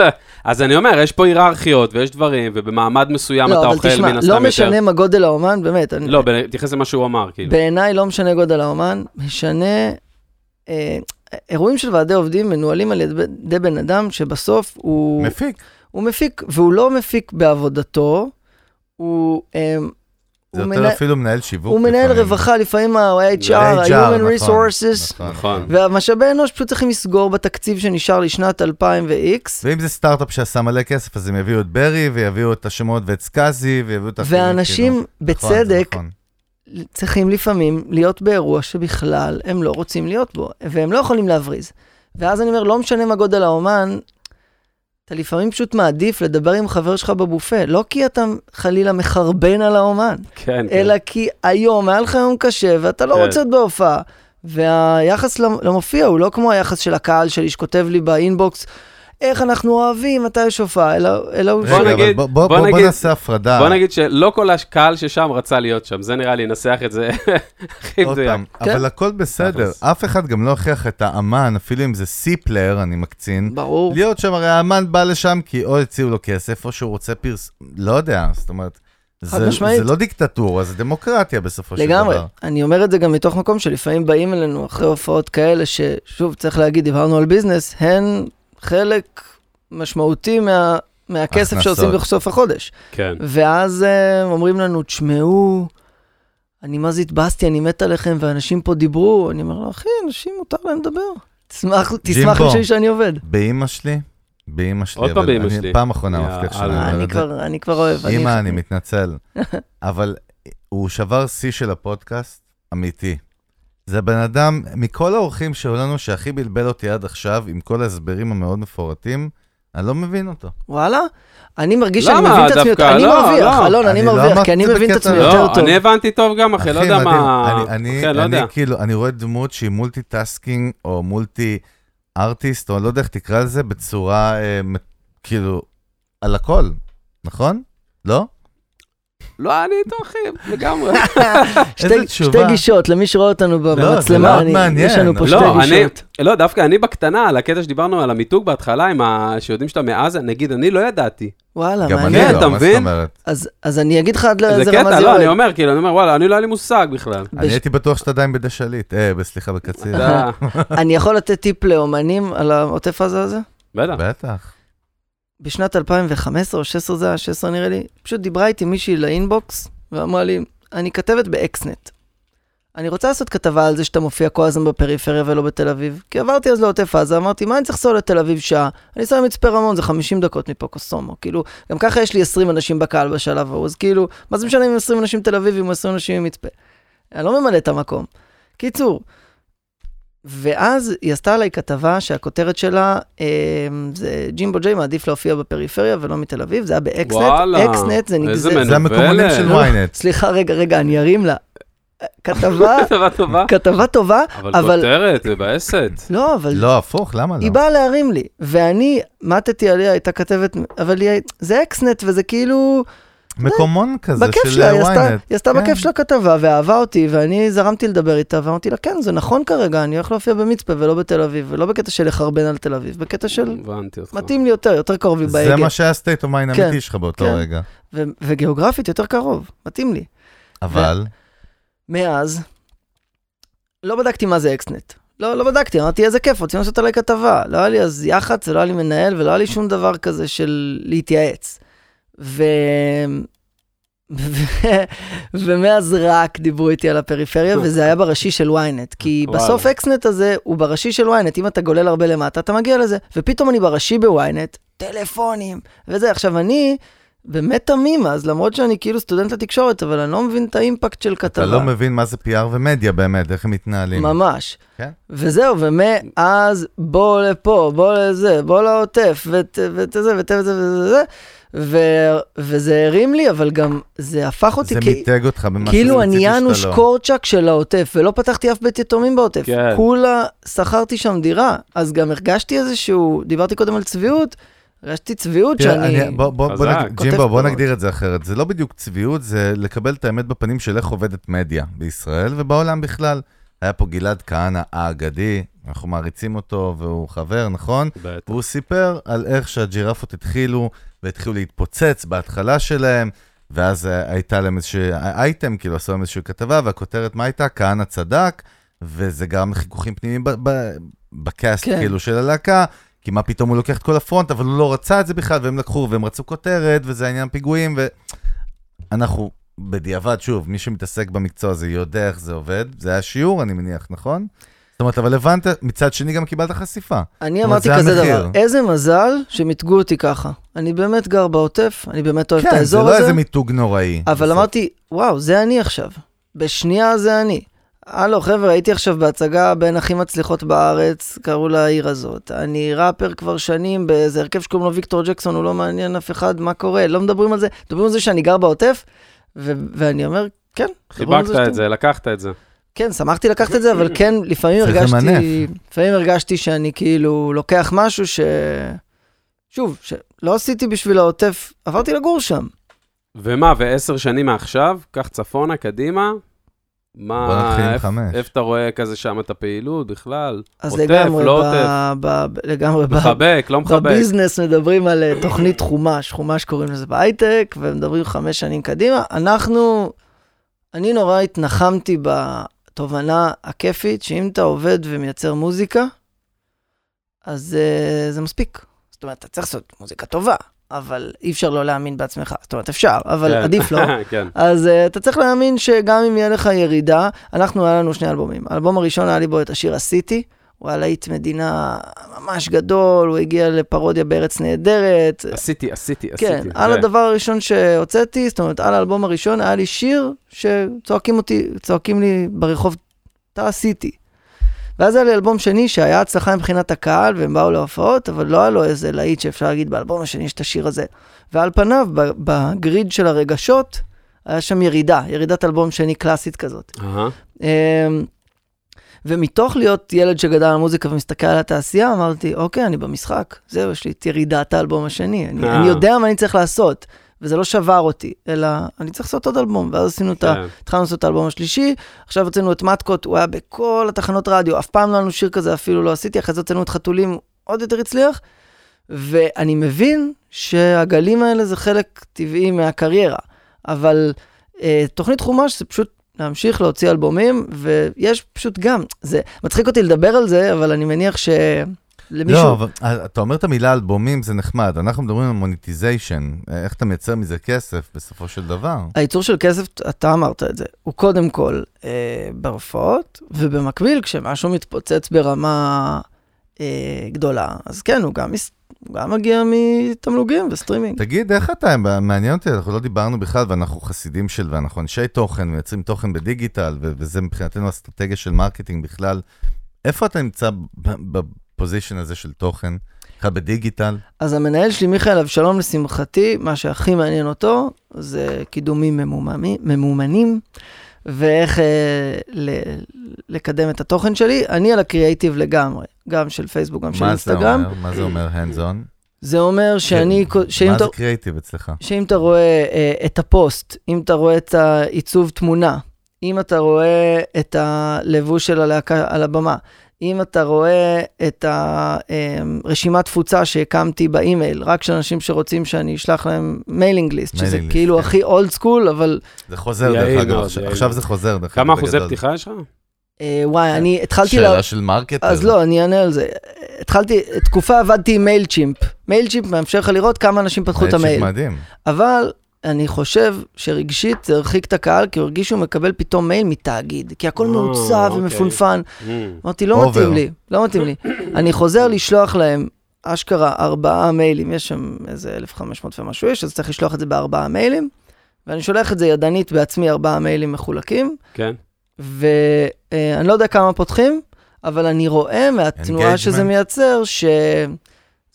[SPEAKER 2] אז אני אומר, יש פה היררכיות ויש דברים, ובמעמד מסוים אתה
[SPEAKER 3] לא, אבל
[SPEAKER 2] אוכל
[SPEAKER 3] תשמע,
[SPEAKER 2] מן הסתם
[SPEAKER 3] לא
[SPEAKER 2] יותר.
[SPEAKER 3] משנה מה גודל האומן, באמת. אני-
[SPEAKER 2] לא, תתייחס למה שהוא אמר, כאילו.
[SPEAKER 3] בעיניי לא משנה גודל האומן, משנה... אה, אירועים של ועדי עובדים מנוהלים על ידי בן אדם שבסוף הוא...
[SPEAKER 1] מפיק.
[SPEAKER 3] הוא מפיק, והוא לא מפיק בעבודתו, הוא... אה,
[SPEAKER 1] זה
[SPEAKER 3] הוא
[SPEAKER 1] יותר
[SPEAKER 3] מנהל-
[SPEAKER 1] אפילו מנהל שיווק.
[SPEAKER 3] הוא מנהל
[SPEAKER 1] לפעמים.
[SPEAKER 3] רווחה, לפעמים ה-HR, ה-Human
[SPEAKER 1] נכון,
[SPEAKER 3] Resources,
[SPEAKER 1] נכון.
[SPEAKER 2] נכון.
[SPEAKER 3] והמשאבי אנוש פשוט צריכים לסגור בתקציב שנשאר לשנת 2000 ו-X,
[SPEAKER 1] ואם זה סטארט-אפ שעשה מלא כסף, אז הם יביאו את ברי, ויביאו את השמות ואת סקאזי, ויביאו את
[SPEAKER 3] ואנשים,
[SPEAKER 1] כאילו. נכון,
[SPEAKER 3] בצדק,
[SPEAKER 1] נכון.
[SPEAKER 3] צריכים לפעמים להיות באירוע שבכלל הם לא רוצים להיות בו, והם לא יכולים להבריז. ואז אני אומר, לא משנה מה גודל האומן, אתה לפעמים פשוט מעדיף לדבר עם חבר שלך בבופה, לא כי אתה חלילה מחרבן על האומן,
[SPEAKER 2] כן, כן.
[SPEAKER 3] אלא כי היום היה לך יום קשה ואתה לא
[SPEAKER 2] כן.
[SPEAKER 3] רוצה להיות בהופעה. והיחס למ- למופיע הוא לא כמו היחס של הקהל שלי שכותב לי באינבוקס, איך אנחנו אוהבים, מתי יש הופעה, אלא, הוא...
[SPEAKER 2] בוא
[SPEAKER 1] אבל
[SPEAKER 2] נגיד-
[SPEAKER 1] בוא- בוא
[SPEAKER 2] בוא
[SPEAKER 1] בוא
[SPEAKER 2] נגיד-
[SPEAKER 1] נעשה הפרדה.
[SPEAKER 2] בוא נגיד שלא כל הקהל ששם רצה להיות שם, זה נראה לי ינסח את זה הכי מדויק.
[SPEAKER 1] פעם,
[SPEAKER 3] כן.
[SPEAKER 1] אבל הכל בסדר. אף אחד גם לא הכריח את האמן, אפילו אם זה C-player, אני מקצין.
[SPEAKER 3] ברור.
[SPEAKER 1] להיות שם, הרי האמן בא לשם כי או הציעו לו כסף, או שהוא רוצה פרס... לא יודע, זאת אומרת, זה,
[SPEAKER 3] משמעית.
[SPEAKER 1] זה לא דיקטטורה, זה דמוקרטיה בסופו של
[SPEAKER 3] לגמרי.
[SPEAKER 1] דבר.
[SPEAKER 3] אני אומר את זה גם מתוך מקום שלפעמים באים אלינו אחרי הופעות כאלה, ששוב, צריך להגיד, דיברנו על ביזנס, הן חלק משמעותי מה, מהכסף
[SPEAKER 1] הכנסות.
[SPEAKER 3] שעושים בסוף החודש.
[SPEAKER 2] כן.
[SPEAKER 3] ואז אה, אומרים לנו, תשמעו, אני מה זה התבאסתי, אני מת עליכם, ואנשים פה דיברו. אני אומר לו, אחי, אנשים מותר להם לדבר. תשמח, תשמח. בשביל שאני עובד.
[SPEAKER 1] באמא שלי, באמא שלי,
[SPEAKER 2] עוד פעם
[SPEAKER 1] אני
[SPEAKER 2] שלי.
[SPEAKER 1] פעם אחרונה מבטיח שאני
[SPEAKER 3] אני
[SPEAKER 1] את זה.
[SPEAKER 3] כבר, אני כבר אוהב. אני-
[SPEAKER 1] אמא, אני מתנצל. אבל הוא שבר שיא של הפודקאסט, אמיתי. זה בן אדם, מכל האורחים שהיו לנו, שהכי בלבל אותי עד עכשיו, עם כל ההסברים המאוד מפורטים, אני לא מבין אותו.
[SPEAKER 3] וואלה? אני מרגיש שאני? מבין את עצמי יותר. אני
[SPEAKER 2] לא,
[SPEAKER 3] מרוויח,
[SPEAKER 2] לא.
[SPEAKER 3] אלון, אני
[SPEAKER 1] אני לא
[SPEAKER 3] מרוויח, כי אני מבין את עצמי
[SPEAKER 1] לא,
[SPEAKER 3] יותר
[SPEAKER 2] לא,
[SPEAKER 3] טוב.
[SPEAKER 2] אני הבנתי טוב גם, אחי, לא יודע. מה...
[SPEAKER 1] אני,
[SPEAKER 2] כן, לא.
[SPEAKER 1] כאילו, אני רואה דמות שהיא multi-tasking, או multi-artist, או לא יודע איך תקרא לזה, בצורה, אה, כאילו, על הכל, נכון? לא?
[SPEAKER 2] לא, אני איתו, אחי, לגמרי.
[SPEAKER 3] שתי- גישות, למי שרואה אותנו
[SPEAKER 1] זה
[SPEAKER 3] במצלמה,
[SPEAKER 1] מאוד
[SPEAKER 3] אני-
[SPEAKER 1] מעניין.
[SPEAKER 3] יש לנו פה
[SPEAKER 1] לא,
[SPEAKER 3] שתי
[SPEAKER 2] לא,
[SPEAKER 3] גישות.
[SPEAKER 2] לא, דווקא אני בקטנה, על הקטע שדיברנו על המיתוג בהתחלה, עם ה... שיודעים שאתה מעזה, נגיד, אני לא ידעתי.
[SPEAKER 3] וואלה,
[SPEAKER 1] גם אני לא, מה זאת? אומרת?
[SPEAKER 3] אז אז אני אגיד לך עד
[SPEAKER 2] זה
[SPEAKER 3] לאיזה רמה
[SPEAKER 2] קטע,
[SPEAKER 3] זה
[SPEAKER 2] לא, אני
[SPEAKER 3] יורד.
[SPEAKER 2] אומר, כאילו, אני אומר, וואלה, אני לא היה לי מושג בכלל.
[SPEAKER 1] אני הייתי בטוח שאתה עדיין בדשליט, אה, סליחה, בקציר.
[SPEAKER 3] אני יכול לתת טיפ לאומנים על העוטף עזה הזה?
[SPEAKER 2] בטח.
[SPEAKER 1] בטח.
[SPEAKER 3] בשנת 2015 או 16 זה היה, 16 נראה לי, פשוט דיברה איתי מישהי לאינבוקס, ואמרה לי, אני כתבת באקסנט. אני רוצה לעשות כתבה על זה שאתה מופיע כל הזמן בפריפריה ולא בתל אביב. כי עברתי אז לעוטף עזה, אמרתי, מה אני צריך לנסוע לתל אביב שעה? אני אסע מצפה רמון, זה 50 דקות מפה קוסומו. כאילו, גם ככה יש לי 20 אנשים בקהל בשלב ההוא, אז כאילו, מה זה משנה אם 20 אנשים תל אביב, אם 20 אנשים ממצפה? אני לא ממלא את המקום. קיצור, ואז היא עשתה עליי כתבה שהכותרת שלה אה, זה ג'ימבו ג'יי מעדיף להופיע בפריפריה ולא מתל אביב, זה היה באקסנט,
[SPEAKER 2] וואלה,
[SPEAKER 3] אקסנט זה
[SPEAKER 2] איזה
[SPEAKER 3] נגזר.
[SPEAKER 2] מנ-
[SPEAKER 1] זה המקומונים של
[SPEAKER 3] לא,
[SPEAKER 1] ynet.
[SPEAKER 3] סליחה, רגע, רגע, אני ארים לה. כתבה,
[SPEAKER 2] כתבה טובה.
[SPEAKER 3] כתבה טובה,
[SPEAKER 2] אבל
[SPEAKER 3] אבל-
[SPEAKER 2] כותרת, מבאסת.
[SPEAKER 3] לא, אבל
[SPEAKER 1] לא, הפוך, למה לא?
[SPEAKER 3] היא באה להרים לי, ואני מטתי עליה, הייתה כתבת, אבל היא, זה אקסנט, וזה כאילו,
[SPEAKER 1] מקומון כזה של ynet.
[SPEAKER 3] היא עשתה
[SPEAKER 1] כן.
[SPEAKER 3] בכיף של הכתבה, ואהבה אותי, ואני זרמתי לדבר איתה, ואמרתי לה, כן, זה נכון כרגע, אני הולך להופיע במצפה ולא בתל אביב, ולא בקטע של לחרבן על תל אביב, בקטע של,
[SPEAKER 2] הבנתי אותך.
[SPEAKER 3] מתאים לי יותר, יותר קרוב לי
[SPEAKER 1] זה
[SPEAKER 3] בהגה.
[SPEAKER 1] מה שהיה state of mind
[SPEAKER 3] כן,
[SPEAKER 1] האמיתי שלך באותו
[SPEAKER 3] כן.
[SPEAKER 1] רגע.
[SPEAKER 3] ו- וגיאוגרפית יותר קרוב, מתאים לי.
[SPEAKER 1] אבל,
[SPEAKER 3] מאז, לא בדקתי מה זה אקסנט. לא, לא בדקתי, אמרתי איזה כיף, רוצים לעשות עליי כתבה. לא היה לי אז יח"צ ולא היה לי מנהל ולא היה לי שום דבר כזה של להתייעץ. ו... ומאז רק דיברו איתי על הפריפריה, וזה היה בראשי של ynet. כי. בסוף אקסנט הזה הוא בראשי של ynet, אם אתה גולל הרבה למטה, אתה מגיע לזה. ופתאום אני בראשי בוויינט, טלפונים, וזה. עכשיו, אני באמת תמים אז, למרות שאני כאילו סטודנט לתקשורת, אבל אני לא מבין את האימפקט של כתבה.
[SPEAKER 1] אתה לא מבין מה זה PR ומדיה באמת, איך הם מתנהלים.
[SPEAKER 3] ממש.
[SPEAKER 1] כן.
[SPEAKER 3] וזהו, ומאז בוא לפה, בוא לזה, בוא לעוטף, ואת ואת זה, ואת זה, וזה, וזה, ו- וזה הרים לי, אבל גם זה הפך אותי
[SPEAKER 1] זה
[SPEAKER 3] כ-
[SPEAKER 1] מיתג אותך במה
[SPEAKER 3] כאילו אני
[SPEAKER 1] שאתה
[SPEAKER 3] אנוש
[SPEAKER 1] לא.
[SPEAKER 3] קורצ'אק של העוטף, ולא פתחתי אף בית יתומים בעוטף.
[SPEAKER 2] כן.
[SPEAKER 3] כולה שכרתי שם דירה, אז גם הרגשתי איזשהו, דיברתי קודם על צביעות, הרגשתי צביעות שאני...
[SPEAKER 1] אני- בוא- בוא- בוא
[SPEAKER 3] כותב
[SPEAKER 1] ג'ימבו, בוא. נגדיר את זה אחרת. זה לא בדיוק צביעות, זה לקבל את האמת בפנים של איך עובדת מדיה בישראל ובעולם בכלל. היה פה גלעד כהנא האגדי, אנחנו מעריצים אותו והוא חבר, נכון?
[SPEAKER 2] בטח.
[SPEAKER 1] והוא סיפר על איך שהג'ירפות התחילו, והתחילו להתפוצץ בהתחלה שלהם, ואז הייתה להם איזשהו אייטם, כאילו עשו להם איזושהי כתבה, והכותרת מה הייתה? כהנא צדק, וזה גרם לחיכוכים פנימיים ב- ב- בקאסט,
[SPEAKER 3] כן.
[SPEAKER 1] כאילו, של הלהקה, כי מה פתאום הוא לוקח את כל הפרונט, אבל הוא לא רצה את זה בכלל, והם לקחו, והם רצו כותרת, וזה העניין פיגועים, ואנחנו, בדיעבד, שוב, מי שמתעסק במקצוע הזה יודע איך זה עובד, זה היה שיעור, אני מניח, נכון? זאת אומרת, אבל הבנת, מצד שני גם קיבלת חשיפה.
[SPEAKER 3] אני אמרתי
[SPEAKER 1] זה
[SPEAKER 3] כזה
[SPEAKER 1] המחיר.
[SPEAKER 3] דבר, איזה מזל שמיתגו אותי ככה. אני באמת גר בעוטף, אני באמת אוהב את
[SPEAKER 1] כן, זה
[SPEAKER 3] האזור
[SPEAKER 1] לא
[SPEAKER 3] הזה.
[SPEAKER 1] איזה מיתוג נוראי.
[SPEAKER 3] אבל
[SPEAKER 1] בסוף.
[SPEAKER 3] אמרתי, וואו, זה אני עכשיו. בשנייה זה אני. הלו, חבר'ה, הייתי עכשיו בהצגה בין הכי מצליחות בארץ, קראו לה העיר הזאת. אני ראפר כבר שנים באיזה הרכב שקוראים לו ויקטור ג'קסון, הוא לא מעניין אף אחד, מה קורה? לא מדברים על זה. מדברים על זה שאני גר בעוטף, ו- ואני אומר, כן.
[SPEAKER 2] חיבקת את זה, לקחת את זה.
[SPEAKER 3] כן, שמחתי לקחת את זה, אבל כן, לפעמים
[SPEAKER 1] צריך
[SPEAKER 3] הרגשתי,
[SPEAKER 1] למנף.
[SPEAKER 3] לפעמים הרגשתי שאני כאילו לוקח משהו ש... שוב, שלא עשיתי בשביל העוטף, עברתי לגור שם.
[SPEAKER 2] ומה, ועשר שנים מעכשיו, קח צפונה, קדימה,
[SPEAKER 1] בוא
[SPEAKER 2] מה, איפה-
[SPEAKER 1] חמש.
[SPEAKER 2] איפה אתה רואה כזה שם את הפעילות בכלל?
[SPEAKER 3] אז
[SPEAKER 2] עוטף,
[SPEAKER 3] לגמרי,
[SPEAKER 2] לא
[SPEAKER 3] ב-
[SPEAKER 2] עוטף,
[SPEAKER 3] ב- ב- לגמרי, ב-
[SPEAKER 2] מחבק, לא מחבק.
[SPEAKER 3] בביזנס מדברים על אה, תוכנית חומש, חומש קוראים לזה בהייטק, ומדברים חמש שנים קדימה. אנחנו, אני נורא התנחמתי בתובנה הכיפית, שאם אתה עובד ומייצר מוזיקה, אז uh, זה מספיק. זאת אומרת, אתה צריך לעשות מוזיקה טובה, אבל אי אפשר לא להאמין בעצמך. זאת אומרת, אפשר, אבל
[SPEAKER 2] כן.
[SPEAKER 3] עדיף לא.
[SPEAKER 2] כן.
[SPEAKER 3] אז uh, אתה צריך להאמין שגם אם יהיה לך ירידה, אנחנו, היה לנו שני אלבומים. האלבום הראשון היה לי בו את השיר עשיתי, הוא היה להיט מדינה ממש גדול, הוא הגיע לפרודיה בארץ נהדרת.
[SPEAKER 2] עשיתי, עשיתי, עשיתי.
[SPEAKER 3] כן, על
[SPEAKER 2] זה.
[SPEAKER 3] הדבר הראשון שהוצאתי, זאת אומרת, על האלבום הראשון היה לי שיר שצועקים אותי, צועקים לי ברחוב, אתה עשיתי. ואז היה לי אלבום שני שהיה הצלחה מבחינת הקהל, והם באו להופעות, אבל לא היה לו איזה להיט שאפשר להגיד באלבום השני יש את השיר הזה. ועל פניו, בגריד של הרגשות, היה שם ירידה, ירידת אלבום שני קלאסית כזאת.
[SPEAKER 2] אהה.
[SPEAKER 3] ומתוך להיות ילד שגדל על מוזיקה ומסתכל על התעשייה, אמרתי, אוקיי, אני במשחק, זהו, יש לי את ירידת האלבום השני. אני,
[SPEAKER 2] אה.
[SPEAKER 3] אני יודע מה אני צריך לעשות, וזה לא שבר אותי, אלא אני צריך לעשות עוד אלבום. ואז עשינו את ה...
[SPEAKER 2] כן.
[SPEAKER 3] התחלנו לעשות את האלבום השלישי, עכשיו הוצאנו את מטקות, הוא היה בכל התחנות רדיו, אף פעם לא היה לנו שיר כזה, אפילו לא עשיתי, אחרי זה הוצאנו את חתולים, עוד יותר הצליח. ואני מבין שהגלים האלה זה חלק טבעי מהקריירה, אבל אה, תוכנית חומש זה פשוט להמשיך להוציא אלבומים, ויש פשוט גם, זה מצחיק אותי לדבר על זה, אבל אני מניח שלמישהו...
[SPEAKER 1] לא, אבל אה, אתה אומר את המילה אלבומים, זה נחמד. אנחנו מדברים על monetization, איך אתה מייצר מזה כסף בסופו של דבר.
[SPEAKER 3] הייצור של כסף, אתה אמרת את זה, הוא קודם כל אה, בהופעות, ובמקביל, כשמשהו מתפוצץ ברמה אה, גדולה, אז כן, הוא גם, הוא גם מגיע מתמלוגים וסטרימינג.
[SPEAKER 1] תגיד, איך אתה, מעניין אותי, אנחנו לא דיברנו בכלל, ואנחנו חסידים של, ואנחנו אנשי תוכן, מייצרים תוכן בדיגיטל, ו- וזה מבחינתנו אסטרטגיה של marketing בכלל. איפה אתה נמצא ב position הזה של תוכן? בכלל בדיגיטל?
[SPEAKER 3] אז המנהל שלי, מיכאל אבשלום, לשמחתי, מה שהכי מעניין אותו, זה קידומים ממומנים, ממומנים ואיך אה, ל- לקדם את התוכן שלי. אני על הקריאייטיב לגמרי, גם של פייסבוק, גם של
[SPEAKER 1] מה זה
[SPEAKER 3] אינסטגרם.
[SPEAKER 1] אומר? מה זה אומר hands on?
[SPEAKER 3] זה אומר שאני, שאם
[SPEAKER 1] מה
[SPEAKER 3] אתה...
[SPEAKER 1] זה קריאיטיב אצלך?
[SPEAKER 3] שאם אתה רואה אה, את הפוסט, אם אתה רואה את העיצוב תמונה, אם אתה רואה את הלבוש של הלהקה על הבמה, אם אתה רואה את הרשימת תפוצה שהקמתי באימייל, רק של אנשים שרוצים שאני אשלח להם mailing list, שזה
[SPEAKER 1] mailing
[SPEAKER 3] כאילו
[SPEAKER 1] list, כן.
[SPEAKER 3] הכי old school, אבל
[SPEAKER 1] זה חוזר דרך אגב, עכשיו-. זה חוזר דרך אגב.
[SPEAKER 2] כמה אחוזי. פתיחה יש לך?
[SPEAKER 3] אה, וואי, אני התחלתי...
[SPEAKER 1] שאלה
[SPEAKER 3] לה-
[SPEAKER 1] של marketer.
[SPEAKER 3] אז לא, אני אענה על זה. התחלתי, תקופה עבדתי עם Mailchimp. Mailchimp מאפשר לך לראות כמה אנשים פתחו את המייל.
[SPEAKER 1] מדהים.
[SPEAKER 3] אבל אני חושב שרגשית זה הרחיק את הקהל, כי הוא הרגיש שהוא מקבל פתאום מייל מתאגיד. כי הכל
[SPEAKER 2] אה,
[SPEAKER 3] מעוצב
[SPEAKER 2] אוקיי.
[SPEAKER 3] ומפונפן.
[SPEAKER 2] Mm.
[SPEAKER 3] אמרתי, לא
[SPEAKER 1] Over.
[SPEAKER 3] מתאים לי, לא מתאים לי. אני חוזר לשלוח להם, אשכרה, ארבעה מיילים, יש שם איזה 1,500 ומשהו יש, אז צריך לשלוח את זה בארבעה מיילים, ואני שולח את זה ידנית בעצמי, ארבעה מיילים מחולקים,
[SPEAKER 2] כן.
[SPEAKER 3] ואני לא יודע כמה פותחים, אבל אני רואה מהתנועה
[SPEAKER 1] Engagement.
[SPEAKER 3] שזה מייצר,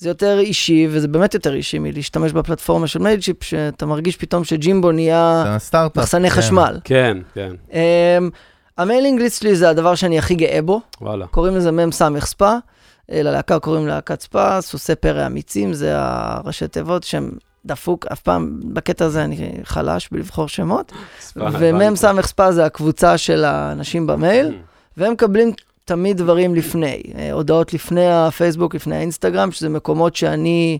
[SPEAKER 3] שזה יותר אישי, וזה באמת יותר אישי מלהשתמש בפלטפורמה של מיילצ'יפ, שאתה מרגיש פתאום שג'ימבו נהיה
[SPEAKER 1] זה.
[SPEAKER 3] מחסני
[SPEAKER 1] כן.
[SPEAKER 3] חשמל.
[SPEAKER 2] כן, כן,
[SPEAKER 3] אמ, ה mailing list שלי זה הדבר שאני הכי גאה בו.
[SPEAKER 2] וואלה.
[SPEAKER 3] קוראים לזה מ"ם סמך ספא, ללהקה קוראים להקת ספא, סוסי פרא אמיצים, זה הראשי תיבות שהם דפוק, אף פעם, בקטע הזה אני חלש בלבחור שמות.
[SPEAKER 2] ספא,
[SPEAKER 3] ומ"ם
[SPEAKER 2] הבנתי.
[SPEAKER 3] סמך ספא זה הקבוצה של האנשים במייל,
[SPEAKER 2] Mm.
[SPEAKER 3] והם מקבלים תמיד דברים לפני, אה, הודעות לפני הפייסבוק, לפני האינסטגרם, שזה מקומות שאני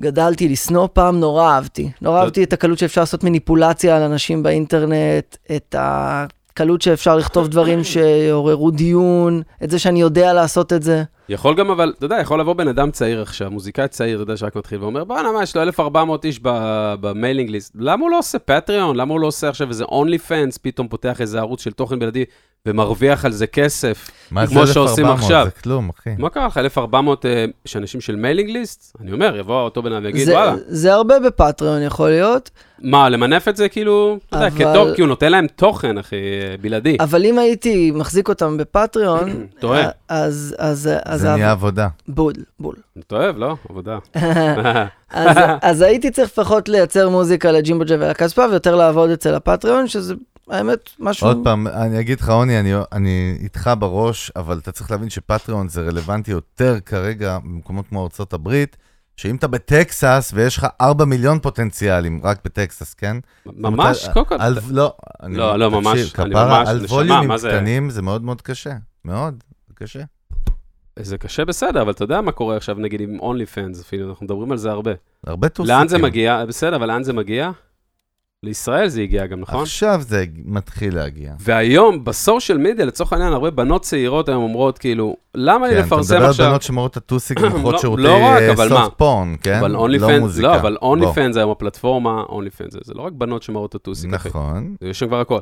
[SPEAKER 3] גדלתי לשנוא פעם, נורא אהבתי. נורא. אהבתי את הקלות שאפשר לעשות מניפולציה על אנשים באינטרנט, את הקלות שאפשר לכתוב דברים שעוררו דיון, את זה שאני יודע לעשות את זה.
[SPEAKER 2] יכול גם, אבל, אתה יודע, יכול לבוא בן אדם צעיר עכשיו, מוזיקאי צעיר, אתה יודע, שרק מתחיל ואומר, בואנה, מה, יש לו 1,400 איש ב mailing list, למה הוא לא עושה Patreon? למה הוא לא עושה עכשיו איזה OnlyFans, פתאום פותח איזה ערוץ של תוכן בלעדי ומרוויח על זה כסף?
[SPEAKER 1] מה זה
[SPEAKER 2] כמו שעושים
[SPEAKER 1] 1,400?
[SPEAKER 2] עכשיו.
[SPEAKER 1] זה כלום, אחי.
[SPEAKER 2] מה קרה לך, 1,400 אה, יש אנשים של mailing list? אני אומר, יבוא אותו בן אדם ויגיד,
[SPEAKER 3] זה,
[SPEAKER 2] וואלה,
[SPEAKER 3] זה הרבה בפטריון יכול להיות,
[SPEAKER 2] מה, למנף את זה כאילו, אתה יודע,
[SPEAKER 3] אבל-
[SPEAKER 2] כתוך, כי הוא נותן להם תוכן, אחי, אה, בלעדי.
[SPEAKER 3] אבל אם הייתי מחזיק אותם בפטריון,
[SPEAKER 2] טועה.
[SPEAKER 3] אז, אז, אז,
[SPEAKER 1] זה נהיה עבודה.
[SPEAKER 3] בול, בול.
[SPEAKER 2] אתה אוהב, לא? עבודה.
[SPEAKER 3] אז, אז הייתי צריך לפחות לייצר מוזיקה לג'ימבו ג'ה ולקספה, ויותר לעבוד אצל הפטריון, שזה, האמת, משהו...
[SPEAKER 1] עוד פעם, אני אגיד לך, רוני, אני, אני איתך בראש, אבל אתה צריך להבין שפטריון זה רלוונטי יותר כרגע במקומות כמו ארצות הברית, שאם אתה בטקסס ויש לך 4 מיליון פוטנציאלים, רק בטקסס, כן?
[SPEAKER 2] ממש, קודם כל,
[SPEAKER 1] על, לא, אני,
[SPEAKER 2] לא, לא, ממש,
[SPEAKER 1] תקשיב, כפרה, על ווליומים? קטנים זה מאוד מאוד קשה. מאוד, זה קשה.
[SPEAKER 2] זה קשה בסדר, אבל אתה יודע מה קורה עכשיו, נגיד עם אונלי פנס, אפילו, אנחנו מדברים על זה הרבה.
[SPEAKER 1] הרבה טוסיקים.
[SPEAKER 2] לאן זה מגיע? בסדר, אבל לאן זה מגיע? לישראל זה הגיע גם, נכון?
[SPEAKER 1] עכשיו זה מתחיל להגיע.
[SPEAKER 2] והיום, בסושיאל מדיה, לצורך העניין, הרבה בנות צעירות היום אומרות, כאילו, למה לי
[SPEAKER 1] כן, אתה
[SPEAKER 2] לפרסם
[SPEAKER 1] מדבר על
[SPEAKER 2] עכשיו...
[SPEAKER 1] בנות שמורות הטוסיק ומוכרות שירותי? סופט פורן, כן?
[SPEAKER 2] אבל אונלי
[SPEAKER 1] לא
[SPEAKER 2] פנס. לא, אבל אונלי. פנס היום הפלטפורמה, אונלי פנס, זה לא רק בנות שמראות הטוסיק.
[SPEAKER 1] נכון.
[SPEAKER 2] יש שם כבר הכל.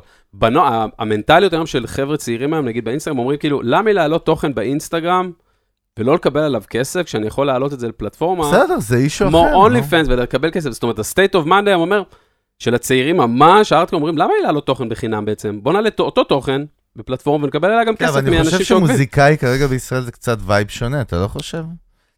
[SPEAKER 2] המנטליות היום של חבר'ה צעירים היום, נגיד באינסטגרם, אומרים כאילו, למה לי להעלות תוכן באינסטגרם ולא לקבל עליו כסף, כשאני יכול להעלות את זה לפלטפורמה,
[SPEAKER 1] בסדר, זה אישו אחר.
[SPEAKER 2] כמו. אונלי פנס ולקבל כסף. זאת אומרת, ה-state of mind היום אומר, של הצעירים ממש, הארטקור אומרים, למה לי להעלות תוכן בחינם בעצם? בוא נעלה אותו תוכן בפלטפורמה ונקבל עליה גם
[SPEAKER 1] כן,
[SPEAKER 2] כסף
[SPEAKER 1] אבל אני
[SPEAKER 2] מאנשים
[SPEAKER 1] חושב
[SPEAKER 2] שעוקבים.
[SPEAKER 1] שמוזיקאי כרגע בישראל זה קצת vibe שונה, אתה לא חושב?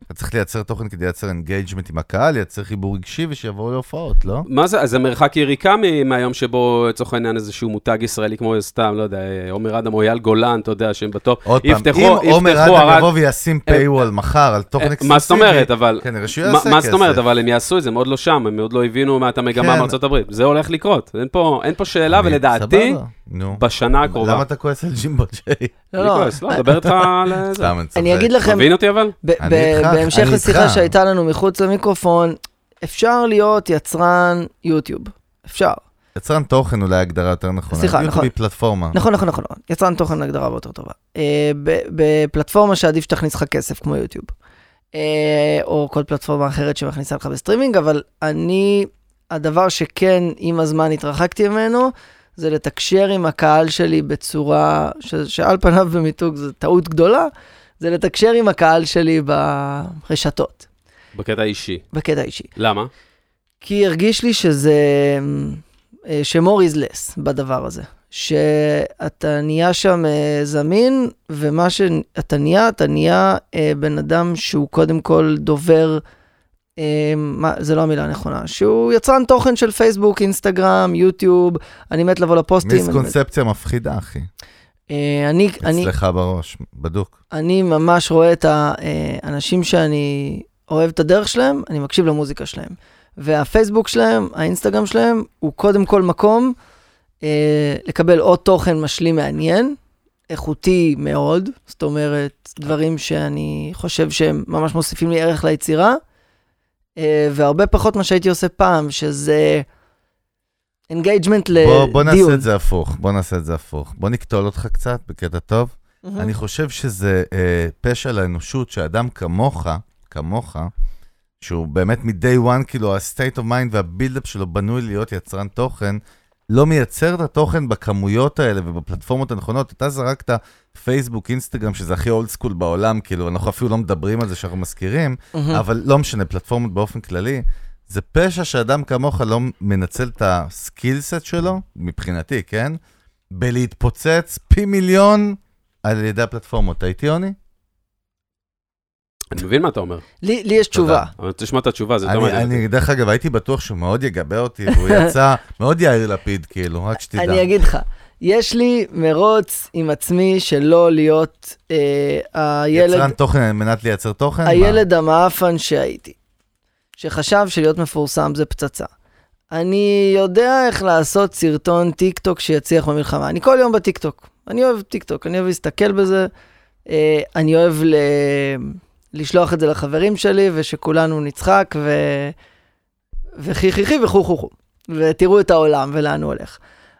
[SPEAKER 1] אתה צריך לייצר תוכן כדי לייצר engagement עם הקהל, לייצר חיבור רגשי ושיבואו להופעות, לא?
[SPEAKER 2] מה זה, אז זה מרחק יריקה מהיום שבו, לצורך העניין, איזשהו מותג ישראלי כמו סתם, לא יודע, עומר אדם או אייל גולן, אתה יודע, שהם בטופ.
[SPEAKER 1] עוד פעם, אם עומר אדם יבוא וישים paywall מחר על תוכן
[SPEAKER 2] אה,
[SPEAKER 1] אקסקלוסיבי,
[SPEAKER 2] מה זאת אומרת, אבל...
[SPEAKER 1] כנראה שהוא
[SPEAKER 2] מה
[SPEAKER 1] יעשה
[SPEAKER 2] מה זאת אומרת,
[SPEAKER 1] כסף.
[SPEAKER 2] אבל הם יעשו את זה, הם עוד לא שם, הם עוד לא הבינו מה את המגמה
[SPEAKER 1] כן.
[SPEAKER 2] בארצות הברית. זה הולך לקרות, אין פה, אין פה שאלה, ולדעתי,
[SPEAKER 1] נו.
[SPEAKER 2] בשנה הקרובה.
[SPEAKER 1] למה אתה כועס על ג'ימבו ג'יי?
[SPEAKER 3] לא, לא,
[SPEAKER 2] לא, דבר איתך על זה.
[SPEAKER 1] סתם, אני צוחק.
[SPEAKER 3] אני אגיד לכם,
[SPEAKER 2] מבין אותי אבל?
[SPEAKER 3] בהמשך לשיחה. שהייתה לנו מחוץ למיקרופון, אפשר להיות יצרן יוטיוב. אפשר.
[SPEAKER 1] יצרן תוכן אולי הגדרה יותר נכונה.
[SPEAKER 3] סליחה,
[SPEAKER 1] יוטיוב
[SPEAKER 3] נכון.
[SPEAKER 1] היא פלטפורמה.
[SPEAKER 3] נכון, נכון, נכון. נכון. יצרן תוכן הגדרה יותר טובה. אה, ב- בפלטפורמה שעדיף שתכניס לך כסף, כמו יוטיוב. אה, או כל פלטפורמה אחרת שמכניסה לך בסטרימינג, אבל אני, הדבר שכן עם הזמן התרחקתי ממנו, זה לתקשר עם הקהל שלי בצורה, ש- שעל פניו במיתוג זו טעות גדולה, זה לתקשר עם הקהל שלי ברשתות,
[SPEAKER 2] בקטע אישי.
[SPEAKER 3] בקטע אישי.
[SPEAKER 2] למה?
[SPEAKER 3] כי הרגיש לי שזה, אה, ש-more is less בדבר הזה. שאתה נהיה שם אה, זמין, ומה שאתה נהיה, אתה נהיה אה, בן אדם שהוא קודם כל דובר, מה, זה לא המילה הנכונה, שהוא יצרן תוכן של פייסבוק, אינסטגרם, יוטיוב, אני מת לבוא לפוסטים.
[SPEAKER 1] מיסקונספציה מפחידה, אחי.
[SPEAKER 3] אה, אני, אני,
[SPEAKER 1] אצלך בראש, בדוק.
[SPEAKER 3] אני ממש רואה את האנשים שאני אוהב את הדרך שלהם, אני מקשיב למוזיקה שלהם. והפייסבוק שלהם, האינסטגרם שלהם, הוא קודם כל מקום אה, לקבל עוד תוכן משלים מעניין, איכותי מאוד, זאת אומרת, דברים שאני חושב שהם ממש מוסיפים לי ערך ליצירה, אה, והרבה פחות מה שהייתי עושה פעם, שזה engagement
[SPEAKER 1] בוא, בוא נעשה
[SPEAKER 3] לדיון.
[SPEAKER 1] את זה הפוך, בוא נעשה את זה הפוך. בוא נקטול אותך קצת, בקטע טוב.
[SPEAKER 3] מהמם.
[SPEAKER 1] אני חושב שזה אה, פשע לאנושות שאדם כמוך, כמוך, שהוא באמת מ-day one, כאילו ה-state of mind וה-build-up שלו בנוי להיות יצרן תוכן, לא מייצר את התוכן בכמויות האלה ובפלטפורמות הנכונות. אתה זרקת פייסבוק, אינסטגרם, שזה הכי old school בעולם, כאילו, אנחנו אפילו לא מדברים על זה שאנחנו מזכירים,
[SPEAKER 3] מהמם.
[SPEAKER 1] אבל לא משנה, פלטפורמות באופן כללי. זה פשע שאדם כמוך לא מנצל את הסקילסט שלו, מבחינתי, כן? בלהתפוצץ פי מיליון על ידי הפלטפורמות. אתה איתי, יוני?
[SPEAKER 2] אני מבין מה אתה אומר.
[SPEAKER 3] לי לי יש תשובה.
[SPEAKER 2] אבל אני רוצה לשמוע את התשובה, זה יותר
[SPEAKER 1] אני,
[SPEAKER 2] מעניין. אותי.
[SPEAKER 1] אני, דרך אגב, הייתי בטוח שהוא מאוד יגבה אותי, והוא יצא מאוד יאיר לפיד, כאילו, רק שתדע.
[SPEAKER 3] אני אגיד לך, יש לי מרוץ עם עצמי שלא להיות אה, הילד,
[SPEAKER 1] יצרן תוכן על מנת לייצר תוכן? מה?
[SPEAKER 3] הילד המאפן שהייתי, שחשב שלהיות מפורסם זה פצצה. אני יודע איך לעשות סרטון טיק טוק שיצליח במלחמה. אני כל יום בטיק טוק. אני אוהב טיק טוק, אני אוהב להסתכל בזה. אה, אני אוהב ל... לשלוח את זה לחברים שלי, ושכולנו נצחק, ו... וכי חי חי וכו חו חו. ותראו את העולם ולאן הוא הולך.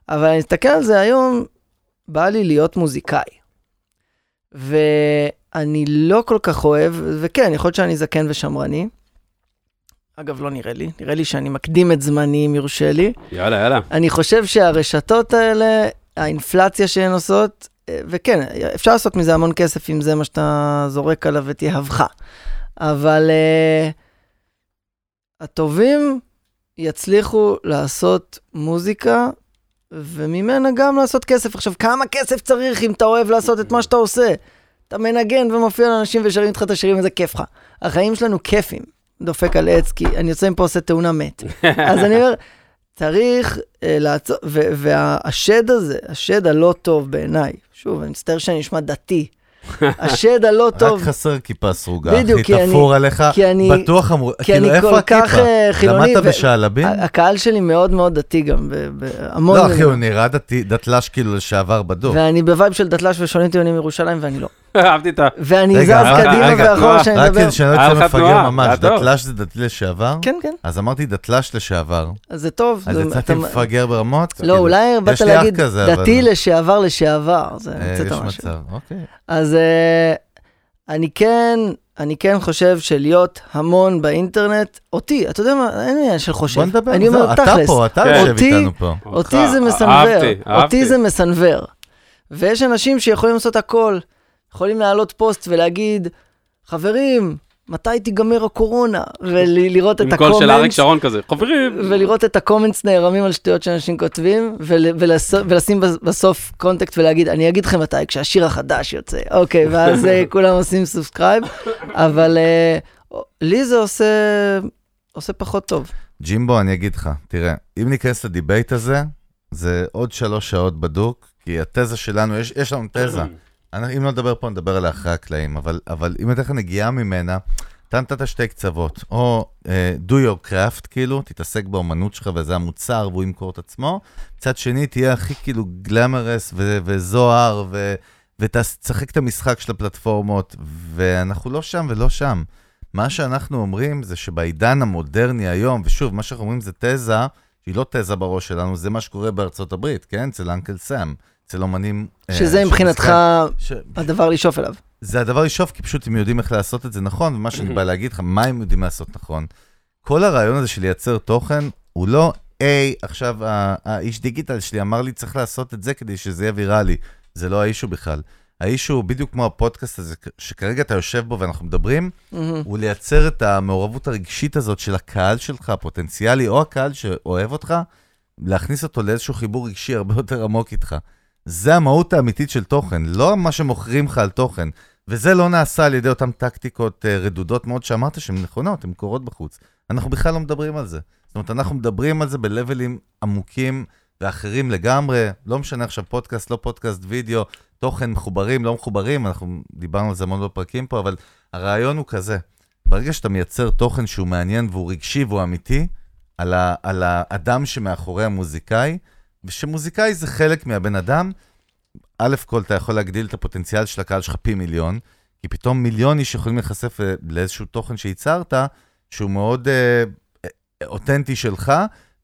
[SPEAKER 3] אבל אני מסתכל על זה היום, בא לי להיות מוזיקאי. ואני לא כל כך אוהב, וכן, יכול להיות שאני זקן ושמרני. אגב, לא נראה לי, נראה לי שאני מקדים את זמני, אם יורשה לי.
[SPEAKER 2] יאללה, יאללה.
[SPEAKER 3] אני חושב שהרשתות האלה, האינפלציה שהן עושות, וכן, אפשר לעשות מזה המון כסף אם זה מה שאתה זורק עליו את יהבך. אבל uh, הטובים יצליחו לעשות מוזיקה, וממנה גם לעשות כסף. עכשיו, כמה כסף צריך אם אתה אוהב לעשות את מה שאתה עושה? אתה מנגן ומופיע לאנשים ושרים איתך את השירים, איזה כיף לך. החיים שלנו כיפים. דופק על עץ, כי אני יוצא מפה עושה תאונה מת. אז אני אומר, צריך אה, לעצור, והשד הזה, השד הלא טוב בעיניי, שוב, אני מצטער שאני נשמע דתי, השד הלא טוב,
[SPEAKER 1] רק חסר כיפה סרוגה,
[SPEAKER 3] בדיוק,
[SPEAKER 1] אחי,
[SPEAKER 3] כי אני-
[SPEAKER 1] תפור עליך,
[SPEAKER 3] כי אני-
[SPEAKER 1] בטוח אמרו,
[SPEAKER 3] כי
[SPEAKER 1] כאילו,
[SPEAKER 3] אני
[SPEAKER 1] איפה
[SPEAKER 3] כל כך
[SPEAKER 1] הכיפה?
[SPEAKER 3] אה, חילוני.
[SPEAKER 1] למדת
[SPEAKER 3] ו-
[SPEAKER 1] בשעלבים?
[SPEAKER 3] הקהל שלי מאוד מאוד דתי גם, בהמון...
[SPEAKER 1] לא, אחי, הוא נראה דתי- דתל"ש כאילו לשעבר בדוק.
[SPEAKER 3] ואני בווייב של דתל"ש ושונים טיעונים מירושלים, ואני לא.
[SPEAKER 2] אהבתי את ה...
[SPEAKER 3] ואני זז קדימה ואחורה
[SPEAKER 2] תנועה.
[SPEAKER 3] כשאני
[SPEAKER 1] רק
[SPEAKER 3] מדבר.
[SPEAKER 1] כדי שאני לא
[SPEAKER 2] תנועה,
[SPEAKER 1] מפגר ממש. דתל"ש זה דתי לשעבר?
[SPEAKER 3] כן, כן,
[SPEAKER 1] אז אמרתי דתל"ש לשעבר.
[SPEAKER 3] אז זה טוב.
[SPEAKER 1] אז יצאתי מפגר ברמות?
[SPEAKER 3] לא,
[SPEAKER 1] כאילו,
[SPEAKER 3] אולי באת
[SPEAKER 1] יש
[SPEAKER 3] להגיד דתי לשעבר לשעבר, זה
[SPEAKER 1] אה,
[SPEAKER 3] המצאת
[SPEAKER 1] יש
[SPEAKER 3] משהו.
[SPEAKER 1] מצב, אוקיי.
[SPEAKER 3] אז אה, אני כן, אני כן חושב שלהיות המון באינטרנט, אותי, אתה יודע מה, אין עניין של חושב.
[SPEAKER 1] בוא נדבר,
[SPEAKER 3] אני אומר
[SPEAKER 1] אתה
[SPEAKER 3] תכלס,
[SPEAKER 1] פה, אתה
[SPEAKER 2] כן.
[SPEAKER 1] יושב
[SPEAKER 3] אותי-
[SPEAKER 1] איתנו פה.
[SPEAKER 3] אותי זה מסנוור,
[SPEAKER 2] אהבתי,
[SPEAKER 3] אותי. זה מסנוור. ויש אנשים שיכולים לעשות הכל, יכולים להעלות פוסט ולהגיד, חברים, מתי תיגמר הקורונה? ולראות את
[SPEAKER 2] עם קול של אריק שרון כזה, חברים.
[SPEAKER 3] ולראות את ה comments נערמים על שטויות שאנשים כותבים, ול, ולס, ולשים בס- בסוף contact ולהגיד, אני אגיד לכם מתי, כשהשיר החדש יוצא. אוקיי, ואז אה, כולם עושים subscribe, אבל אה, לי זה עושה, עושה פחות טוב.
[SPEAKER 1] ג'ימבו, אני אגיד לך, תראה, אם ניכנס לדיבייט הזה, זה עוד שלוש שעות בדוק, כי התזה שלנו, יש, יש לנו תזה. אני, אם לא נדבר פה, נדבר עליה אחרי הקלעים, אבל, אבל אם אתן לך נגיעה ממנה, אתה נתת שתי קצוות, או uh, do your craft, כאילו, תתעסק באומנות שלך וזה המוצר, והוא ימכור את עצמו. מצד שני, תהיה הכי כאילו גלמרס ו- וזוהר, ו- ותשחק את המשחק של הפלטפורמות, ואנחנו לא שם ולא שם. מה שאנחנו אומרים זה שבעידן המודרני היום, ושוב, מה שאנחנו אומרים זה תזה, שהיא לא תזה בראש שלנו, זה מה שקורה בארצות הברית, כן? אצל אנקל סאם, אצל אומנים... אה,
[SPEAKER 3] שזה מבחינתך
[SPEAKER 1] ש...
[SPEAKER 3] הדבר לשאוף אליו.
[SPEAKER 1] זה הדבר לשאוף, כי פשוט הם יודעים איך לעשות את זה נכון, ומה שאני בא להגיד לך, מה הם יודעים לעשות נכון. כל הרעיון הזה של לייצר תוכן, הוא לא, היי, עכשיו האיש דיגיטל שלי אמר לי, צריך לעשות את זה כדי שזה יהיה ויראלי. זה לא האישו בכלל. האישו בדיוק כמו הפודקאסט הזה, שכרגע אתה יושב בו ואנחנו מדברים. הוא לייצר את המעורבות הרגשית הזאת של הקהל שלך, הפוטנציאלי, או הקהל שאוהב אותך, להכניס אותו לאיזשהו חיבור רגשי הרבה יותר עמוק איתך. זה המהות האמיתית של תוכן, לא מה שמוכרים לך על תוכן. וזה לא נעשה על ידי אותן טקטיקות אה, רדודות מאוד שאמרת שהן נכונות, הן קורות בחוץ. אנחנו בכלל לא מדברים על זה. זאת אומרת, אנחנו מדברים על זה בלבלים עמוקים ואחרים לגמרי, לא משנה עכשיו פודקאסט, לא פודקאסט, וידאו, תוכן מחוברים, לא מחוברים, אנחנו דיברנו על זה המון בפרקים פה, אבל הרעיון הוא כזה, ברגע שאתה מייצר תוכן שהוא מעניין והוא רגשי והוא אמיתי, על, ה, על האדם שמאחורי המוזיקאי, ושמוזיקאי זה חלק מהבן אדם, א' כל אתה יכול להגדיל את הפוטנציאל של הקהל שלך פי מיליון, כי פתאום מיליון איש יכולים להיחשף אה, לאיזשהו תוכן שייצרת, שהוא מאוד אה, אותנטי שלך,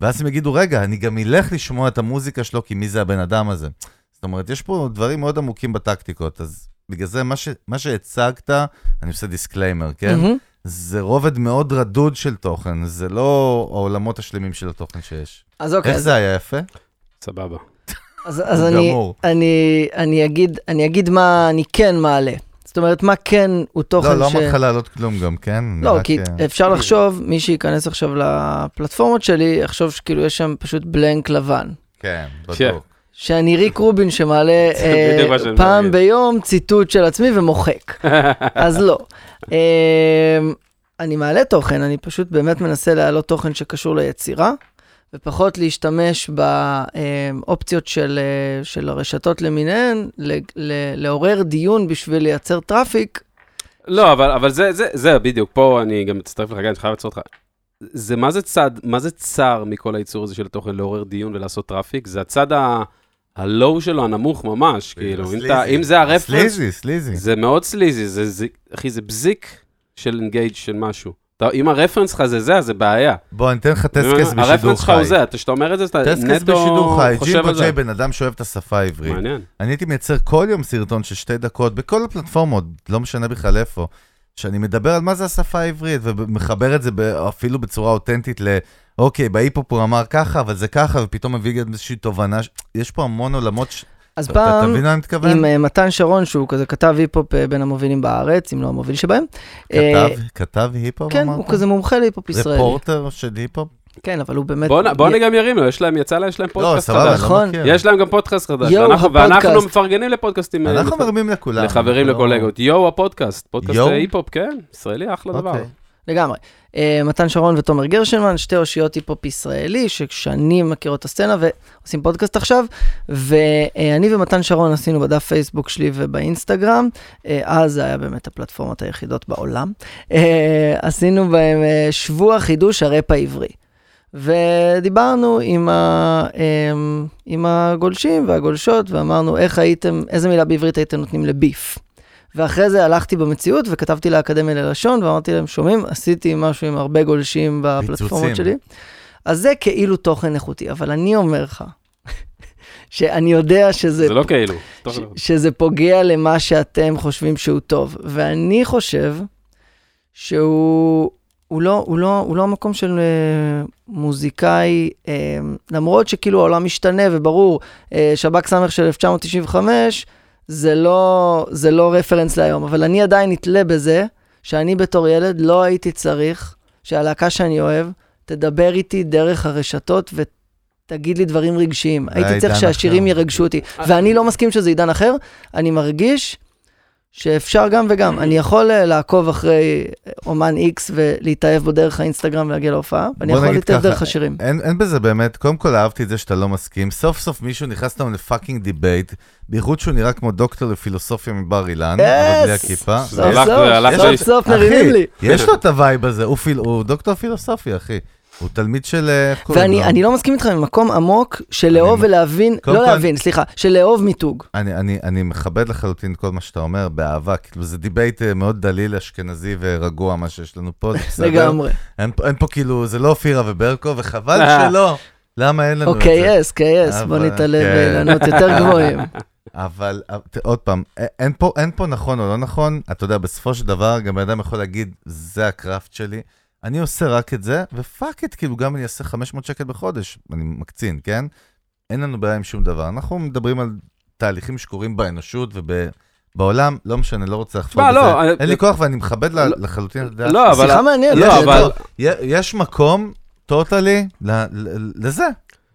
[SPEAKER 1] ואז הם יגידו, רגע, אני גם אלך לשמוע את המוזיקה שלו, כי מי זה הבן אדם הזה? זאת אומרת, יש פה דברים מאוד עמוקים בטקטיקות, אז בגלל זה מה, ש, מה שהצגת, אני עושה disclaimer, כן?
[SPEAKER 3] מהמם.
[SPEAKER 1] זה רובד מאוד רדוד של תוכן, זה לא העולמות השלמים של התוכן שיש.
[SPEAKER 3] אז אוקיי,
[SPEAKER 1] איך
[SPEAKER 3] אז-
[SPEAKER 1] זה היה יפה?
[SPEAKER 2] סבבה.
[SPEAKER 3] אז, אז אני. אני, אני, אגיד, אני אגיד מה אני כן מעלה. זאת אומרת, מה כן הוא תוכן
[SPEAKER 1] לא, לא
[SPEAKER 3] ש...
[SPEAKER 1] אמרתי לך להעלות כלום גם, כן?
[SPEAKER 3] לא, כי
[SPEAKER 1] אה,
[SPEAKER 3] אפשר לחשוב, מי שייכנס עכשיו לפלטפורמות שלי, יחשוב שכאילו יש שם פשוט בלנק לבן.
[SPEAKER 1] כן,
[SPEAKER 2] כן.
[SPEAKER 1] בדיוק.
[SPEAKER 3] שאני ריק רובין שמעלה אה, פעם. ביום ציטוט של עצמי ומוחק. אז לא. אה, אני מעלה תוכן, אני פשוט באמת מנסה להעלות תוכן שקשור ליצירה, ופחות להשתמש באופציות של, אה, של הרשתות למיניהן, ל- ל- לעורר דיון בשביל לייצר traffic.
[SPEAKER 2] לא, אבל, אבל זה, זה, זה בדיוק, פה אני גם מצטרף לך, גיא, אני חייב לעצור אותך. זה מה זה צד, מה זה צר מכל הייצור הזה של התוכן לעורר דיון ולעשות traffic? זה הצד ה- ה low שלו, הנמוך ממש, כאילו, אם, אתה. אם זה ה
[SPEAKER 1] reference, sleazy, sleazy.
[SPEAKER 2] זה מאוד sleazy, זה, זה, אחי, זה בזיק של engage של משהו. אתה, אם ה reference שלך זה זה, אז זה בעיה.
[SPEAKER 1] בוא, אני אתן לך tasks בשידור
[SPEAKER 2] ה reference שלך הוא
[SPEAKER 1] חי.
[SPEAKER 2] זה, אתה- כשאתה אומר את זה, אתה
[SPEAKER 1] tasks
[SPEAKER 2] נטו
[SPEAKER 1] בשידור חי,
[SPEAKER 2] חושב
[SPEAKER 1] ג'ימבו
[SPEAKER 2] על זה.
[SPEAKER 1] ג'יי, בן אדם שאוהב את השפה העברית.
[SPEAKER 2] מעניין.
[SPEAKER 1] אני הייתי מייצר כל יום סרטון של שתי דקות, בכל הפלטפורמות, לא משנה בכלל איפה, שאני מדבר על מה זה השפה העברית, ומחבר את זה אפילו בצורה אותנטית ל... אוקיי, בהיפ-הופ הוא אמר ככה, אבל זה ככה, ופתאום מביא גם איזושהי תובנה. יש פה המון עולמות.
[SPEAKER 3] אז פעם? עם אה, מתן שרון, שהוא כזה כתב היפ-הופ אה, בין המובילים בארץ, אם לא המוביל שבהם. אה,
[SPEAKER 1] כתב, כתב היפ-הופ
[SPEAKER 3] כן? הוא כזה מומחה להיפ-הופ ישראלי.
[SPEAKER 1] רפורטר של היפ-הופ?
[SPEAKER 3] כן, אבל הוא באמת...
[SPEAKER 2] בוא נ- בוא אני גם ירים לו, יש להם, יצא להם, יש להם
[SPEAKER 1] לא,
[SPEAKER 2] פודקאסט
[SPEAKER 1] סבבה,
[SPEAKER 2] חדש.
[SPEAKER 3] נכון.
[SPEAKER 1] לא מכיר.
[SPEAKER 2] יש להם גם פודקאסט חדש.
[SPEAKER 3] יואו,
[SPEAKER 2] ואנחנו- ואנחנו
[SPEAKER 3] הפודקאסט.
[SPEAKER 2] מפרגנים לפודקאסטים.
[SPEAKER 1] אנחנו מרימים לכולם.
[SPEAKER 2] לחברים
[SPEAKER 1] לא-
[SPEAKER 2] לקולגות. יואו הפודקאסט, פודקאסט היפ-הופ, כן, ישראלי, אחלה דבר.
[SPEAKER 1] אוקיי.
[SPEAKER 3] לגמרי. אה, מתן שרון ותומר גרשנמן, שתי אושיות היפ-הופ ישראלי, ששנים מכירות את הסצנה ועושים פודקאסט עכשיו, ואני ומתן שרון עשינו בדף פייסבוק שלי ובאינסטגרם, אה, אז זה היה באמת הפלטפורמות היחידות בעולם, אה, עשינו בהם שבוע חידוש הראפ העברי. ודיברנו עם, ה, עם הגולשים והגולשות, ואמרנו איך הייתם, איזה מילה בעברית הייתם נותנים לביף. ואחרי זה הלכתי במציאות וכתבתי לאקדמיה ללשון, ואמרתי להם, שומעים, עשיתי משהו עם הרבה גולשים בפלטפורמות. שלי. אז זה כאילו תוכן איכותי, אבל אני אומר לך, שאני יודע שזה,
[SPEAKER 2] זה לא כאילו.
[SPEAKER 3] ש,
[SPEAKER 2] לא.
[SPEAKER 3] שזה פוגע למה שאתם חושבים שהוא טוב. ואני חושב שהוא הוא לא, הוא לא, הוא לא המקום של אה, מוזיקאי, אה, למרות שכאילו העולם משתנה, וברור, אה, שב"כ סמך של 1995, זה לא, זה לא רפרנס להיום, אבל אני עדיין נתלה בזה, שאני בתור ילד לא הייתי צריך שהלהקה שאני אוהב תדבר איתי דרך הרשתות ותגיד לי דברים רגשיים. הייתי צריך שהשירים
[SPEAKER 1] אחר.
[SPEAKER 3] ירגשו אותי. ואני לא מסכים שזה עידן אחר, אני מרגיש שאפשר גם וגם. אני יכול אה, לעקוב אחרי אומן X ולהתאהב בו דרך האינסטגרם ולהגיע להופעה, ואני יכול להתאהב דרך השירים.
[SPEAKER 1] אין, אין בזה באמת, קודם כל אהבתי את זה שאתה לא מסכים, סוף סוף מישהו נכנס לנו ל fucking debate, בייחוד שהוא נראה כמו דוקטור לפילוסופיה מבר אילן, אבל בלי! הכיפה.
[SPEAKER 3] סוף סוף, סוף סוף מרימים לי.
[SPEAKER 1] יש לו את ה vibe הזה, הוא דוקטור פילוסופיה, אחי. הוא תלמיד של... אה,
[SPEAKER 3] ואני? אני לא מסכים איתך ממקום עמוק של לאהוב
[SPEAKER 1] אני-
[SPEAKER 3] ולהבין, לא
[SPEAKER 1] כל-
[SPEAKER 3] להבין, סליחה, של לאהוב מיתוג.
[SPEAKER 1] אני, אני, אני מכבד לחלוטין כל מה שאתה אומר, באהבה, כאילו זה debate אה, מאוד דליל, אשכנזי ורגוע, מה שיש לנו פה, זה בסדר.
[SPEAKER 3] לגמרי.
[SPEAKER 1] אין, פה- אין פה כאילו, זה לא אופירה וברקו, וחבל
[SPEAKER 2] אה.
[SPEAKER 1] שלא. למה אין לנו את
[SPEAKER 3] אוקיי,
[SPEAKER 1] זה?
[SPEAKER 3] yes, כיס, בוא
[SPEAKER 1] אבל-
[SPEAKER 3] נתעלה
[SPEAKER 1] כן.
[SPEAKER 3] באילנות יותר גבוהים.
[SPEAKER 1] אבל עוד פעם, אין פה, אין פה נכון או לא נכון, אתה יודע, בסופו של דבר, גם בן אדם יכול להגיד, זה ה craft שלי, אני עושה רק את זה, ופאק את, כאילו, גם אני אעשה 500 שקל בחודש, אני מקצין, כן? אין לנו בעיה עם שום דבר. אנחנו מדברים על תהליכים שקורים באנושות ובעולם, לא משנה, לא רוצה לחפור בזה.
[SPEAKER 2] לא, אני-
[SPEAKER 1] אין לי כוח ואני מכבד
[SPEAKER 2] לא-
[SPEAKER 1] לחלוטין את הדעה.
[SPEAKER 2] לא, אבל...
[SPEAKER 3] שיחה מעניינת.
[SPEAKER 2] לא,
[SPEAKER 3] זה
[SPEAKER 2] אבל...
[SPEAKER 1] יש מקום, טוטלי, לזה,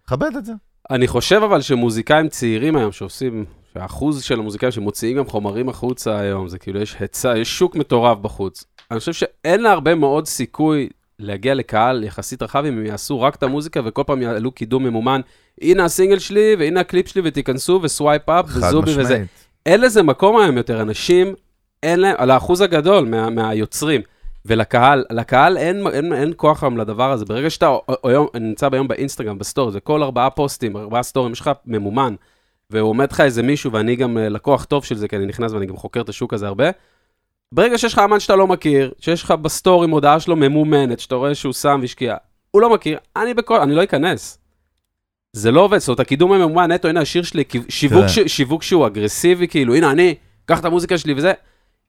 [SPEAKER 1] כבד את זה.
[SPEAKER 2] אני חושב אבל שמוזיקאים צעירים היום שעושים, שהאחוז של המוזיקאים שמוציאים גם חומרים החוצה היום, זה כאילו יש היצע, יש שוק מטורף בחוץ. אני חושב שאין לה הרבה מאוד סיכוי להגיע לקהל יחסית רחב אם הם יעשו רק את המוזיקה וכל פעם יעלו קידום ממומן. הנה הסינגל שלי והנה הקליפ שלי ותיכנסו ו swipe
[SPEAKER 1] up
[SPEAKER 2] וזובי וזה.
[SPEAKER 1] משמעית.
[SPEAKER 2] אין לזה מקום היום יותר, אנשים, אין להם, על האחוז הגדול מה, מהיוצרים. ולקהל, לקהל אין, אין, אין כוח היום לדבר הזה. ברגע שאתה היום, נמצא ביום באינסטגרם, בסטורי, זה כל ארבעה פוסטים, ארבעה סטורים, יש לך ממומן, והוא עומד לך איזה מישהו, ואני גם אה, לקוח טוב של זה, כי אני נכנס ואני גם חוקר את השוק הזה הרבה. ברגע שיש לך אומן שאתה לא מכיר, שיש לך בסטורי מודעה שלו ממומנת, שאתה רואה שהוא שם והשקיע, הוא לא מכיר, אני בכל, אני לא אכנס. זה לא עובד, זאת אומרת, הקידום הממומן נטו, הנה השיר שלי, שיווק,
[SPEAKER 1] תראה.
[SPEAKER 2] ש, שיווק שהוא אגרסיבי, כאילו, הנה אני, קח את המוזיקה שלי וזה.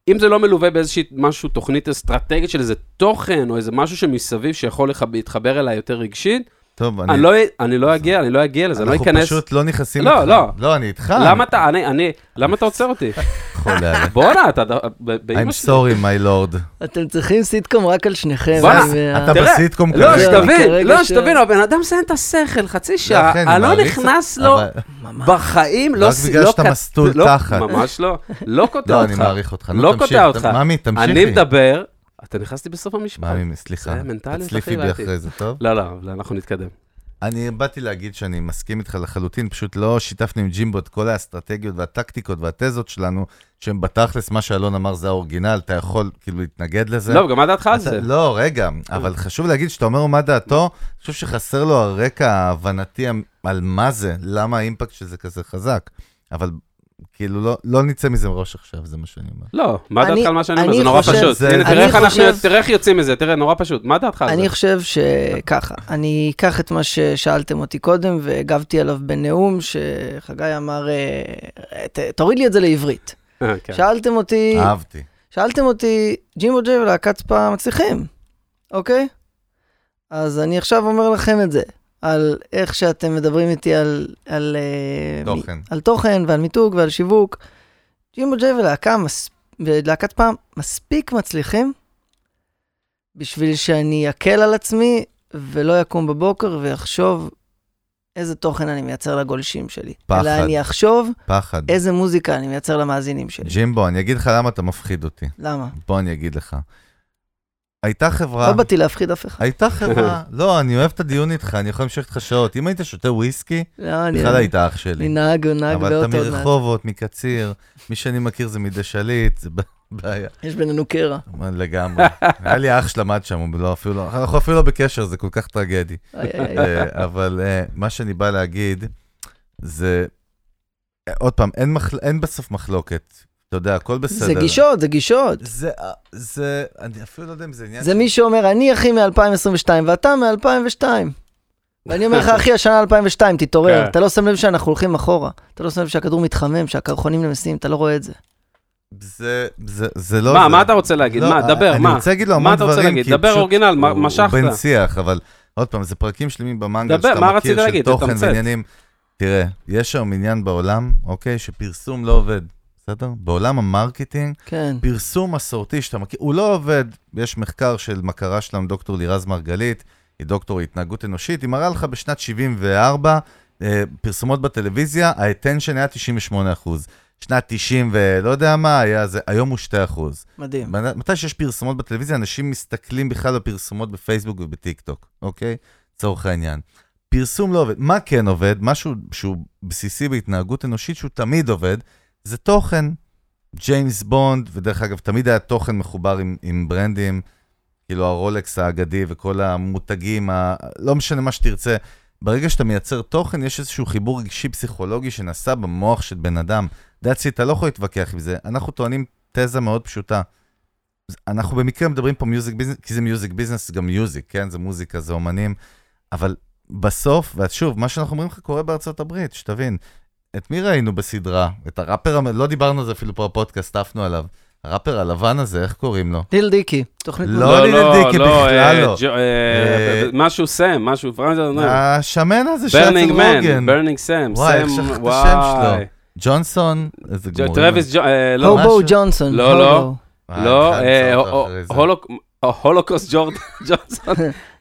[SPEAKER 2] אם זה לא מלווה באיזושהי משהו, תוכנית אסטרטגית של איזה תוכן, או איזה משהו שמסביב שיכול להתחבר אליי יותר רגשית,
[SPEAKER 1] טוב,
[SPEAKER 2] אני, לא, אני לא אגיע, אני לא אגיע לזה, אני לא
[SPEAKER 1] אנחנו
[SPEAKER 2] אכנס.
[SPEAKER 1] פשוט לא נכנסים
[SPEAKER 2] לא,
[SPEAKER 1] איתך.
[SPEAKER 2] לא.
[SPEAKER 1] לא, אני איתך.
[SPEAKER 2] למה אתה, אני, אני, למה אתה עוצר אותי?
[SPEAKER 1] חולה עליך.
[SPEAKER 2] בואנה, אתה,
[SPEAKER 1] I'm sorry, my lord.
[SPEAKER 3] אתם צריכים סיטקום רק על שניכם.
[SPEAKER 2] בואנה,
[SPEAKER 3] אני
[SPEAKER 1] אתה בסיטקום
[SPEAKER 2] לא,
[SPEAKER 1] כרגע.
[SPEAKER 3] שתבין.
[SPEAKER 2] שתבין, לא, שתבין, הבן אדם מסיים את השכל, חצי שעה,
[SPEAKER 1] אני
[SPEAKER 2] אני לא נכנס לו בחיים, לא...
[SPEAKER 1] רק בגלל
[SPEAKER 2] לא
[SPEAKER 1] שאתה מסטול
[SPEAKER 2] לא,
[SPEAKER 1] תחת.
[SPEAKER 2] ממש לא, לא קוטע
[SPEAKER 1] לא,
[SPEAKER 2] אותך.
[SPEAKER 1] אני מעריך אותך.
[SPEAKER 2] לא קוטע אותך.
[SPEAKER 1] ממי, תמשיכי.
[SPEAKER 2] אני מדבר, אתה נכנס לי בסוף המשפט.
[SPEAKER 1] ממי, סליחה.
[SPEAKER 2] זה מנטליות,
[SPEAKER 1] תצליפי
[SPEAKER 2] אחי,
[SPEAKER 1] בי
[SPEAKER 2] בעייתי.
[SPEAKER 1] אחרי זה, טוב?
[SPEAKER 2] לא, לא, אנחנו נתקדם.
[SPEAKER 1] אני באתי להגיד שאני מסכים איתך לחלוטין, פשוט לא שיתפנו עם ג'ימבו את כל האסטרטגיות והטקטיקות והתזות שלנו, שהם בתכלס, מה שאלון אמר זה האורגינל, אתה יכול כאילו להתנגד לזה.
[SPEAKER 2] לא, גם מה דעתך על זה?
[SPEAKER 1] לא, רגע, אבל חשוב להגיד שאתה אומר מה דעתו, אני חושב שחסר לו הרקע ההבנתי על מה זה, למה האימפקט של זה כזה חזק. אבל כאילו, לא- לא נצא מזה מראש עכשיו, זה מה שאני אומר.
[SPEAKER 2] לא, מה
[SPEAKER 3] אני-
[SPEAKER 2] דעתך על מה שאני אומר? זה נורא
[SPEAKER 3] חושב-
[SPEAKER 2] פשוט.
[SPEAKER 1] זה-
[SPEAKER 2] תראה איך אנחנו,
[SPEAKER 3] חושב-
[SPEAKER 2] תראה איך יוצאים מזה, תראה, נורא פשוט. מה דעתך על זה?
[SPEAKER 3] אני חושב שככה, אני אקח את מה ששאלתם אותי קודם והגבתי עליו בנאום, שחגי אמר, אה, ת- תוריד לי את זה לעברית.
[SPEAKER 2] אה, כן.
[SPEAKER 3] שאלתם אותי,
[SPEAKER 1] אהבתי.
[SPEAKER 3] שאלתם אותי, ג'ימבו ג'יי ולהקת ספא מצליחים, אוקיי? אז אני עכשיו אומר לכם את זה, על איך שאתם מדברים איתי על... על אה, מ-
[SPEAKER 1] תוכן.
[SPEAKER 3] על תוכן ועל מיתוג ועל שיווק. ג'ימבו ג'יי ולהקה מס... ולהקת ספא מספיק מצליחים בשביל שאני אקל על עצמי ולא יקום בבוקר ויחשוב איזה תוכן אני מייצר לגולשים שלי.
[SPEAKER 1] פחד.
[SPEAKER 3] אלא אני אחשוב
[SPEAKER 1] פחד.
[SPEAKER 3] איזה מוזיקה אני מייצר למאזינים שלי.
[SPEAKER 1] ג'ימבו, אני אגיד לך למה אתה מפחיד אותי.
[SPEAKER 3] למה?
[SPEAKER 1] בוא אני אגיד לך. הייתה חברה...
[SPEAKER 3] לא באתי להפחיד אף אחד.
[SPEAKER 1] הייתה חברה, לא, אני אוהב את הדיון איתך, אני יכול להמשיך איתך שעות. אם היית שותה וויסקי,
[SPEAKER 3] לא.
[SPEAKER 1] בכלל היית אח
[SPEAKER 3] אני
[SPEAKER 1] שלי.
[SPEAKER 3] נהג, נהג
[SPEAKER 1] אבל אתה. מרחובות, מקציר, מי שאני מכיר זה מדי שליט, זה בעיה.
[SPEAKER 3] יש בינינו קרע.
[SPEAKER 1] לגמרי. היה לי אח שלמד שם, לא, לא, אנחנו אפילו לא בקשר, זה כל כך טרגדי. אה, אבל אה, מה שאני בא להגיד, זה, אה, עוד פעם, אין בסוף מחלוקת. אתה יודע, הכל בסדר.
[SPEAKER 3] זה גישות, זה גישות.
[SPEAKER 1] זה, אה, זה, אני אפילו לא יודע אם זה עניין
[SPEAKER 3] זה
[SPEAKER 1] של-
[SPEAKER 3] מי שאומר, אני אחי מ-2022 ואתה מ-2002. ואני אומר לך, אחי, השנה 2002, תתעורר.
[SPEAKER 2] כן.
[SPEAKER 3] אתה לא שם לב שאנחנו הולכים אחורה. אתה לא שם לב שהכדור מתחמם, שהקרחונים נמסים, אתה לא רואה את זה.
[SPEAKER 1] זה, זה, זה לא...
[SPEAKER 2] מה,
[SPEAKER 1] זה.
[SPEAKER 2] מה אתה רוצה להגיד?
[SPEAKER 1] לא,
[SPEAKER 2] מה, דבר,
[SPEAKER 1] אני
[SPEAKER 2] מה?
[SPEAKER 1] רוצה להגיד לו
[SPEAKER 2] מה
[SPEAKER 1] המון
[SPEAKER 2] אתה רוצה
[SPEAKER 1] דברים,
[SPEAKER 2] להגיד?
[SPEAKER 1] כי
[SPEAKER 2] דבר
[SPEAKER 1] פשוט
[SPEAKER 2] אורגינל, מה-
[SPEAKER 1] הוא-
[SPEAKER 2] משכת.
[SPEAKER 1] הוא בן שיח, אבל עוד פעם, זה פרקים שלמים במנגל,
[SPEAKER 2] דבר,
[SPEAKER 1] שאתה
[SPEAKER 2] מה
[SPEAKER 1] מכיר, של
[SPEAKER 2] להגיד?
[SPEAKER 1] תוכן. ועניינים. תראה, יש היום עניין בעולם, אוקיי, שפרסום לא עובד, בסדר? בעולם המרקטינג,
[SPEAKER 3] כן.
[SPEAKER 1] פרסום מסורתי שאתה מכיר, הוא לא עובד. יש מחקר של מכרה שלנו, דוקטור לירז מרגלית, היא דוקטור להתנהגות אנושית, היא מראה לך בשנת 74, אה, פרסומות בטלוויזיה, ה-attention היה 98 אחוז. שנת 90 ולא יודע מה, היה זה, היום הוא 2 אחוז.
[SPEAKER 3] מדהים.
[SPEAKER 1] מתי שיש פרסומות בטלוויזיה, אנשים מסתכלים בכלל בפרסומות בפייסבוק ובטיקטוק, אוקיי? לצורך העניין. פרסום לא עובד. מה כן עובד? משהו שהוא בסיסי בהתנהגות אנושית, שהוא תמיד עובד, זה תוכן. ג'יימס בונד, ודרך אגב, תמיד היה תוכן מחובר עם, עם ברנדים, כאילו הרולקס האגדי וכל המותגים, ה... לא משנה מה שתרצה. ברגע שאתה מייצר תוכן, יש איזשהו חיבור רגשי פסיכולוגי שנעשה במוח של בן אדם. That's it, אתה לא יכול להתווכח עם זה. אנחנו טוענים תזה מאוד פשוטה. אנחנו במקרה מדברים פה music business, כי זה music business, זה גם music, כן? זה מוזיקה, זה אומנים, אבל בסוף, ושוב, מה שאנחנו אומרים לך קורה בארצות הברית, שתבין, את מי ראינו בסדרה? את הראפר, לא דיברנו על זה אפילו פה בפודקאסט, עפנו עליו. הראפר הלבן הזה, איך קוראים לו?
[SPEAKER 3] ליל דיקי, תוכנית...
[SPEAKER 1] לא,
[SPEAKER 3] מדהימה.
[SPEAKER 1] ליל דיקי, בכלל
[SPEAKER 2] אה,
[SPEAKER 1] לא.
[SPEAKER 2] אה,
[SPEAKER 1] אה,
[SPEAKER 2] משהו סם, משהו פרנזר,
[SPEAKER 1] השמן הזה אצל
[SPEAKER 2] ברנינג מן,
[SPEAKER 1] רוגן.
[SPEAKER 2] ברנינג סם,
[SPEAKER 1] וואי, איך שכחת את השם. שלו. ג'ונסון, איזה גמור.
[SPEAKER 2] טרוויס, ג'ו- לא,
[SPEAKER 3] הובו. ג'ונסון.
[SPEAKER 2] לא, לא. לא,
[SPEAKER 1] אחד נמצא אותו
[SPEAKER 2] הו-
[SPEAKER 1] אחרי זה.
[SPEAKER 2] הולוק- הולוקוסט ג'ורד- ג'ונסון.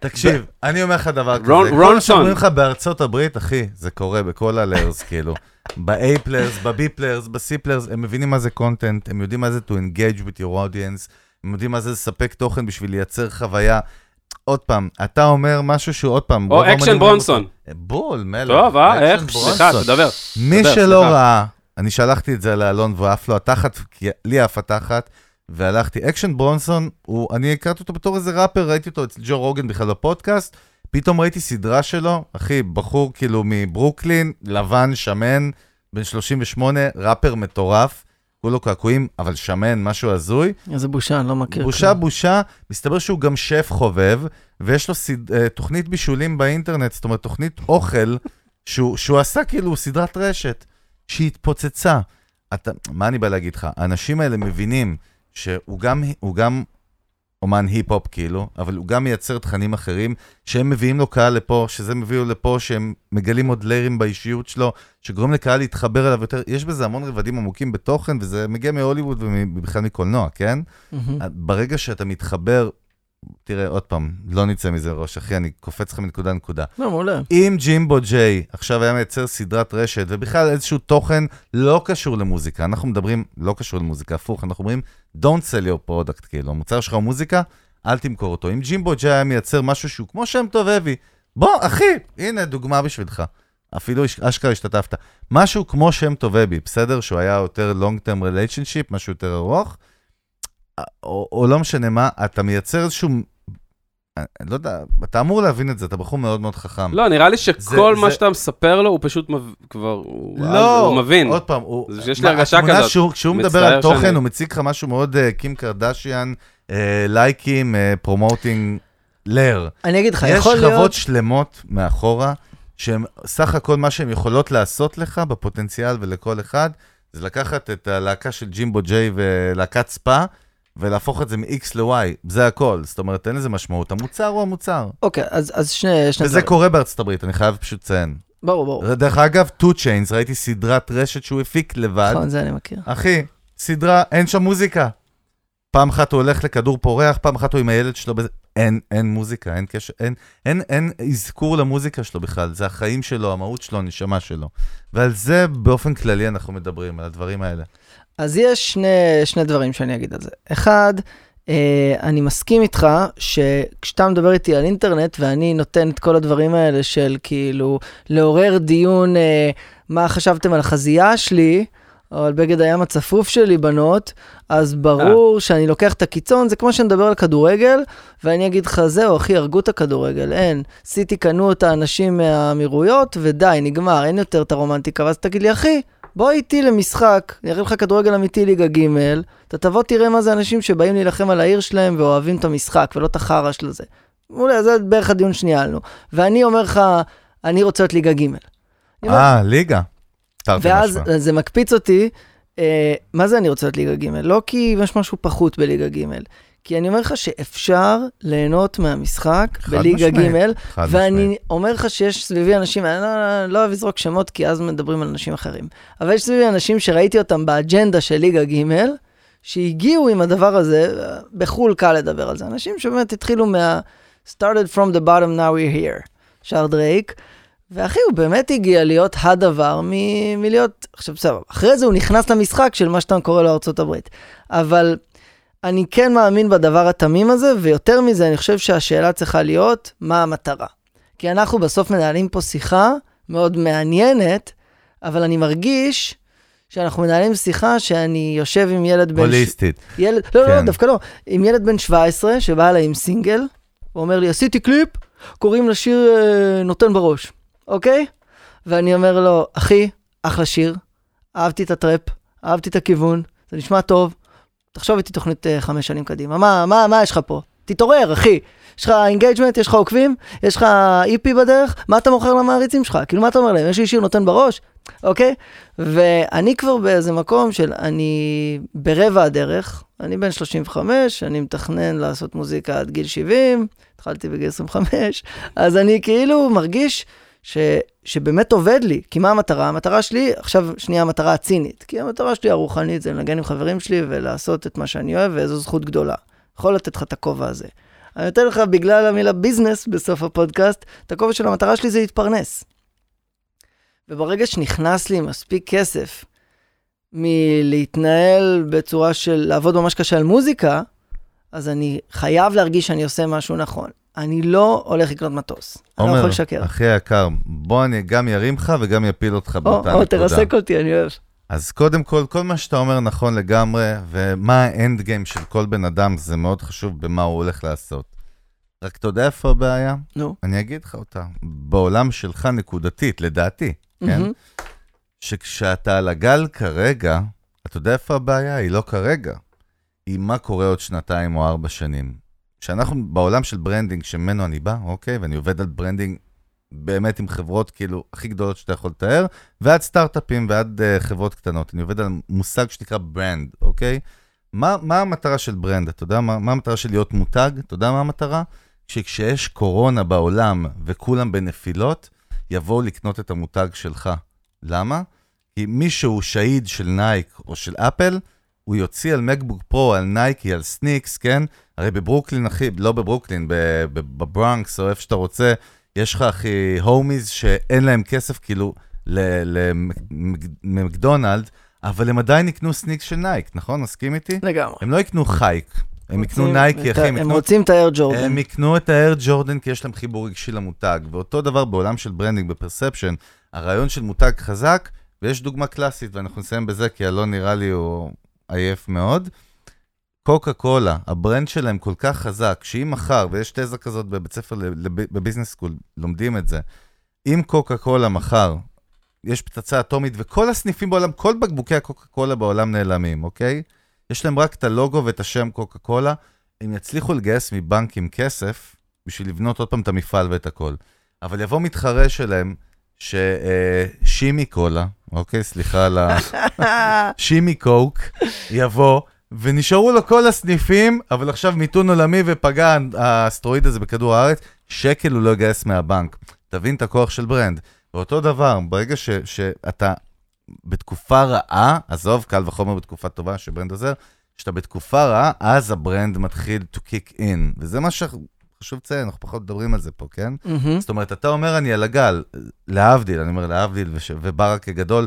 [SPEAKER 1] תקשיב, אני אומר לך דבר כזה, כל מה. שאומרים לך בארצות הברית, אחי, זה קורה בכל הליירס, כאילו. ב-A פליירס, ב-B פליירס, ב-C פליירס, הם מבינים מה זה קונטנט, הם יודעים מה זה to engage with your audience, הם יודעים מה זה לספק תוכן בשביל לייצר חוויה. עוד פעם, אתה אומר משהו שהוא עוד פעם...
[SPEAKER 2] או אקשן ברונסון.
[SPEAKER 1] אותו. בול, מלך.
[SPEAKER 2] טוב, אה, איך? סליחה. תדבר.
[SPEAKER 1] מי שלא. ראה, אני שלחתי את זה לאלון והעיף לו התחת, כי לי עף התחת, והלכתי. אקשן ברונסון, הוא, אני הכרתי אותו בתור איזה ראפר, ראיתי אותו אצל ג'ו רוגן בכלל בפודקאסט, פתאום ראיתי סדרה שלו, אחי, בחור כאילו מברוקלין, לבן, שמן, בן 38, ראפר מטורף. כולו קעקועים, אבל שמן, משהו הזוי.
[SPEAKER 3] איזה בושה, אני לא מכיר.
[SPEAKER 1] בושה,
[SPEAKER 3] כלום.
[SPEAKER 1] בושה. מסתבר שהוא גם שף חובב, ויש לו סד... אה, תוכנית בישולים באינטרנט, זאת אומרת, תוכנית אוכל, שהוא, שהוא עשה כאילו סדרת רשת, שהתפוצצה. אתה, מה אני בא להגיד לך? האנשים האלה מבינים שהוא גם, הוא גם אומן היפ-הופ כאילו, אבל הוא גם מייצר תכנים אחרים, שהם מביאים לו קהל לפה, שזה מביא לו לפה, שהם מגלים עוד ליירים באישיות שלו, שגורם לקהל להתחבר אליו יותר. יש בזה המון רבדים עמוקים בתוכן, וזה מגיע מהוליווד ובכלל מקולנוע, כן?
[SPEAKER 3] מהמם.
[SPEAKER 1] ברגע שאתה מתחבר, תראה, עוד פעם, לא נצא מזה ראש, אחי, אני קופץ לך מנקודה לנקודה.
[SPEAKER 3] לא, מעולה.
[SPEAKER 1] אם ג'ימבו ג'יי עכשיו היה מייצר סדרת רשת, ובכלל איזשהו תוכן לא קשור למוזיקה, אנחנו מדברים, לא קשור למוזיקה, הפוך, אנחנו אומרים, Don't sell your product, כאילו, המוצר שלך הוא מוזיקה, אל תמכור אותו. אם ג'ימבו ג'יי היה מייצר משהו שהוא כמו שם טוב אבי, בוא, אחי, הנה דוגמה בשבילך. אפילו אש- אשכרה השתתפת. משהו כמו שם טוב אבי, בסדר? שהוא היה יותר long term relationship, משהו יותר ארוך, או, או לא משנה מה, אתה מייצר איזשהו, אני לא יודע, אתה אמור להבין את זה, אתה בחור מאוד מאוד חכם.
[SPEAKER 2] לא, נראה לי
[SPEAKER 1] זה-
[SPEAKER 2] שכל מה
[SPEAKER 1] זה-
[SPEAKER 2] שאתה מספר לו, הוא פשוט מב- כבר, הוא
[SPEAKER 1] לא,
[SPEAKER 2] הוא מבין.
[SPEAKER 1] עוד פעם, הוא...
[SPEAKER 2] זה שיש לי הרגשה
[SPEAKER 1] התמונה
[SPEAKER 2] כזאת.
[SPEAKER 1] שהוא, כשהוא מדבר על תוכן,
[SPEAKER 2] שאני-
[SPEAKER 1] הוא מציג לך משהו מאוד uh, קים קרדשיאן, uh, לייקים, פרומוטינג, לר.
[SPEAKER 3] אני אגיד לך,
[SPEAKER 1] יש
[SPEAKER 3] יכול
[SPEAKER 1] שכבות
[SPEAKER 3] להיות...
[SPEAKER 1] שלמות מאחורה, שהן סך הכל מה שהן יכולות לעשות לך בפוטנציאל ולכל אחד, זה לקחת את הלהקה של ג'ימבו ג'יי ולהקת ספא, ולהפוך את זה מ-X ל-Y, זה הכל. זאת אומרת, אין לזה משמעות. המוצר הוא המוצר.
[SPEAKER 3] אוקיי, אז אז שני שני
[SPEAKER 1] וזה קורה בארצות הברית, אני חייב פשוט לציין.
[SPEAKER 3] ברור, ברור.
[SPEAKER 1] דרך אגב, 2 Chains, ראיתי סדרת רשת שהוא הפיק לבד.
[SPEAKER 3] נכון, זה אני מכיר.
[SPEAKER 1] אחי, סדרה, אין שם מוזיקה. פעם אחת הוא הולך לכדור פורח, פעם אחת הוא עם הילד שלו, בזה. אין, אין מוזיקה, אין קשר, אין, אין, אין אזכור למוזיקה שלו בכלל, זה החיים שלו, המהות שלו, הנשמה שלו. ועל זה באופן כללי אנחנו מדברים, על הדברים האלה.
[SPEAKER 3] אז יש שני, שני דברים שאני אגיד על זה. אחד, אה, אני מסכים איתך שכשאתה מדבר איתי על אינטרנט ואני נותן את כל הדברים האלה של כאילו לעורר דיון אה, מה חשבתם על החזייה שלי, או על בגד הים הצפוף שלי, בנות, אז ברור שאני לוקח את הקיצון, זה כמו שנדבר על כדורגל, ואני אגיד לך, זהו, אחי, הרגו את הכדורגל, אין. סיטי קנו את האנשים מהאמירויות, ודי, נגמר, אין יותר את הרומנטיקה, ואז תגיד לי, אחי, בוא איתי למשחק, אני אראה לך כדורגל אמיתי ליגה ג', אתה תבוא תראה מה זה אנשים שבאים להילחם על העיר שלהם ואוהבים את המשחק, ולא את החרא של זה. מעולה, זה בערך הדיון שניהלנו. ואני אומר לך, אני רוצה להיות ליגה ג'.
[SPEAKER 1] אה, ליגה.
[SPEAKER 3] ואז
[SPEAKER 1] משמע.
[SPEAKER 3] זה מקפיץ אותי, אה, מה זה אני רוצה להיות ליגה ג'? לא כי יש משהו פחות בליגה ג', כי אני אומר לך שאפשר ליהנות מהמשחק בליגה ג', ואני
[SPEAKER 1] משמעית.
[SPEAKER 3] אומר לך שיש סביבי אנשים, אני לא, לא אוהב לזרוק שמות כי אז מדברים על אנשים אחרים, אבל יש סביבי אנשים שראיתי אותם באג'נדה של ליגה ג', שהגיעו עם הדבר הזה, בחו"ל קל לדבר על זה, אנשים שבאמת התחילו מה... started from the bottom now we're here, שר דרייק, ואחי, הוא באמת הגיע להיות הדבר מ- מלהיות, עכשיו בסדר, אחרי זה הוא נכנס למשחק של מה שאתה קורא לו ארצות הברית, אבל אני כן מאמין בדבר התמים הזה, ויותר מזה, אני חושב שהשאלה צריכה להיות, מה המטרה? כי אנחנו בסוף מנהלים פה שיחה מאוד מעניינת, אבל אני מרגיש שאנחנו מנהלים שיחה שאני יושב עם ילד בן... ש-
[SPEAKER 1] הוליסטית.
[SPEAKER 3] ילד, לא, לא, לא,
[SPEAKER 1] כן.
[SPEAKER 3] דווקא לא. עם ילד בן 17 שבא אליי עם סינגל, הוא אומר לי, עשיתי קליפ, קוראים לשיר אה, נותן בראש, אוקיי? ואני אומר לו, אחי, אחלה שיר, אהבתי את הטראפ, אהבתי את הכיוון, זה נשמע טוב, תחשוב איתי תוכנית אה, חמש שנים קדימה, מה, מה, מה יש לך פה? תתעורר, אחי. יש לך engagement, יש לך עוקבים, יש לך EP בדרך, מה אתה מוכר למעריצים שלך? כאילו, מה אתה אומר להם? יש לי שיר נותן בראש, אוקיי? ואני כבר באיזה מקום של, אני ברבע הדרך, אני בן 35, אני מתכנן לעשות מוזיקה עד גיל 70, התחלתי בגיל 25, אז אני כאילו מרגיש ש, שבאמת עובד לי, כי מה המטרה? המטרה שלי, עכשיו שנייה המטרה הצינית, כי המטרה שלי הרוחנית זה לנגן עם חברים שלי ולעשות את מה שאני אוהב, וזו זכות גדולה. יכול לתת לך את הכובע הזה. אני נותן לך בגלל המילה ביזנס בסוף הפודקאסט, את הכובע של המטרה שלי זה להתפרנס. וברגע שנכנס לי מספיק כסף מלהתנהל בצורה של לעבוד ממש קשה על מוזיקה, אז אני חייב להרגיש שאני עושה משהו נכון. אני לא הולך לקנות מטוס. אני לא יכול
[SPEAKER 1] עומר,
[SPEAKER 3] לשקר.
[SPEAKER 1] אחי היקר, בוא אני גם ירים לך וגם יפיל אותך
[SPEAKER 3] או,
[SPEAKER 1] באותה
[SPEAKER 3] או,
[SPEAKER 1] נקודה.
[SPEAKER 3] תרסק אותי, אני אוהב.
[SPEAKER 1] אז קודם כל, כל מה שאתה אומר נכון לגמרי, ומה האנד גיים של כל בן אדם, זה מאוד חשוב במה הוא הולך לעשות. רק אתה יודע איפה הבעיה?
[SPEAKER 3] נו.
[SPEAKER 1] אני אגיד לך אותה. בעולם שלך נקודתית, לדעתי, כן? שכשאתה על הגל כרגע, אתה יודע איפה הבעיה? היא לא כרגע. היא מה קורה עוד שנתיים או ארבע שנים. כשאנחנו בעולם של branding, שממנו אני בא, אוקיי? ואני עובד על ברנדינג באמת עם חברות כאילו הכי גדולות שאתה יכול לתאר, ועד סטארט-אפים ועד אה, חברות קטנות. אני עובד על מושג שנקרא brand, אוקיי? מה, מה המטרה של brand? אתה יודע מה, מה המטרה של להיות מותג? אתה יודע מה המטרה? שכשיש קורונה בעולם וכולם בנפילות, יבואו לקנות את המותג שלך. למה? כי מישהו שהיד של נייק או של אפל, הוא יוציא על מקבוק פרו, על נייקי, על sneaks, כן? הרי בברוקלין, אחי, לא בברוקלין, בברונקס או איפה שאתה רוצה, יש לך, אחי, homies שאין להם כסף, כאילו, למקדונלד, אבל הם עדיין יקנו sneaks של נייק, נכון? מסכים איתי?
[SPEAKER 3] לגמרי.
[SPEAKER 1] הם לא יקנו חייק, הם יקנו נייקי, אחי, הם.
[SPEAKER 3] רוצים את האייר ג'ורדן.
[SPEAKER 1] הם יקנו את האייר ג'ורדן כי יש להם חיבור רגשי למותג. ואותו דבר בעולם של branding, ב perception, הרעיון של מותג חזק, ויש דוגמה קלאסית, ואנחנו נסיים בזה, כי אלון נראה לי הוא עייף מאוד. קוקה קולה, ה brand שלהם כל כך חזק, שאם מחר, ויש תזה כזאת בבית ספר, ב business school, לומדים את זה, אם קוקה קולה מחר, יש פצצה אטומית, וכל הסניפים בעולם, כל בקבוקי הקוקה קולה בעולם נעלמים, אוקיי? יש להם רק את הלוגו ואת השם קוקה קולה, הם יצליחו לגייס מבנקים כסף בשביל לבנות עוד פעם את המפעל ואת הכל. אבל יבוא מתחרה שלהם, ששימי קולה, אוקיי, סליחה על ה... שימי קוק, יבוא, ונשארו לו כל הסניפים, אבל עכשיו מיתון עולמי ופגע האסטרואיד הזה בכדור הארץ, שקל הוא לא יגייס מהבנק. תבין את הכוח של brand. ואותו דבר, ברגע ש, שאתה בתקופה רעה, עזוב, קל וחומר בתקופה טובה ש brand עוזר, כשאתה בתקופה רעה, אז ה brand מתחיל to kick in. וזה מה שחשוב לציין, אנחנו פחות מדברים על זה פה, כן?
[SPEAKER 3] מהמם.
[SPEAKER 1] זאת אומרת, אתה אומר, אני על הגל, להבדיל, אני אומר להבדיל, וש... וברק הגדול,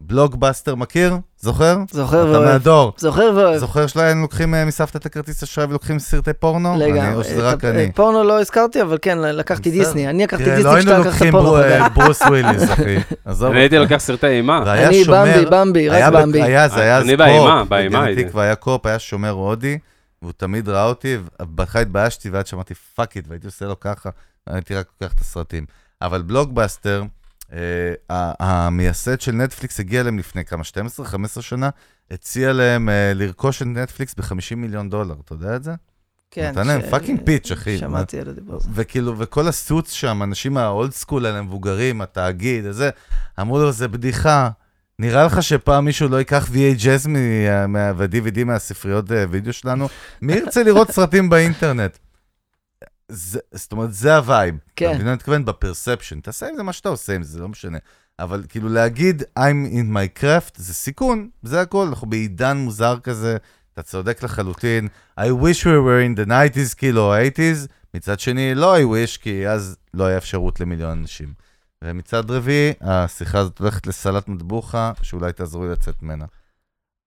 [SPEAKER 1] בלוקבאסטר מכיר? זוכר?
[SPEAKER 3] זוכר
[SPEAKER 1] אתה
[SPEAKER 3] ואוהב.
[SPEAKER 1] מהדור.
[SPEAKER 3] זוכר ואוהב.
[SPEAKER 1] זוכר שלהם לוקחים אה, מסבתא את הכרטיס אשראי ולוקחים סרטי פורנו? אני-
[SPEAKER 3] לגמרי.
[SPEAKER 1] או שזה רק אני?
[SPEAKER 3] פורנו לא הזכרתי, אבל כן, לקחתי. דיסני. אני לקחתי
[SPEAKER 1] תראה,
[SPEAKER 3] דיסני
[SPEAKER 1] לא היינו
[SPEAKER 3] כשאתה לקחת
[SPEAKER 1] לוקחים
[SPEAKER 3] פורנו.
[SPEAKER 1] ברו-
[SPEAKER 3] אתה יודע.
[SPEAKER 1] אה, ברוס וויליס, אחי. עזוב
[SPEAKER 2] אני הייתי. לוקח סרטי אימה.
[SPEAKER 3] אני
[SPEAKER 1] שומר-
[SPEAKER 3] במבי, במבי, רק במבי.
[SPEAKER 1] היה, זה היה אז
[SPEAKER 2] אני
[SPEAKER 1] קופ.
[SPEAKER 2] באימה, באימה
[SPEAKER 1] היה קופ, היה שומר הודי, והוא תמיד ראה אותי, ובהתחלה התביישתי, ואז שמעתי fuck it, והייתי עושה לו ככה, הייתי רק לוקח את הסרטים. אבל בלוקבאסטר, אה, המייסד של נטפליקס הגיע אליהם לפני כמה, 12-15 שנה, הציע להם אה, לרכוש את נטפליקס ב-50 מיליון דולר, אתה יודע את זה?
[SPEAKER 3] כן.
[SPEAKER 1] נתן להם
[SPEAKER 3] ש-
[SPEAKER 1] fucking pitch, אחי.
[SPEAKER 3] שמעתי על הדיבור הזה.
[SPEAKER 1] וכאילו, וכל ה suits שם, אנשים מה old school האלה, המבוגרים, התאגיד, הזה, אמרו לו, זה בדיחה. נראה לך שפעם מישהו לא ייקח VHS ו-DVD מהספריות אה, וידאו שלנו? מי ירצה לראות סרטים באינטרנט? זה, זאת אומרת, זה ה vibe.
[SPEAKER 3] כן.
[SPEAKER 1] אתה מבין מה אני מתכוון? ב perception. תעשה עם זה מה שאתה עושה עם זה, זה לא משנה. אבל כאילו להגיד, I'm in my craft, זה סיכון, זה הכל. אנחנו בעידן מוזר כזה, אתה צודק לחלוטין. I wish we were in the 90's, כאילו, 80's. מצד שני, לא I wish, כי אז לא היה אפשרות למיליון אנשים. ומצד רביעי, השיחה הזאת הולכת לסלט מטבוחה, שאולי תעזרו לי לצאת ממנה.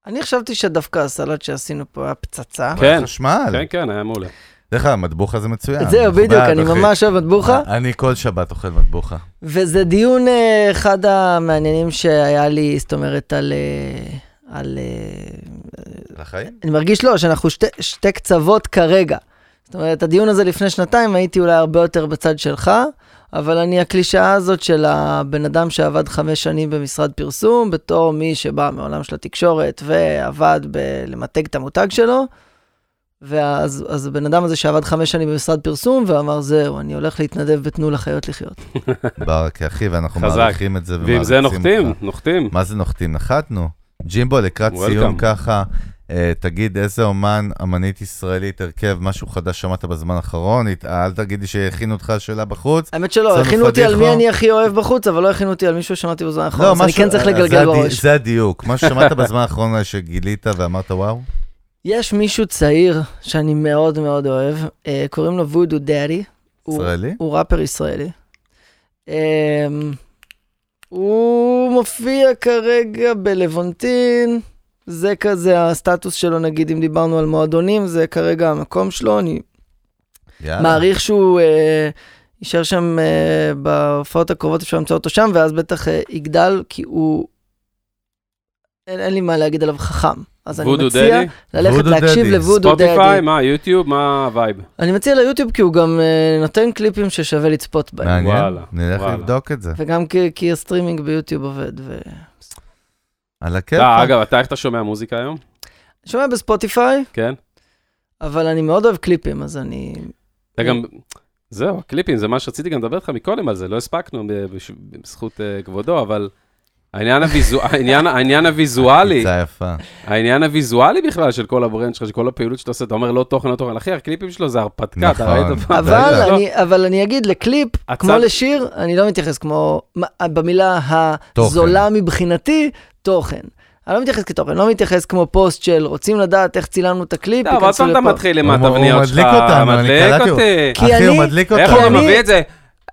[SPEAKER 3] אני חשבתי שדווקא הסלט שעשינו פה היה פצצה.
[SPEAKER 2] כן.
[SPEAKER 1] חשמל.
[SPEAKER 2] כן, כן, היה מעולה.
[SPEAKER 1] דרך אגב, מטבוחה זה מצוין.
[SPEAKER 3] זהו, בדיוק, אני. ממש אוהב מטבוחה.
[SPEAKER 1] אני כל שבת אוכל מטבוחה.
[SPEAKER 3] וזה דיון אה, אחד המעניינים שהיה לי, זאת אומרת, על... אה, על... אה,
[SPEAKER 1] לחיים?
[SPEAKER 3] אני מרגיש לא, שאנחנו שתי, שתי קצוות כרגע. זאת אומרת, הדיון הזה לפני שנתיים הייתי אולי הרבה יותר בצד שלך, אבל אני הקלישאה הזאת של הבן אדם שעבד חמש שנים במשרד פרסום, בתור מי שבא מעולם של התקשורת ועבד בלמתג את המותג שלו, ואז אז הבן אדם הזה שעבד חמש שנים במשרד פרסום ואמר, זהו, אני הולך להתנדב בתנו לחיות לחיות.
[SPEAKER 1] ברק, אחי, ואנחנו. מעריכים את זה.
[SPEAKER 2] ועם זה נוחתים,
[SPEAKER 1] אותך.
[SPEAKER 2] נוחתים.
[SPEAKER 1] מה זה נוחתים? נחתנו. ג'ימבו, לקראת. סיום ככה, תגיד איזה אומן, אמנית ישראלית, הרכב, משהו חדש שמעת בזמן האחרון? אל תגידי שהכינו אותך שאלה בחוץ.
[SPEAKER 3] האמת שלא, הכינו אותי על מי. אני הכי אוהב בחוץ, אבל לא הכינו אותי על מישהו ששמעתי בזמן האחרון,
[SPEAKER 1] לא,
[SPEAKER 3] אז אני
[SPEAKER 1] משהו-
[SPEAKER 3] כן צריך
[SPEAKER 1] אה, זה
[SPEAKER 3] לגלגל בראש.
[SPEAKER 1] זה הדיוק. מה ששמעת בזמן האחרון אה, שגילית ואמרת וואו?
[SPEAKER 3] יש מישהו צעיר שאני מאוד מאוד אוהב, אה, קוראים לו וודו דאדי.
[SPEAKER 1] ישראלי?
[SPEAKER 3] הוא ראפר ישראלי. אמ, הוא מופיע כרגע בלוונטין, זה כזה הסטטוס שלו, נגיד, אם דיברנו על מועדונים, זה כרגע המקום שלו, אני
[SPEAKER 1] יאללה.
[SPEAKER 3] מעריך שהוא אה, יישאר שם אה, בהופעות הקרובות, אפשר למצוא אותו שם, ואז בטח אה, יגדל, כי הוא... אין, אין לי מה להגיד עליו חכם. אז אני מציע
[SPEAKER 2] דדי?
[SPEAKER 3] ללכת
[SPEAKER 1] וודו
[SPEAKER 3] להקשיב
[SPEAKER 1] דדי,
[SPEAKER 3] לוודו דדי.
[SPEAKER 2] ספוטיפיי, מה, יוטיוב, מה ה vibe?
[SPEAKER 3] אני מציע ליוטיוב כי הוא גם אה, נותן קליפים ששווה לצפות בהם.
[SPEAKER 1] מעניין,
[SPEAKER 2] וואלה,
[SPEAKER 1] נלך
[SPEAKER 2] וואלה.
[SPEAKER 1] לבדוק את זה.
[SPEAKER 3] וגם כי, כי הסטרימינג ביוטיוב עובד. ו...
[SPEAKER 1] על הכיף.
[SPEAKER 2] אתה, אגב, אתה, איך אתה שומע מוזיקה היום?
[SPEAKER 3] אני שומע בספוטיפיי,
[SPEAKER 2] כן?
[SPEAKER 3] אבל אני מאוד אוהב קליפים, אז אני...
[SPEAKER 2] אתה גם... זהו, הקליפים, זה מה שרציתי גם לדבר איתך מקודם על זה, לא הספקנו בזכות אה, כבודו, אבל העניין, הוויזו... העניין, העניין הוויזואלי. העניין הוויזואלי בכלל של כל ה brand שלך, של כל הפעילות שאתה עושה, אתה אומר לא תוכן, לא תוכן, אחי, הקליפים שלו זה הרפתקה, אתה
[SPEAKER 1] נכון.
[SPEAKER 2] ראית פעם?
[SPEAKER 3] אבל. אני, אבל אני אגיד, לקליפ,
[SPEAKER 2] הצד-
[SPEAKER 3] כמו לשיר, אני לא מתייחס כמו, במילה הזולה מבחינתי, תוכן. אני לא מתייחס כתוכן, לא מתייחס כמו פוסט של רוצים לדעת איך צילמנו את הקליפ,
[SPEAKER 2] עוד
[SPEAKER 3] ייכנסו
[SPEAKER 2] פעם אתה. מתחיל עם
[SPEAKER 1] הוא- הוא
[SPEAKER 2] התבניות שלך,
[SPEAKER 1] מדליק אותנו, אני קלטתי- אחי, הוא
[SPEAKER 3] אני-
[SPEAKER 1] מדליק
[SPEAKER 2] איך
[SPEAKER 1] אותנו.
[SPEAKER 2] הוא
[SPEAKER 3] אני-
[SPEAKER 2] מביא את זה?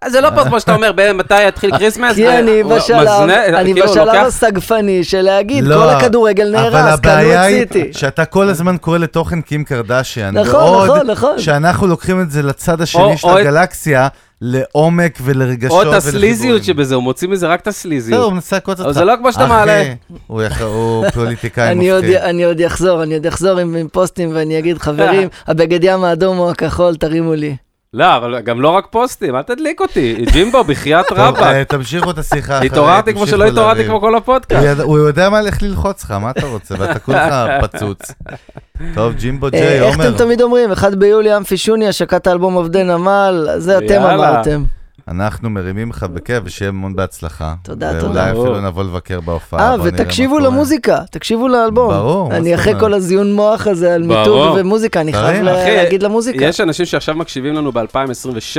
[SPEAKER 2] זה לא פוסט כמו שאתה אומר, מתי יתחיל כריסמס?
[SPEAKER 3] כי אני
[SPEAKER 2] הוא
[SPEAKER 3] בשלב, אני
[SPEAKER 2] כאילו, הוא
[SPEAKER 3] בשלב הסגפני של להגיד,
[SPEAKER 1] לא,
[SPEAKER 3] כל הכדורגל
[SPEAKER 1] אבל
[SPEAKER 3] נהרס, קנו
[SPEAKER 1] הבעיה
[SPEAKER 3] את
[SPEAKER 1] היא
[SPEAKER 3] סיטי.
[SPEAKER 1] שאתה כל הזמן קורא לתוכן קים קרדשיאן.
[SPEAKER 3] נכון, נכון, נכון.
[SPEAKER 1] שאנחנו לוקחים את זה לצד השני של הגלקסיה, לעומק ולרגשות.
[SPEAKER 2] או את הסליזיות. שבזה, הוא מוציא מזה רק את הסליזיות.
[SPEAKER 1] הוא מנסה לעקוץ אותך.
[SPEAKER 2] אבל זה לא כמו שאתה מעלה.
[SPEAKER 1] הוא פוליטיקאי מפחיד.
[SPEAKER 3] אני עוד אחזור, אני עוד אחזור עם, עם פוסטים ואני אגיד, חברים, הבגד ים האדום או הכחול, תרימו לי.
[SPEAKER 2] לא, אבל גם לא רק פוסטים, אל תדליק אותי. ג'ימבו, בחייאת רבאק.
[SPEAKER 1] אה, תמשיכו את השיחה
[SPEAKER 2] התעוררתי כמו שלא התעוררתי. כמו כל הפודקאסט.
[SPEAKER 1] הוא יודע מה איך ללחוץ לך, מה אתה רוצה? ואתה כולך פצוץ. טוב, ג'ימבו
[SPEAKER 3] אה,
[SPEAKER 1] ג'יי,
[SPEAKER 3] איך
[SPEAKER 1] עומר.
[SPEAKER 3] אתם תמיד אומרים, 1 ביולי אמפי שוני, השקת האלבום עובדי נמל, זה אתם
[SPEAKER 2] יאללה.
[SPEAKER 3] אמרתם.
[SPEAKER 1] אנחנו מרימים לך בכיף, ושיהיה המון בהצלחה.
[SPEAKER 3] תודה,
[SPEAKER 1] ואולי
[SPEAKER 3] תודה.
[SPEAKER 1] אפילו
[SPEAKER 2] ברור.
[SPEAKER 1] נבוא לבקר בהופעה.
[SPEAKER 3] אה, ותקשיבו. למוזיקה, תקשיבו לאלבום.
[SPEAKER 1] ברור,
[SPEAKER 3] אני אחרי? כל הזיון מוח הזה על מיתוג. ומוזיקה, אני חייב להגיד למוזיקה.
[SPEAKER 2] יש אנשים שעכשיו מקשיבים לנו ב-2026,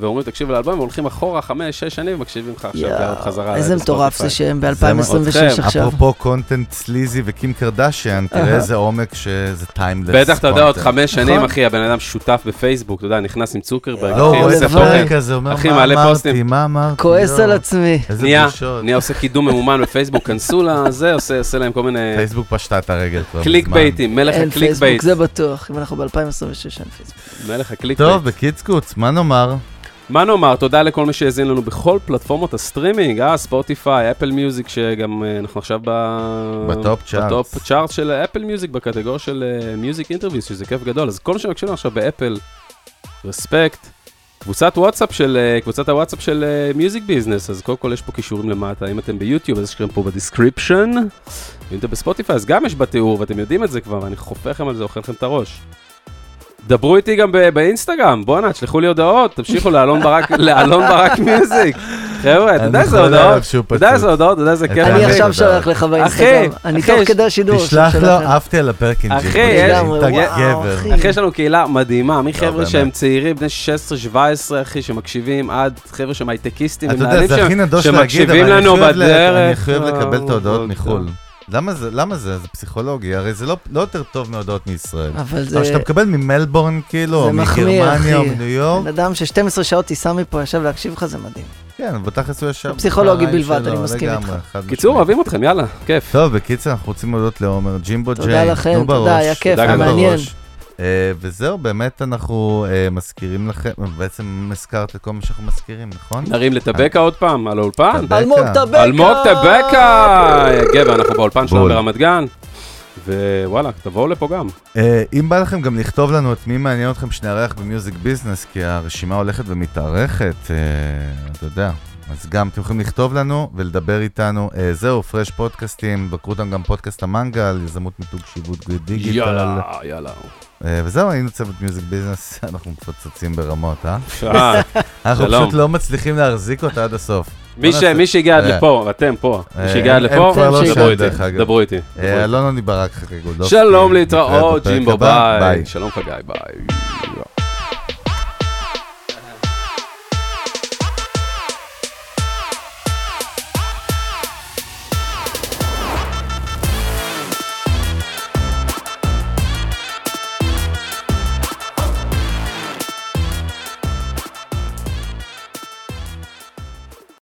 [SPEAKER 2] ואומרים, תקשיב לאלבום, והולכים אחורה חמש, שש שנים, ומקשיבים לך עכשיו
[SPEAKER 3] יואו,
[SPEAKER 2] חזרה.
[SPEAKER 3] איזה מטורף זה. שהם
[SPEAKER 1] זה
[SPEAKER 3] ב-2026
[SPEAKER 2] אתכם.
[SPEAKER 3] עכשיו.
[SPEAKER 1] אפרופו קונטנט סליזי וקים קרדשיאן, תראה. איזה עומק שזה טיימלס.
[SPEAKER 2] בטח, אתה יודע, עוד חמש שנים,
[SPEAKER 3] נכון.
[SPEAKER 2] אחי, הבן אדם שותף בפייסבוק, אתה יודע, נכנס עם צוקרברג,
[SPEAKER 1] לא,
[SPEAKER 2] אחי, עושה. תוכן.
[SPEAKER 1] הפרק הזה, אומר, מה אמרתי. מה אמרתי?
[SPEAKER 3] כועס. על עצמי.
[SPEAKER 1] איזה
[SPEAKER 2] נהיה,
[SPEAKER 1] בושות.
[SPEAKER 2] נהיה עושה קידום ממומן בפייסבוק, כנסו לזה, עושה להם כל מיני
[SPEAKER 1] פייסבוק פשטה את הרגל כבר
[SPEAKER 2] קליק. בייטים, מלך
[SPEAKER 3] אין
[SPEAKER 2] הקליק
[SPEAKER 3] פייסבוק,
[SPEAKER 2] בייט.
[SPEAKER 3] זה בטוח. אם אנחנו ב-2026 אין פייסבוק.
[SPEAKER 2] מלך הקליק בייט.
[SPEAKER 1] טוב, בקיצקוץ, מה נאמר?
[SPEAKER 2] מה נאמר, תודה לכל מי שהאזין לנו בכל פלטפורמות הסטרימינג, אה, ספוטיפיי, אפל מיוזיק, שגם אה, אנחנו עכשיו ב...
[SPEAKER 1] ב top
[SPEAKER 2] charts. ב top chart של אפל מיוזיק, בקטגוריה של music interviews, שזה כיף גדול. אז כל מי שמקשיב לנו עכשיו באפל, respect. קבוצת וואטסאפ של, אה, קבוצת הוואטסאפ של music business, אז קודם כל יש פה קישורים למטה, אם אתם ביוטיוב, אז יש לכם פה ב description, אם אתם בספוטיפיי, אז גם יש בתיאור, ואתם יודעים את זה כבר, ואני חופר לכם על זה, אוכל לכם את הראש. דברו איתי גם באינסטגרם, בואנה, תשלחו לי הודעות, תמשיכו לאלון ברק, לאלון ברק מיוזיק. חבר'ה, אתה יודע איזה הודעות, אתה יודע. איזה הודעות, אתה יודע איזה כיף.
[SPEAKER 1] אני
[SPEAKER 3] עכשיו. שולח לך באינסטגרם. אני תוך
[SPEAKER 2] יש-
[SPEAKER 3] כדי השידור.
[SPEAKER 1] תשלח לו. עפתי על הפרק עם
[SPEAKER 2] אחי. יש- לנו קהילה מדהימה, מחבר'ה
[SPEAKER 1] באמת.
[SPEAKER 2] שהם צעירים, בני 16-17, אחי, שמקשיבים, עד חבר'ה שהם הייטקיסטים,
[SPEAKER 1] אתה יודע,
[SPEAKER 2] ומנהלים
[SPEAKER 1] זה
[SPEAKER 2] שהם-
[SPEAKER 1] הכי נדוש להגיד,
[SPEAKER 2] שמקשיבים
[SPEAKER 1] אבל אני
[SPEAKER 2] לנו בדרך.
[SPEAKER 1] אני חייב לקבל את ההודעות מחו"ל. למה זה? למה זה? זה פסיכולוגי, הרי זה לא לא יותר טוב מהודעות מישראל.
[SPEAKER 3] אבל זה...
[SPEAKER 1] אבל שאתה מקבל ממלבורן, כאילו, או מגרמניה, או. מניו יורק,
[SPEAKER 3] בן אדם ש-12 שעות טיסה מפה, ישב להקשיב לך, זה מדהים.
[SPEAKER 1] כן, בתכלס הוא ישב.
[SPEAKER 3] פסיכולוגי בלבד, אני מסכים איתך.
[SPEAKER 2] קיצור. אוהבים אתכם, יאללה, כיף.
[SPEAKER 1] טוב, בקיצר, אנחנו רוצים להודות לעומר ג'ימבו ג'יי.
[SPEAKER 3] תודה לכם,
[SPEAKER 1] תנו
[SPEAKER 3] תודה,
[SPEAKER 1] בראש,
[SPEAKER 3] היה כיף,
[SPEAKER 2] תודה
[SPEAKER 3] היה. מעניין.
[SPEAKER 1] אה, וזהו, באמת אנחנו אה, מזכירים לכם, בעצם הזכרת את כל מה שאנחנו מזכירים, נכון?
[SPEAKER 2] נרים לטבקה עוד פעם, על האולפן.
[SPEAKER 3] אלמוג טבקה!
[SPEAKER 2] אלמוג טבקה! גבר, אנחנו באולפן שלנו. ברמת גן. ווואלה, תבואו לפה גם.
[SPEAKER 1] אה, אם בא לכם גם לכתוב לנו את מי מעניין אתכם שנארח במיוזיק ביזנס, כי הרשימה הולכת ומתארכת, אה, אתה יודע. אז גם אתם יכולים לכתוב לנו ולדבר איתנו. אה, זהו, פרש podcasts, בקרו אותם גם פודקאסט המנגל, יזמות מיתוג שיווק דיגיטל.
[SPEAKER 2] יאללה, יאללה.
[SPEAKER 1] אה, וזהו, היינו צוות music business, אנחנו מפוצצים ברמות, אה?
[SPEAKER 2] אה,
[SPEAKER 1] אנחנו. פשוט לא מצליחים להחזיק אותה עד הסוף.
[SPEAKER 2] מי מי שהגיע עד
[SPEAKER 1] אה,
[SPEAKER 2] לפה, אתם פה, מי
[SPEAKER 1] אה,
[SPEAKER 2] שהגיע עד לפה,
[SPEAKER 1] לא
[SPEAKER 2] דברו איתי,
[SPEAKER 1] אלון עוני ברק חגגו.
[SPEAKER 2] שלום להתראות, ג'ימבו, ביי. שלום חגי, ביי.